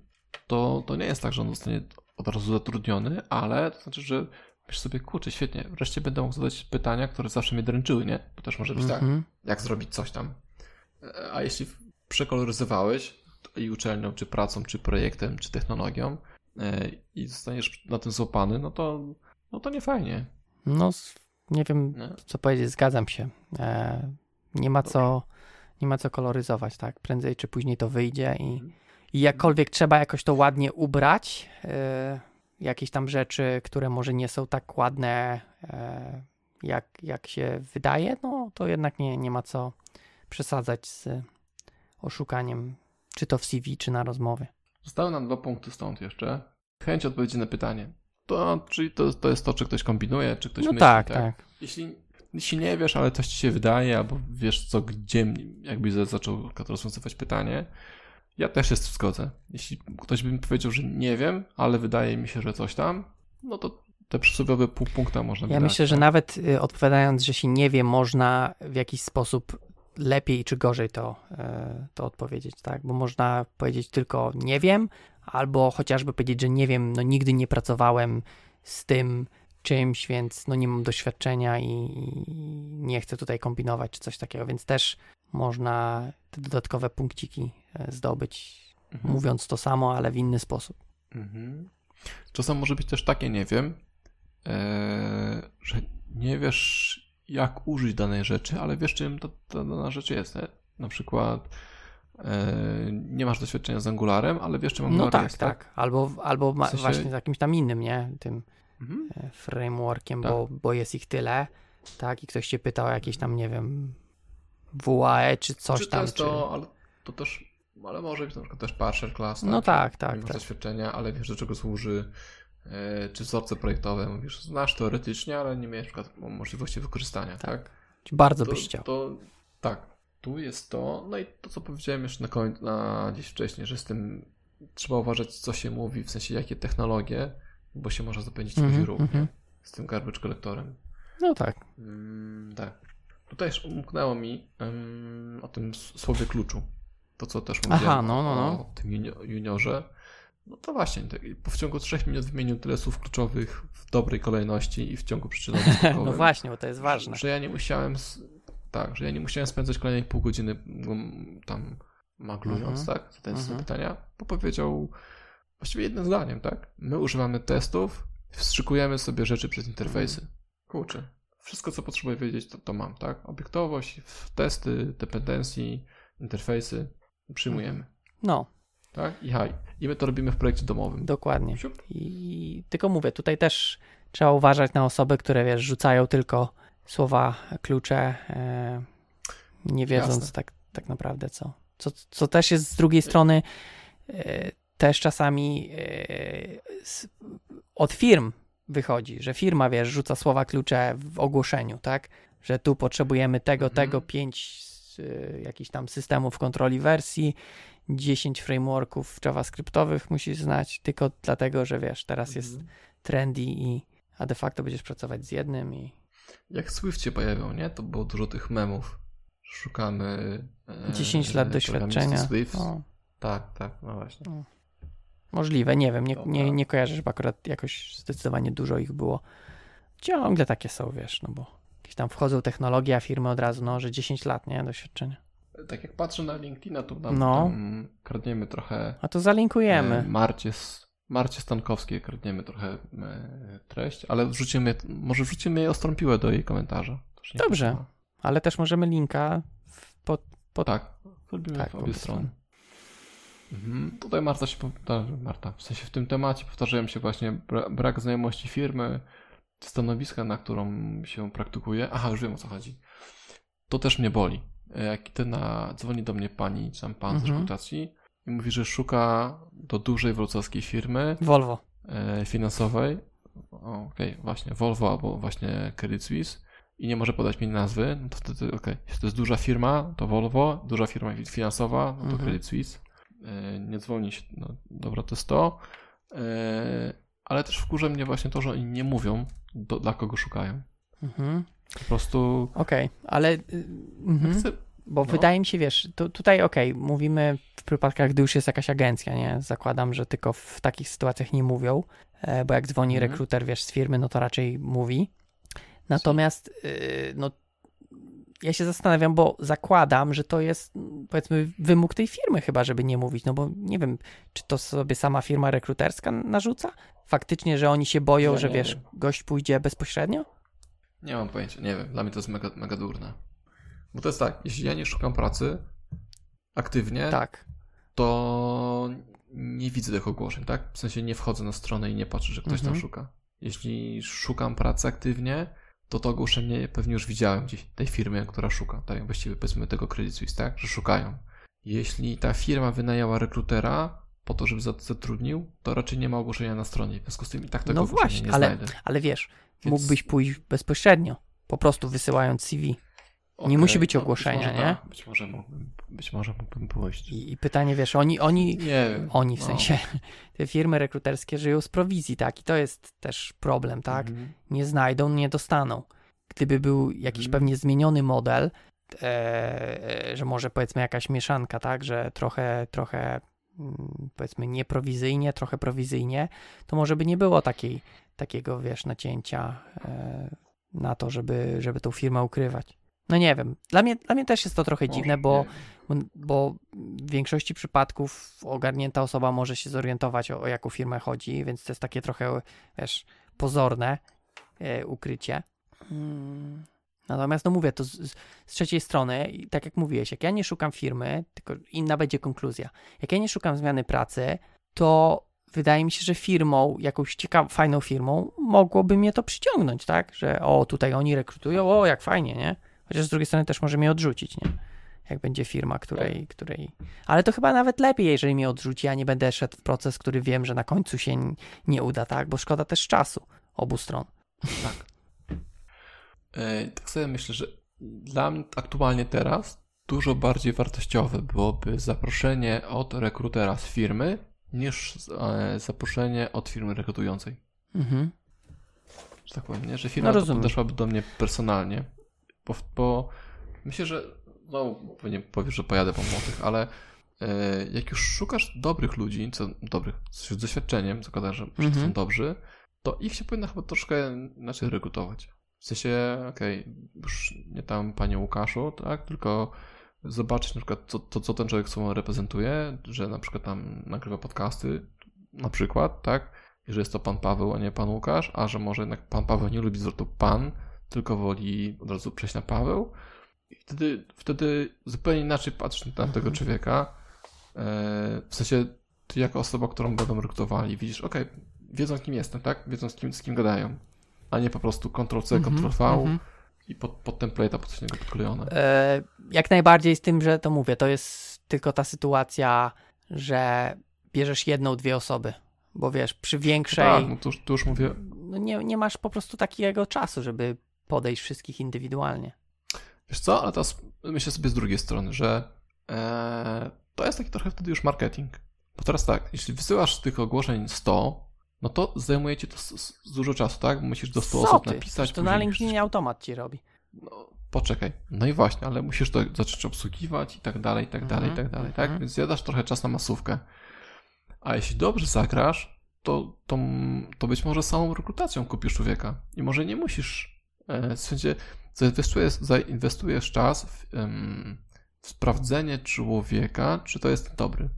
to, to nie jest tak, że on zostanie od razu zatrudniony, ale to znaczy, że myślisz sobie, kurczę, świetnie, wreszcie będę mógł zadać pytania, które zawsze mnie dręczyły, nie? Bo też może być tak, Mhm. jak zrobić coś tam. E, A jeśli przekoloryzowałeś i uczelnią, czy pracą, czy projektem, czy technologią e, i zostaniesz na tym złapany, no to, no to nie fajnie. No, nie wiem, co powiedzieć, zgadzam się. E, nie ma co, nie ma co koloryzować, tak? Prędzej czy później to wyjdzie i, Mhm. i jakkolwiek trzeba jakoś to ładnie ubrać, jakieś tam rzeczy, które może nie są tak ładne, e, jak, jak się wydaje, no to jednak nie, nie ma co przesadzać z oszukaniem, czy to w CV, czy na rozmowie. Zostały nam dwa punkty stąd jeszcze. Chęć odpowiedzi na pytanie. To, czyli to, to jest to, czy ktoś kombinuje, czy ktoś no myśli. tak, tak. Jeśli, jeśli nie wiesz, ale coś ci się wydaje, albo wiesz co, gdzie, jakbyś za- zaczął rozwiązywać pytanie, ja też się zgodzę. Jeśli ktoś by mi powiedział, że nie wiem, ale wydaje mi się, że coś tam, no to te przysłowiowe pół punkta można Ja myślę, że tak? nawet y, odpowiadając, że się nie wie, można w jakiś sposób lepiej czy gorzej to, e, to odpowiedzieć, tak? Bo można powiedzieć tylko nie wiem, albo chociażby powiedzieć, że nie wiem, no nigdy nie pracowałem z tym czymś, więc no nie mam doświadczenia i, i nie chcę tutaj kombinować czy coś takiego, więc też można te dodatkowe punkciki e, zdobyć, Mhm. mówiąc to samo, ale w inny sposób. Mhm. Czasem może być też takie, nie wiem, e, że nie wiesz, jak użyć danej rzeczy, ale wiesz, czym ta, ta dana rzecz jest. Nie? Na przykład e, nie masz doświadczenia z Angularem, ale wiesz, czym Angular No tak, jest, tak. Albo, albo ma, W sensie- właśnie z jakimś tam innym, nie? Tym Mhm. e, frameworkiem, Tak. bo, bo jest ich tyle, tak? I ktoś cię pytał o jakieś tam, nie wiem, WAE czy coś czy to tam. jest czy... to, ale to też, ale może być na przykład też partial class. No tak, tak, Nie masz tak. doświadczenia, ale wiesz, do czego służy, e, czy wzorce projektowe, mówisz, znasz teoretycznie, ale nie miałeś na przykład możliwości wykorzystania, tak? Bardzo to, byś chciał. To, tak, tu jest to. No i to, co powiedziałem jeszcze na końcu, na gdzieś wcześniej, że z tym trzeba uważać, co się mówi, w sensie jakie technologie, bo się może zapędzić Mhm, ludzi równie mhm. z tym garbage collectorem. No tak. Mm, tak. Tutaj już umknęło mi em, o tym słowie kluczu. To, co też mówiłem Aha, no, no, o, no. o tym junio- juniorze. No to właśnie, po w ciągu trzech minut wymienił tyle słów kluczowych w dobrej kolejności i w ciągu przyczynowo [laughs] No właśnie, bo to jest ważne. że, że ja nie musiałem. Tak, że ja nie musiałem spędzać kolejnych pół godziny mm, tam maglując, Mhm. tak? Zadając Mhm. sobie pytania, bo powiedział właściwie jednym zdaniem, tak? My używamy testów, wstrzykujemy sobie rzeczy przez interfejsy. Mhm. Kurczę. Wszystko, co potrzebuję wiedzieć, to, to mam, tak? Obiektowość, testy, dependencje, interfejsy przyjmujemy, No, tak? I haj. I my to robimy w projekcie domowym. dokładnie. Siup. I tylko mówię, tutaj też trzeba uważać na osoby, które wiesz, rzucają tylko słowa klucze, e, nie wiedząc Jasne. tak, tak naprawdę co. co. Co też jest z drugiej strony e, też czasami e, s- od firm wychodzi, że firma, wiesz, rzuca słowa klucze w ogłoszeniu, tak? Że tu potrzebujemy tego, Mhm. tego, pięć y, jakichś tam systemów kontroli wersji, 10 frameworków javascriptowych musisz znać, tylko dlatego, że wiesz, teraz jest Mhm. trendy i a de facto będziesz pracować z jednym i Jak Swift się pojawiał, nie? To było dużo tych memów. Szukamy. e, 10 lat doświadczenia. Swift. O, Tak, tak, no właśnie. Możliwe, nie wiem, nie, nie, nie kojarzę, żeby akurat jakoś zdecydowanie dużo ich było. Ciągle takie są, wiesz, no bo jakieś tam wchodzą technologie, a firmy od razu, no, że 10 lat, nie, doświadczenia. Tak jak patrzę na LinkedIna, to tam, No. tam kradniemy trochę A to zalinkujemy. e, Marcie, Marcie Stankowskiej, kradniemy trochę e, treść, ale wrzucimy, może wrzucimy jej ostrą piłę do jej komentarza. Dobrze. Ale też możemy linka pod, pod Tak, Tak, w obie obie strony. Mhm. Tutaj Marta się powtarza, Marta, w sensie w tym temacie powtarzają się właśnie bra brak znajomości firmy, stanowiska, na którą się praktykuje. Aha, już wiem o co chodzi. To też mnie boli. Jak ty na, dzwoni do mnie pani, czy tam pan z Mhm. rekrutacji i mówi, że szuka do dużej wrocławskiej firmy Volvo. e, finansowej, okej, właśnie Volvo albo właśnie Credit Suisse i nie może podać mi nazwy, no to wtedy okej, jeśli to jest duża firma, to Volvo, duża firma finansowa, no to Mhm. Credit Suisse, nie dzwoni się, no dobra, to jest to, e, ale też wkurza mnie właśnie to, że oni nie mówią, do, dla kogo szukają. Mhm. Po prostu Okej, ale y, mhm. chcę, bo no. wydaje mi się, wiesz, tu, tutaj okej, mówimy w przypadkach, gdy już jest jakaś agencja, nie? Zakładam, że tylko w takich sytuacjach nie mówią, e, bo jak dzwoni Mhm. rekruter, wiesz, z firmy, no to raczej mówi. Natomiast, y, no, ja się zastanawiam, bo zakładam, że to jest, powiedzmy, wymóg tej firmy chyba, żeby nie mówić, no bo nie wiem, czy to sobie sama firma rekruterska narzuca? Faktycznie, że oni się boją, Ja że wiesz, wiem. gość pójdzie bezpośrednio? nie mam pojęcia, nie wiem, dla mnie to jest mega, mega durne. Bo to jest tak, jeśli ja nie szukam pracy aktywnie, Tak. to nie widzę tych ogłoszeń, tak? W sensie nie wchodzę na stronę i nie patrzę, że ktoś tam Mhm. szuka. Jeśli szukam pracy aktywnie, to to ogłoszenie pewnie już widziałem gdzieś, tej firmy, która szuka, tak? Właściwie powiedzmy tego Credit Suisse, tak? Że szukają. Jeśli ta firma wynajęła rekrutera po to, żeby za- zatrudnił, to raczej nie ma ogłoszenia na stronie. W związku z tym i tak tego No właśnie, nie ale- znajdę. Ale wiesz, Więc- mógłbyś pójść bezpośrednio, po prostu wysyłając CV. Okej, musi być no, ogłoszenia, może, nie? tak, Być może mógłbym, być może mógłbym pójść. I, I pytanie, wiesz, oni, oni, Nie oni w no. sensie, [laughs] te firmy rekruterskie żyją z prowizji, tak? I to jest też problem, tak? Mhm. Nie znajdą, nie dostaną. Gdyby był jakiś Mhm. pewnie zmieniony model, e, że może powiedzmy jakaś mieszanka, tak? Że trochę, trochę mm, powiedzmy nieprowizyjnie, trochę prowizyjnie, to może by nie było takiej, takiego, wiesz, nacięcia e, na to, żeby, żeby tą firmę ukrywać. No nie wiem. Dla mnie, dla mnie też jest to trochę dziwne, bo bo w większości przypadków ogarnięta osoba może się zorientować, o, o jaką firmę chodzi, więc to jest takie trochę, wiesz, pozorne e, ukrycie. Mm. Natomiast, no mówię, to z, z- z trzeciej strony, i tak jak mówiłeś, jak ja nie szukam firmy, tylko inna będzie konkluzja. Jak ja nie szukam zmiany pracy, to wydaje mi się, że firmą, jakąś ciekawą, fajną firmą, mogłoby mnie to przyciągnąć, tak? Że o, tutaj oni rekrutują, o, jak fajnie, nie? Chociaż z drugiej strony też może mnie odrzucić, nie? Jak będzie firma, której, której... Ale to chyba nawet lepiej, jeżeli mnie odrzuci, a nie będę szedł w proces, który wiem, że na końcu się nie uda, tak? Bo szkoda też czasu obu stron. E, Tak sobie myślę, że dla mnie aktualnie teraz dużo bardziej wartościowe byłoby zaproszenie od rekrutera z firmy niż e, zaproszenie od firmy rekrutującej. Mhm. Że tak powiem, nie? Że firma No, podeszłaby do mnie personalnie. Bo, bo myślę, że no pewnie powiesz, że pojadę po młodych, ale e, jak już szukasz dobrych ludzi, co dobrych, z doświadczeniem, zakładasz, że, Mhm. są dobrzy, to ich się powinno chyba troszkę inaczej rekrutować. W sensie, okej, już nie tam panie Łukaszu, tak, tylko zobaczyć na przykład, co, to, co ten człowiek sobą reprezentuje, że na przykład tam nagrywa podcasty, na przykład, tak, i że jest to pan Paweł, a nie pan Łukasz, a że może jednak pan Paweł nie lubi zwrotu pan, tylko woli od razu przejść na Paweł. I wtedy, wtedy zupełnie inaczej patrzysz na tego Mhm. człowieka. E, w sensie, ty jako osoba, którą będą rekrutowali, widzisz, okej, wiedzą kim jestem, tak? Wiedzą z kim, z kim gadają. A nie po prostu Ctrl-C, Mhm, Ctrl-V mhm. i pod, pod template'a pod coś innego podklejone. E, jak najbardziej z tym, że to mówię, to jest tylko ta sytuacja, że bierzesz jedną, dwie osoby, bo wiesz, przy większej, Tak, no to już, to już mówię, no nie, nie masz po prostu takiego czasu, żeby podejść wszystkich indywidualnie. Wiesz co, ale teraz myślę sobie z drugiej strony, że e, to jest taki trochę wtedy już marketing. Bo teraz tak, jeśli wysyłasz tych ogłoszeń 100, no to zajmuje ci to dużo czasu, tak? Bo musisz do 100 Co osób ty? napisać. To na musisz- LinkedInie automat ci robi. No, poczekaj. No i właśnie, ale musisz to zacząć obsługiwać i tak dalej, i tak dalej, i Mhm, tak dalej, tak? mhm. Więc zjadasz trochę czas na masówkę. A jeśli dobrze zagrasz, to, to, to być może samą rekrutacją kupisz człowieka. I może nie musisz, w sensie, zainwestujesz, zainwestujesz czas w, w sprawdzenie człowieka, czy to jest dobry.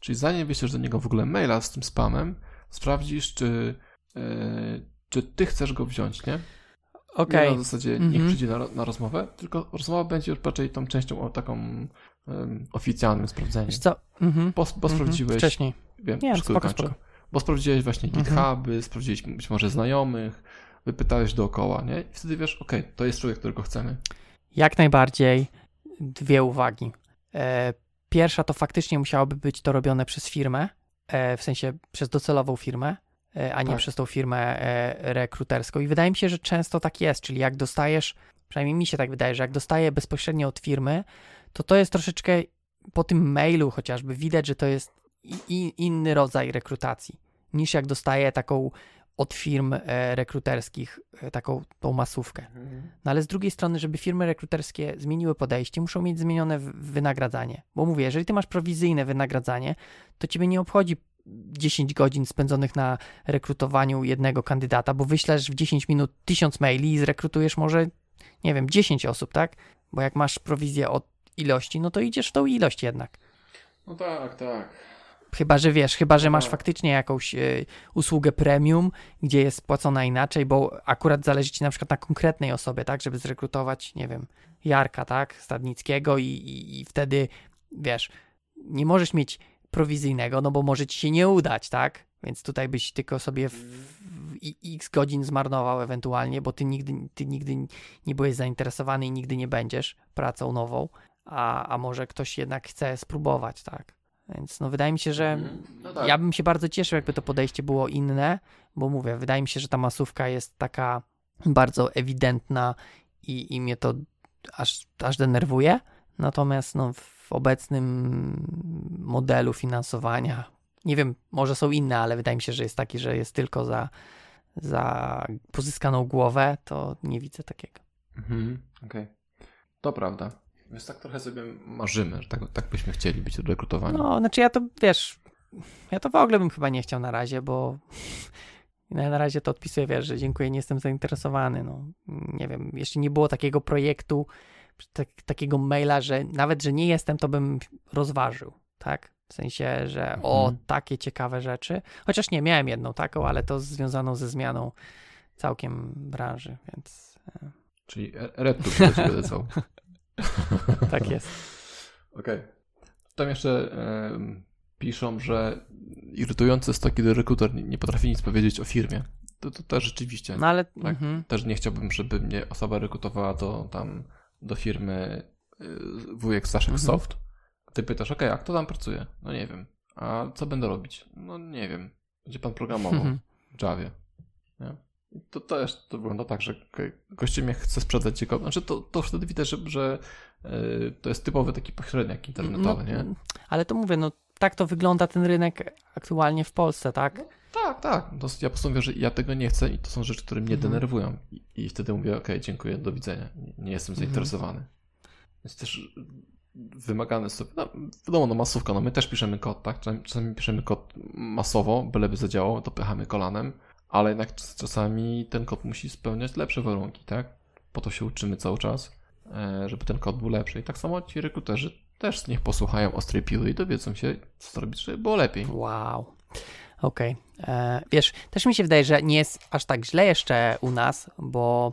Czyli zanim wyślesz do niego w ogóle maila z tym spamem, sprawdzisz, czy, yy, czy ty chcesz go wziąć, nie? Okej. Okay. na zasadzie mm -hmm. niech przyjdzie na, na rozmowę, tylko rozmowa będzie już raczej tą częścią taką um, oficjalnym sprawdzeniem. Wiesz co? Mm -hmm. Bo, bo sprawdziłeś... Wcześniej. Wiem, Nie, spoko, spoko. Bo sprawdziłeś właśnie mhm. GitHuby, mm -hmm. sprawdziłeś być może znajomych, wypytałeś dookoła, nie? I wtedy wiesz, okej, okay, to jest człowiek, którego chcemy. Jak najbardziej. Dwie uwagi. E, pierwsza to faktycznie musiałoby być to robione przez firmę, e, w sensie przez docelową firmę, e, a nie tak. przez tą firmę rekruterską. I wydaje mi się, że często tak jest, czyli jak dostajesz, przynajmniej mi się tak wydaje, że jak dostaję bezpośrednio od firmy, to to jest troszeczkę po tym mailu chociażby widać, że to jest inny rodzaj rekrutacji niż jak dostaję taką od firm e, rekruterskich e, taką tą masówkę. Mhm. No ale z drugiej strony, żeby firmy rekruterskie zmieniły podejście, muszą mieć zmienione wynagradzanie. Bo mówię, jeżeli ty masz prowizyjne wynagradzanie, to ciebie nie obchodzi 10 godzin spędzonych na rekrutowaniu jednego kandydata, bo wyślesz w 10 minut 1000 maili i zrekrutujesz może, nie wiem, 10 osób, tak? Bo jak masz prowizję od ilości, no to idziesz w tą ilość jednak. No tak, tak. Chyba, że wiesz, chyba, że masz faktycznie jakąś y, usługę premium, gdzie jest płacona inaczej, bo akurat zależy ci na przykład na konkretnej osobie, tak, żeby zrekrutować, nie wiem, Jarka, tak, Stadnickiego i, i, i wtedy, wiesz, nie możesz mieć prowizyjnego, no bo może ci się nie udać, tak, więc tutaj byś tylko sobie w, w x godzin zmarnował ewentualnie, bo ty nigdy, ty nigdy nie byłeś zainteresowany i nigdy nie będziesz pracą nową, a, a może ktoś jednak chce spróbować, tak. Więc no wydaje mi się, że mhm. no tak. ja bym się bardzo cieszył, jakby to podejście było inne, bo mówię, wydaje mi się, że ta masówka jest taka bardzo ewidentna i, i mnie to aż, aż denerwuje. Natomiast no, w obecnym modelu finansowania, nie wiem, może są inne, ale wydaje mi się, że jest taki, że jest tylko za, za pozyskaną głowę, to nie widzę takiego. Mhm, okej. Okay. To prawda. Więc tak trochę sobie marzymy, że tak, tak byśmy chcieli być rekrutowani. No, znaczy ja to, wiesz, ja to w ogóle bym chyba nie chciał na razie, bo [laughs] na razie to odpisuję, wiesz, że dziękuję, nie jestem zainteresowany, no. Nie wiem, jeszcze nie było takiego projektu, tak, takiego maila, że nawet, że nie jestem, to bym rozważył, tak? W sensie, że mhm. o, takie ciekawe rzeczy. Chociaż nie, miałem jedną taką, ale to związaną ze zmianą całkiem branży, więc... E. Czyli Red Tube ciebie lecał. [laughs] [laughs] tak jest. Okej. Okay. Tam jeszcze piszą, że irytujące jest to, kiedy rekruter nie, nie potrafi nic powiedzieć o firmie. To, to też rzeczywiście. No ale tak? mhm. też nie chciałbym, żeby mnie osoba rekrutowała do tam do firmy y, wujek Staszek mhm. Soft. Ty pytasz, ok, a kto tam pracuje? No nie wiem. A co będę robić? No nie wiem. Będzie pan programował [laughs] mhm. w Javie. To też to wygląda tak, że gościem jak chce sprzedać ciekawe, znaczy to, to wtedy widać, że, że yy, to jest typowy taki pośredniak internetowy, no, nie? Ale to mówię, no tak to wygląda ten rynek aktualnie w Polsce, tak? No, tak, tak. To ja po prostu mówię, że ja tego nie chcę i to są rzeczy, które mnie mhm. denerwują. I, I, wtedy mówię, ok, dziękuję, do widzenia. Nie, jestem mhm. zainteresowany. Więc też wymagane sobie, no wiadomo, no masówka, no my też piszemy kod, tak? Czasami piszemy kod masowo, byleby zadziałał, to pychamy kolanem ale jednak czasami ten kod musi spełniać lepsze warunki, tak? Po to się uczymy cały czas, e, żeby ten kod był lepszy. I tak samo ci rekruterzy też niech posłuchają ostrej piły i dowiedzą się, co zrobić, żeby było lepiej. Wow. Okej. Okay. E, wiesz, też mi się wydaje, że nie jest aż tak źle jeszcze u nas, bo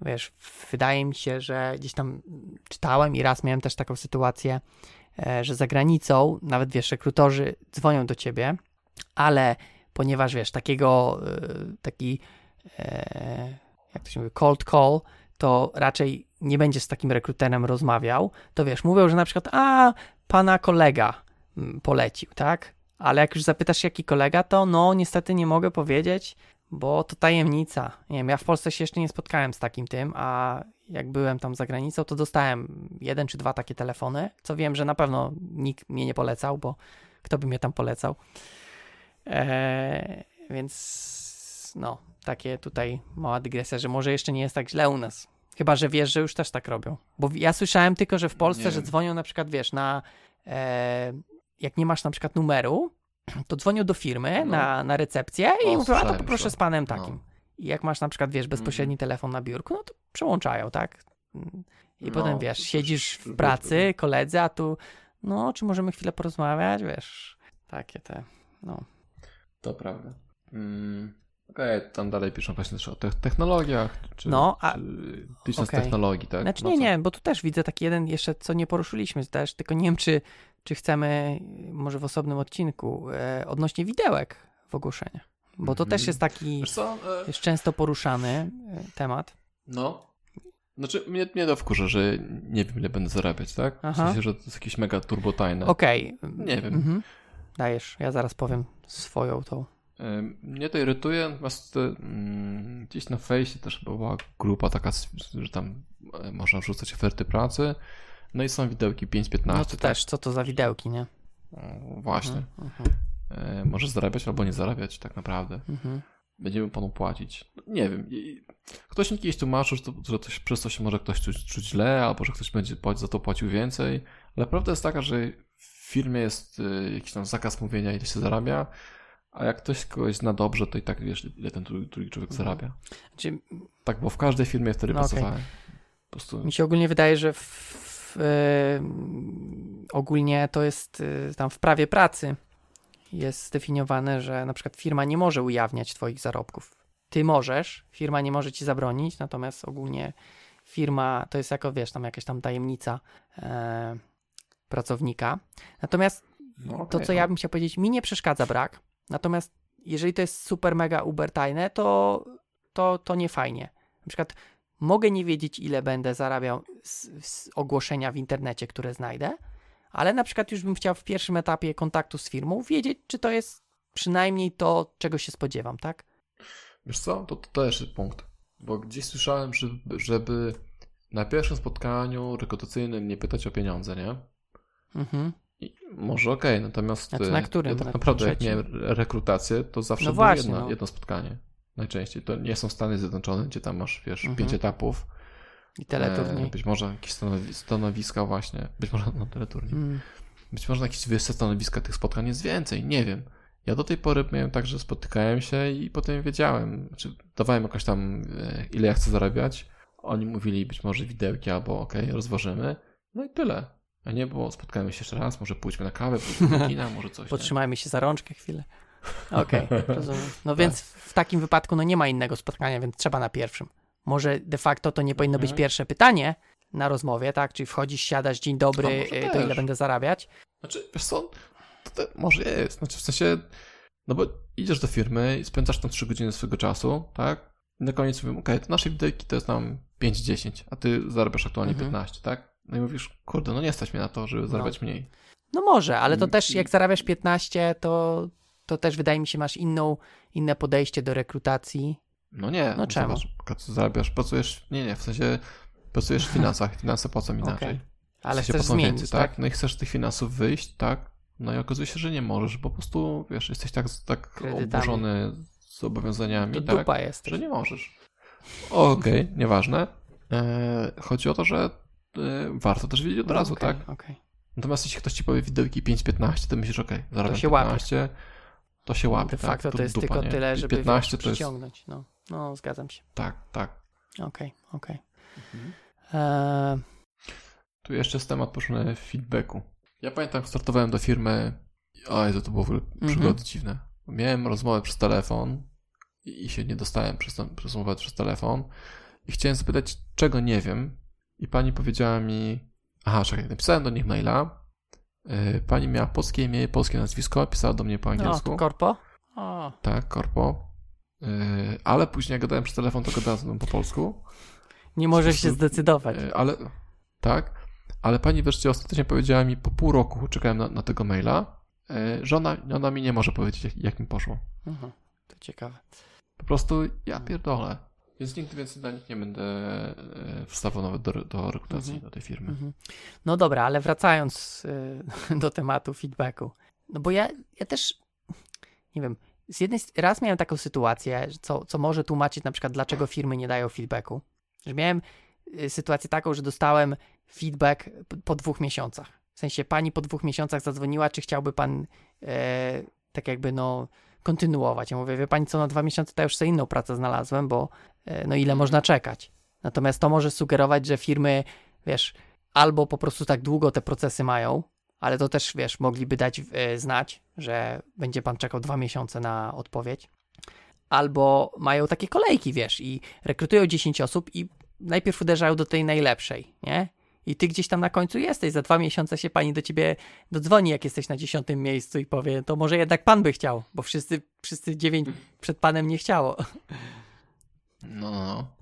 wiesz, wydaje mi się, że gdzieś tam czytałem i raz miałem też taką sytuację, e, że za granicą, nawet wiesz, rekrutorzy dzwonią do ciebie, ale ponieważ wiesz, takiego, e, taki, e, jak to się mówi, cold call, to raczej nie będziesz z takim rekruterem rozmawiał, to wiesz, mówią, że na przykład, a pana kolega mm, polecił, tak? Ale jak już zapytasz, jaki kolega, to no, niestety nie mogę powiedzieć, bo to tajemnica. Nie wiem, ja w Polsce się jeszcze nie spotkałem z takim tym, a jak byłem tam za granicą, to dostałem jeden czy dwa takie telefony, co wiem, że na pewno nikt mnie nie polecał, bo kto by mnie tam polecał. Eee, więc no, takie tutaj mała dygresja, że może jeszcze nie jest tak źle u nas. Chyba, że wiesz, że już też tak robią. Bo ja słyszałem tylko, że w Polsce, nie. że dzwonią na przykład, wiesz, na e, jak nie masz na przykład numeru, to dzwonią do firmy no. na, na recepcję i mówią, a to poproszę z panem takim. No. i jak masz na przykład, wiesz, bezpośredni telefon na biurku, no to przełączają, tak? I No, potem, wiesz, siedzisz w pracy, koledzy, a tu, no, czy możemy chwilę porozmawiać, wiesz, takie te, no. To prawda. Mm, Okej, tam dalej piszą właśnie też o tych technologiach, czy, No, a- czy business okej. technologii, tak? Znaczy No nie, co? nie, bo tu też widzę taki jeden jeszcze, co nie poruszyliśmy też, tylko nie wiem, czy, czy chcemy, może w osobnym odcinku, e, odnośnie widełek w ogłoszeniach, bo to Mhm. też jest taki, co? E, jest często poruszany e, temat. No. Znaczy, mnie, mnie to wkurza, że nie wiem, ile będę zarabiać, tak? W Aha. sensie, że to jest jakieś mega turbotajne. Okej. Nie wiem. Mhm. Dajesz, ja zaraz powiem swoją tą. Mnie to irytuje, natomiast mm, gdzieś na fejsie też była grupa taka, że tam e, można wrzucać oferty pracy. No i są widełki 5-15. No to tak? też, co to za widełki, nie? Właśnie. Mhm, mhm, E, Możesz zarabiać albo nie zarabiać tak naprawdę. mhm. Będziemy panu płacić. No, Nie wiem. Ktoś mi kiedyś tłumaczył, że, to, że to, przez to się może ktoś czuć, czuć źle, albo że ktoś będzie za to płacił więcej. Ale prawda jest taka, że firmie jest y, jakiś tam zakaz mówienia, ile się zarabia, a jak ktoś kogoś zna dobrze, to i tak wiesz, ile ten drugi, drugi człowiek Mhm. zarabia. Znaczy, Tak, bo w każdej firmie wtedy No pracowałem. Po prostu. mi się ogólnie wydaje, że w, w, e, ogólnie to jest e, tam w prawie pracy jest zdefiniowane, że na przykład firma nie może ujawniać twoich zarobków. Ty możesz, firma nie może ci zabronić, natomiast ogólnie firma to jest jako, wiesz, tam jakaś tam tajemnica e, pracownika. Natomiast No, to, okej, co no. ja bym chciał powiedzieć, mi nie przeszkadza brak. Natomiast jeżeli to jest super mega uber tajne, to, to, to nie fajnie. Na przykład mogę nie wiedzieć, ile będę zarabiał z, z ogłoszenia w internecie, które znajdę, ale na przykład już bym chciał w pierwszym etapie kontaktu z firmą wiedzieć, czy to jest przynajmniej to, czego się spodziewam, tak? Wiesz co, to, to też jest punkt. Bo gdzieś słyszałem, żeby, żeby na pierwszym spotkaniu rekrutacyjnym nie pytać o pieniądze, nie? Mhm. I może okej, natomiast A to na e, którym? ja tak Na naprawdę jak miałem re- rekrutację, to zawsze No było właśnie, jedno, no. jedno spotkanie. Najczęściej. To nie są Stany Zjednoczone, gdzie tam masz, wiesz, Mhm. pięć etapów. I teleturniej. E, być może jakieś stanowi stanowiska właśnie, być może na teleturniej. Mm. Być może na jakieś wyższe stanowiska tych spotkań jest więcej, nie wiem. Ja do tej pory miałem tak, że spotykałem się i potem wiedziałem, znaczy dawałem jakoś tam, e, ile ja chcę zarabiać. Oni mówili być może widełki albo okej, rozważymy. No i tyle. A nie było, spotkajmy się jeszcze raz, może pójdźmy na kawę, pójdźmy [laughs] do kina, może coś. nie? Potrzymajmy się za rączkę chwilę. [laughs] Okej, rozumiem. Tak. No więc w takim wypadku no nie ma innego spotkania, więc trzeba na pierwszym. Może de facto to nie powinno być Mhm. pierwsze pytanie na rozmowie, tak? Czyli wchodzisz, siadasz, dzień dobry, może y, to ile będę zarabiać? Znaczy, wiesz co, to może jest, znaczy w sensie, no bo idziesz do firmy i spędzasz tam 3 godziny swojego czasu, tak? I na koniec mówią, okej, to nasze widełki to jest nam 5-10, a ty zarabiasz aktualnie Mhm. 15, tak? No i mówisz, kurde, no nie stać mnie na to, żeby zarabiać mniej. No może, ale to Mm, też jak zarabiasz 15, to, to też wydaje mi się masz inną, inne podejście do rekrutacji. No nie, No czemu? zobacz, zarabiasz, pracujesz, nie, nie, w sensie pracujesz w finansach, [laughs] finanse płacą inaczej. W Ale sensie chcesz zmienić, więcej, tak? No i chcesz z tych finansów wyjść, tak? No i okazuje się, że nie możesz, bo po prostu, wiesz, jesteś tak, tak Kredytami. obłożony zobowiązaniami, To tak? dupa jest. że nie możesz. Okej, nieważne. E, chodzi o to, że warto też wiedzieć od razu, Okej, tak? okej. Natomiast jeśli ktoś ci powie widełki 5-15, to myślisz, okej, zarabiam się łapie. 15, to się łapie, De tak? facto to, jest dupa, tylko nie? tyle, żeby 15 wiesz, to jest, przyciągnąć. No, no, zgadzam się. tak, tak. Okej, okej. Mhm. Eee, Tu jeszcze jest temat poruszony feedbacku. Ja pamiętam, jak startowałem do firmy, o Jezu, to było w ogóle Mhm. przygody dziwne. Miałem rozmowę przez telefon i i się nie dostałem przez, ten, przez rozmowę przez telefon i chciałem zapytać, czego nie wiem i pani powiedziała mi, aha, czekaj, napisałem do nich maila, yy, pani miała polskie imię, polskie nazwisko, pisała do mnie po o, angielsku, to korpo? O, tak, korpo, yy, ale później jak gadałem przez telefon, to gadałem z nią po polsku, nie możesz się zdecydować. E, Ale tak, ale pani wreszcie ostatecznie powiedziała mi po pół roku, czekałem na, na tego maila, e, że ona, ona mi nie może powiedzieć, jak, jak mi poszło. Mhm, to ciekawe. Po prostu ja pierdolę. Więc nigdy więcej dla nich nie będę e, wstawał nawet do, do rekrutacji Mhm. do tej firmy. Mhm. No dobra, ale wracając y, [laughs] do tematu feedbacku. No bo ja, ja też, nie wiem, z jednej raz miałem taką sytuację, co, co może tłumaczyć na przykład, dlaczego firmy nie dają feedbacku. Że miałem y, sytuację taką, że dostałem feedback po dwóch miesiącach. W sensie pani po dwóch miesiącach zadzwoniła, czy chciałby pan e, tak jakby no kontynuować. Ja mówię, wie pani co, na dwa miesiące to ja już sobie inną pracę znalazłem, bo e, no ile można czekać. Natomiast to może sugerować, że firmy, wiesz, albo po prostu tak długo te procesy mają, ale to też, wiesz, mogliby dać e, znać, że będzie pan czekał dwa miesiące na odpowiedź, albo mają takie kolejki, wiesz, i rekrutują 10 osób i najpierw uderzają do tej najlepszej, nie? I ty gdzieś tam na końcu jesteś, za dwa miesiące się pani do ciebie dodzwoni, jak jesteś na dziesiątym miejscu i powie, to może jednak pan by chciał, bo wszyscy, wszyscy dziewięć przed panem nie chciało. No, no, no.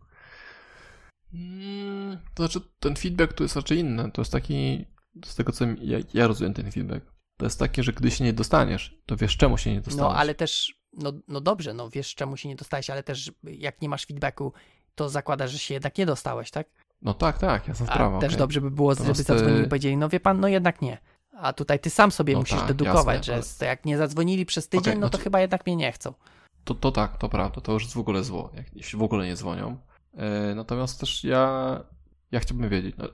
Mm, to znaczy, ten feedback tu jest raczej inny. To jest taki, z tego co ja, ja rozumiem ten feedback, to jest takie, że gdy się nie dostaniesz, to wiesz czemu się nie dostaniesz. No, ale też, no, no dobrze, no wiesz czemu się nie dostałeś, ale też jak nie masz feedbacku, to zakładasz, że się jednak nie dostałeś, tak? No tak, tak, jasna sprawa. A też okay. dobrze by było, żeby Natomiast, zadzwonili i powiedzieli, no wie pan, no jednak nie. A tutaj ty sam sobie No musisz tak, dedukować, jasne, że jak nie zadzwonili przez tydzień, Okej, no no to to- chyba jednak mnie nie chcą. To, to tak, to prawda, to już jest w ogóle zło, jak, jeśli w ogóle nie dzwonią. E, natomiast też ja, ja chciałbym wiedzieć, no,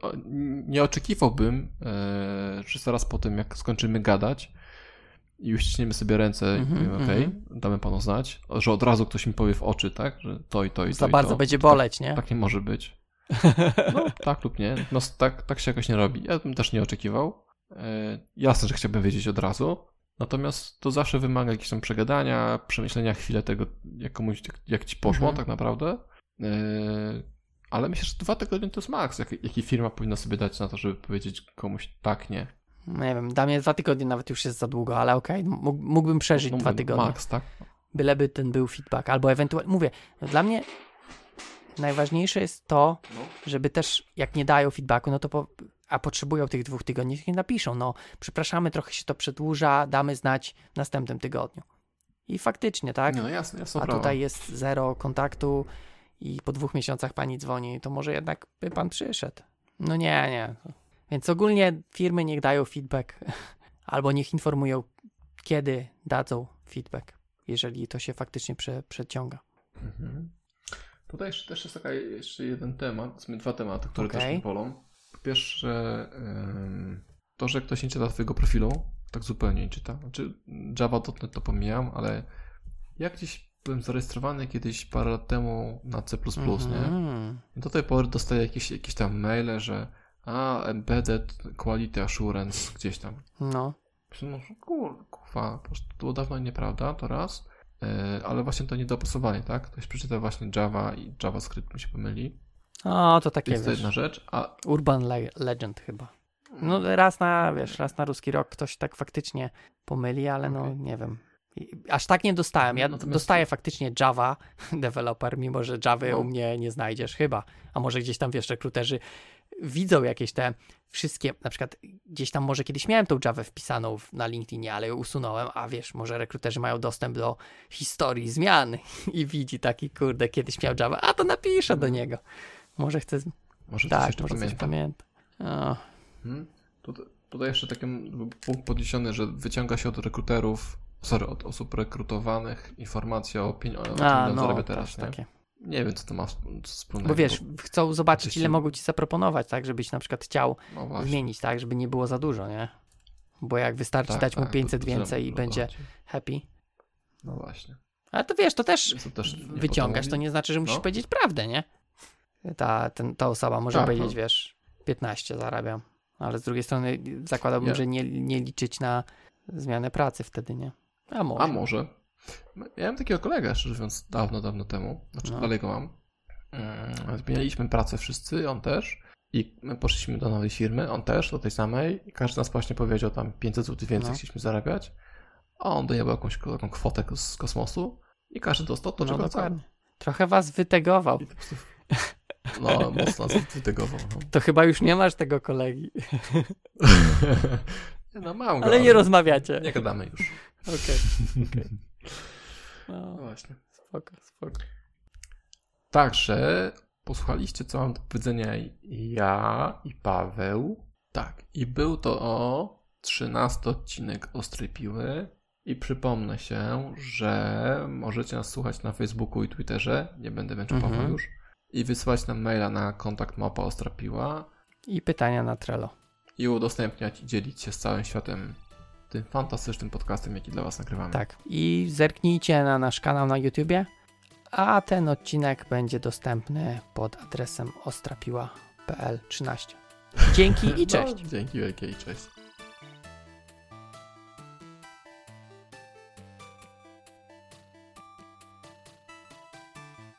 nie oczekiwałbym, e, że zaraz po tym, jak skończymy gadać i uściśniemy sobie ręce i Mhm, powiemy, okej, damy panu znać, że od razu ktoś mi powie w oczy, tak, że to i to i to Za i bardzo to. będzie Tak- boleć, nie? Tak nie może być. [laughs] No, tak lub nie. No, tak, tak się jakoś nie robi. Ja bym też nie oczekiwał. E, jasne, że chciałbym wiedzieć od razu. Natomiast to zawsze wymaga jakiegoś tam przegadania, przemyślenia chwilę tego, jak komuś, jak, ci poszło Mhm. tak naprawdę. E, ale myślę, że dwa tygodnie to jest maks, jak, jaki firma powinna sobie dać na to, żeby powiedzieć komuś tak, nie. Nie wiem, dla mnie dwa tygodnie nawet już jest za długo, ale okej, mógł- mógłbym przeżyć No, dwa tygodnie. Maks, tak? Byleby ten był feedback, albo ewentualnie, mówię, no dla mnie najważniejsze jest to, No. żeby też, jak nie dają feedbacku, no to po, a potrzebują tych dwóch tygodni, niech nie napiszą, no przepraszamy, trochę się to przedłuża, damy znać w następnym tygodniu. I faktycznie, tak? No jasne, jasna a sprawa. tutaj jest zero kontaktu i po dwóch miesiącach pani dzwoni, to może jednak by pan przyszedł. No nie, nie. Więc ogólnie firmy niech dają feedback, [laughs] albo niech informują, kiedy dadzą feedback, jeżeli to się faktycznie prze, przeciąga. Mhm. Tutaj jeszcze, też jest taka, jeszcze jeden temat, dwa tematy, które też Okej. mnie bolą. Po pierwsze, to, że ktoś nie czyta twojego profilu, tak zupełnie nie czyta. Znaczy, Java.NET to pomijam, ale ja gdzieś byłem zarejestrowany kiedyś parę lat temu na C++, nie? Mhm. I do tej pory dostaję jakieś, jakieś tam maile, że a, embedded quality assurance gdzieś tam. No, no kur, kurwa, po prostu to było dawno nieprawda, to raz. Yy, ale właśnie to niedopasowanie, tak? Ktoś przeczyta właśnie Java i JavaScript mu się pomyli. O, to takie Jest to wiesz, jedna rzecz, a Urban le- Legend chyba. No raz na, wiesz, raz na ruski rok ktoś tak faktycznie pomyli, ale no Okej. nie wiem. Aż tak nie dostałem. Ja Natomiast- dostaję faktycznie Java [laughs] developer, mimo że Java No. u mnie nie znajdziesz chyba. A może gdzieś tam, wiesz, rekruterzy widzą jakieś te wszystkie, na przykład gdzieś tam może kiedyś miałem tą Javę wpisaną na LinkedInie, ale ją usunąłem, a wiesz, może rekruterzy mają dostęp do historii zmian [laughs] i widzi taki, kurde, kiedyś miał Java, a to napiszę do niego. Może chce, może coś tak, jeszcze może coś pamięta. pamięta. O, Hmm? Tutaj, tutaj jeszcze taki punkt podniesiony, że wyciąga się od rekruterów, sorry, od osób rekrutowanych informacja o pieniądzach, no, zarabia teraz nie? takie. Nie wiem, co to ma sp- wspólnego. Bo wiesz, chcą zobaczyć, ile mogą ci zaproponować, tak, żebyś na przykład chciał no zmienić, tak, żeby nie było za dużo, nie? Bo jak wystarczy tak, dać mu tak, 500 to- to więcej i tyle będzie dochodzi. happy. No właśnie. Ale to wiesz, to też to też wyciągasz, to nie znaczy, że musisz No. powiedzieć prawdę, nie? Ta, ten, ta osoba może Tak, powiedzieć, no. wiesz, 15 zarabiam, ale z drugiej strony zakładałbym, Ja- że nie, nie liczyć na zmianę pracy wtedy, nie? A może. A może. Miałem takiego kolegę, szczerze mówiąc, dawno, dawno temu. Znaczy, No. dalej go mam. Mm, Zmienialiśmy pracę wszyscy, on też. I my poszliśmy do nowej firmy, on też, do tej samej. I każdy z nas właśnie powiedział tam 500 zł więcej No. chcieliśmy zarabiać. A on dojebał jakąś taką kwotę z kosmosu. I każdy dostał to, no czego dokładnie. Trochę was wytegował. I po prostu... [laughs] No, mocno nas wytygował. No. To chyba już nie masz tego kolegi, [laughs] no mam go, ale nie rozmawiacie. Nie gadamy już. [laughs] Okej. No No, właśnie. spoko, spoko. Także posłuchaliście, co mam do powiedzenia ja i Paweł. Tak, i był to o 13 odcinek Ostrej Piły. I przypomnę się, że możecie nas słuchać na Facebooku i Twitterze. Nie będę męczył Mhm. Pawła już. I wysyłać nam maila na kontakt mapa Ostra Piła I pytania na Trello. i udostępniać i dzielić się z całym światem tym fantastycznym podcastem, jaki dla Was nagrywamy. Tak. I zerknijcie na nasz kanał na YouTubie, a ten odcinek będzie dostępny pod adresem ostrapiła.pl 13. Dzięki i [laughs] cześć. No, dzięki wielkie i cześć.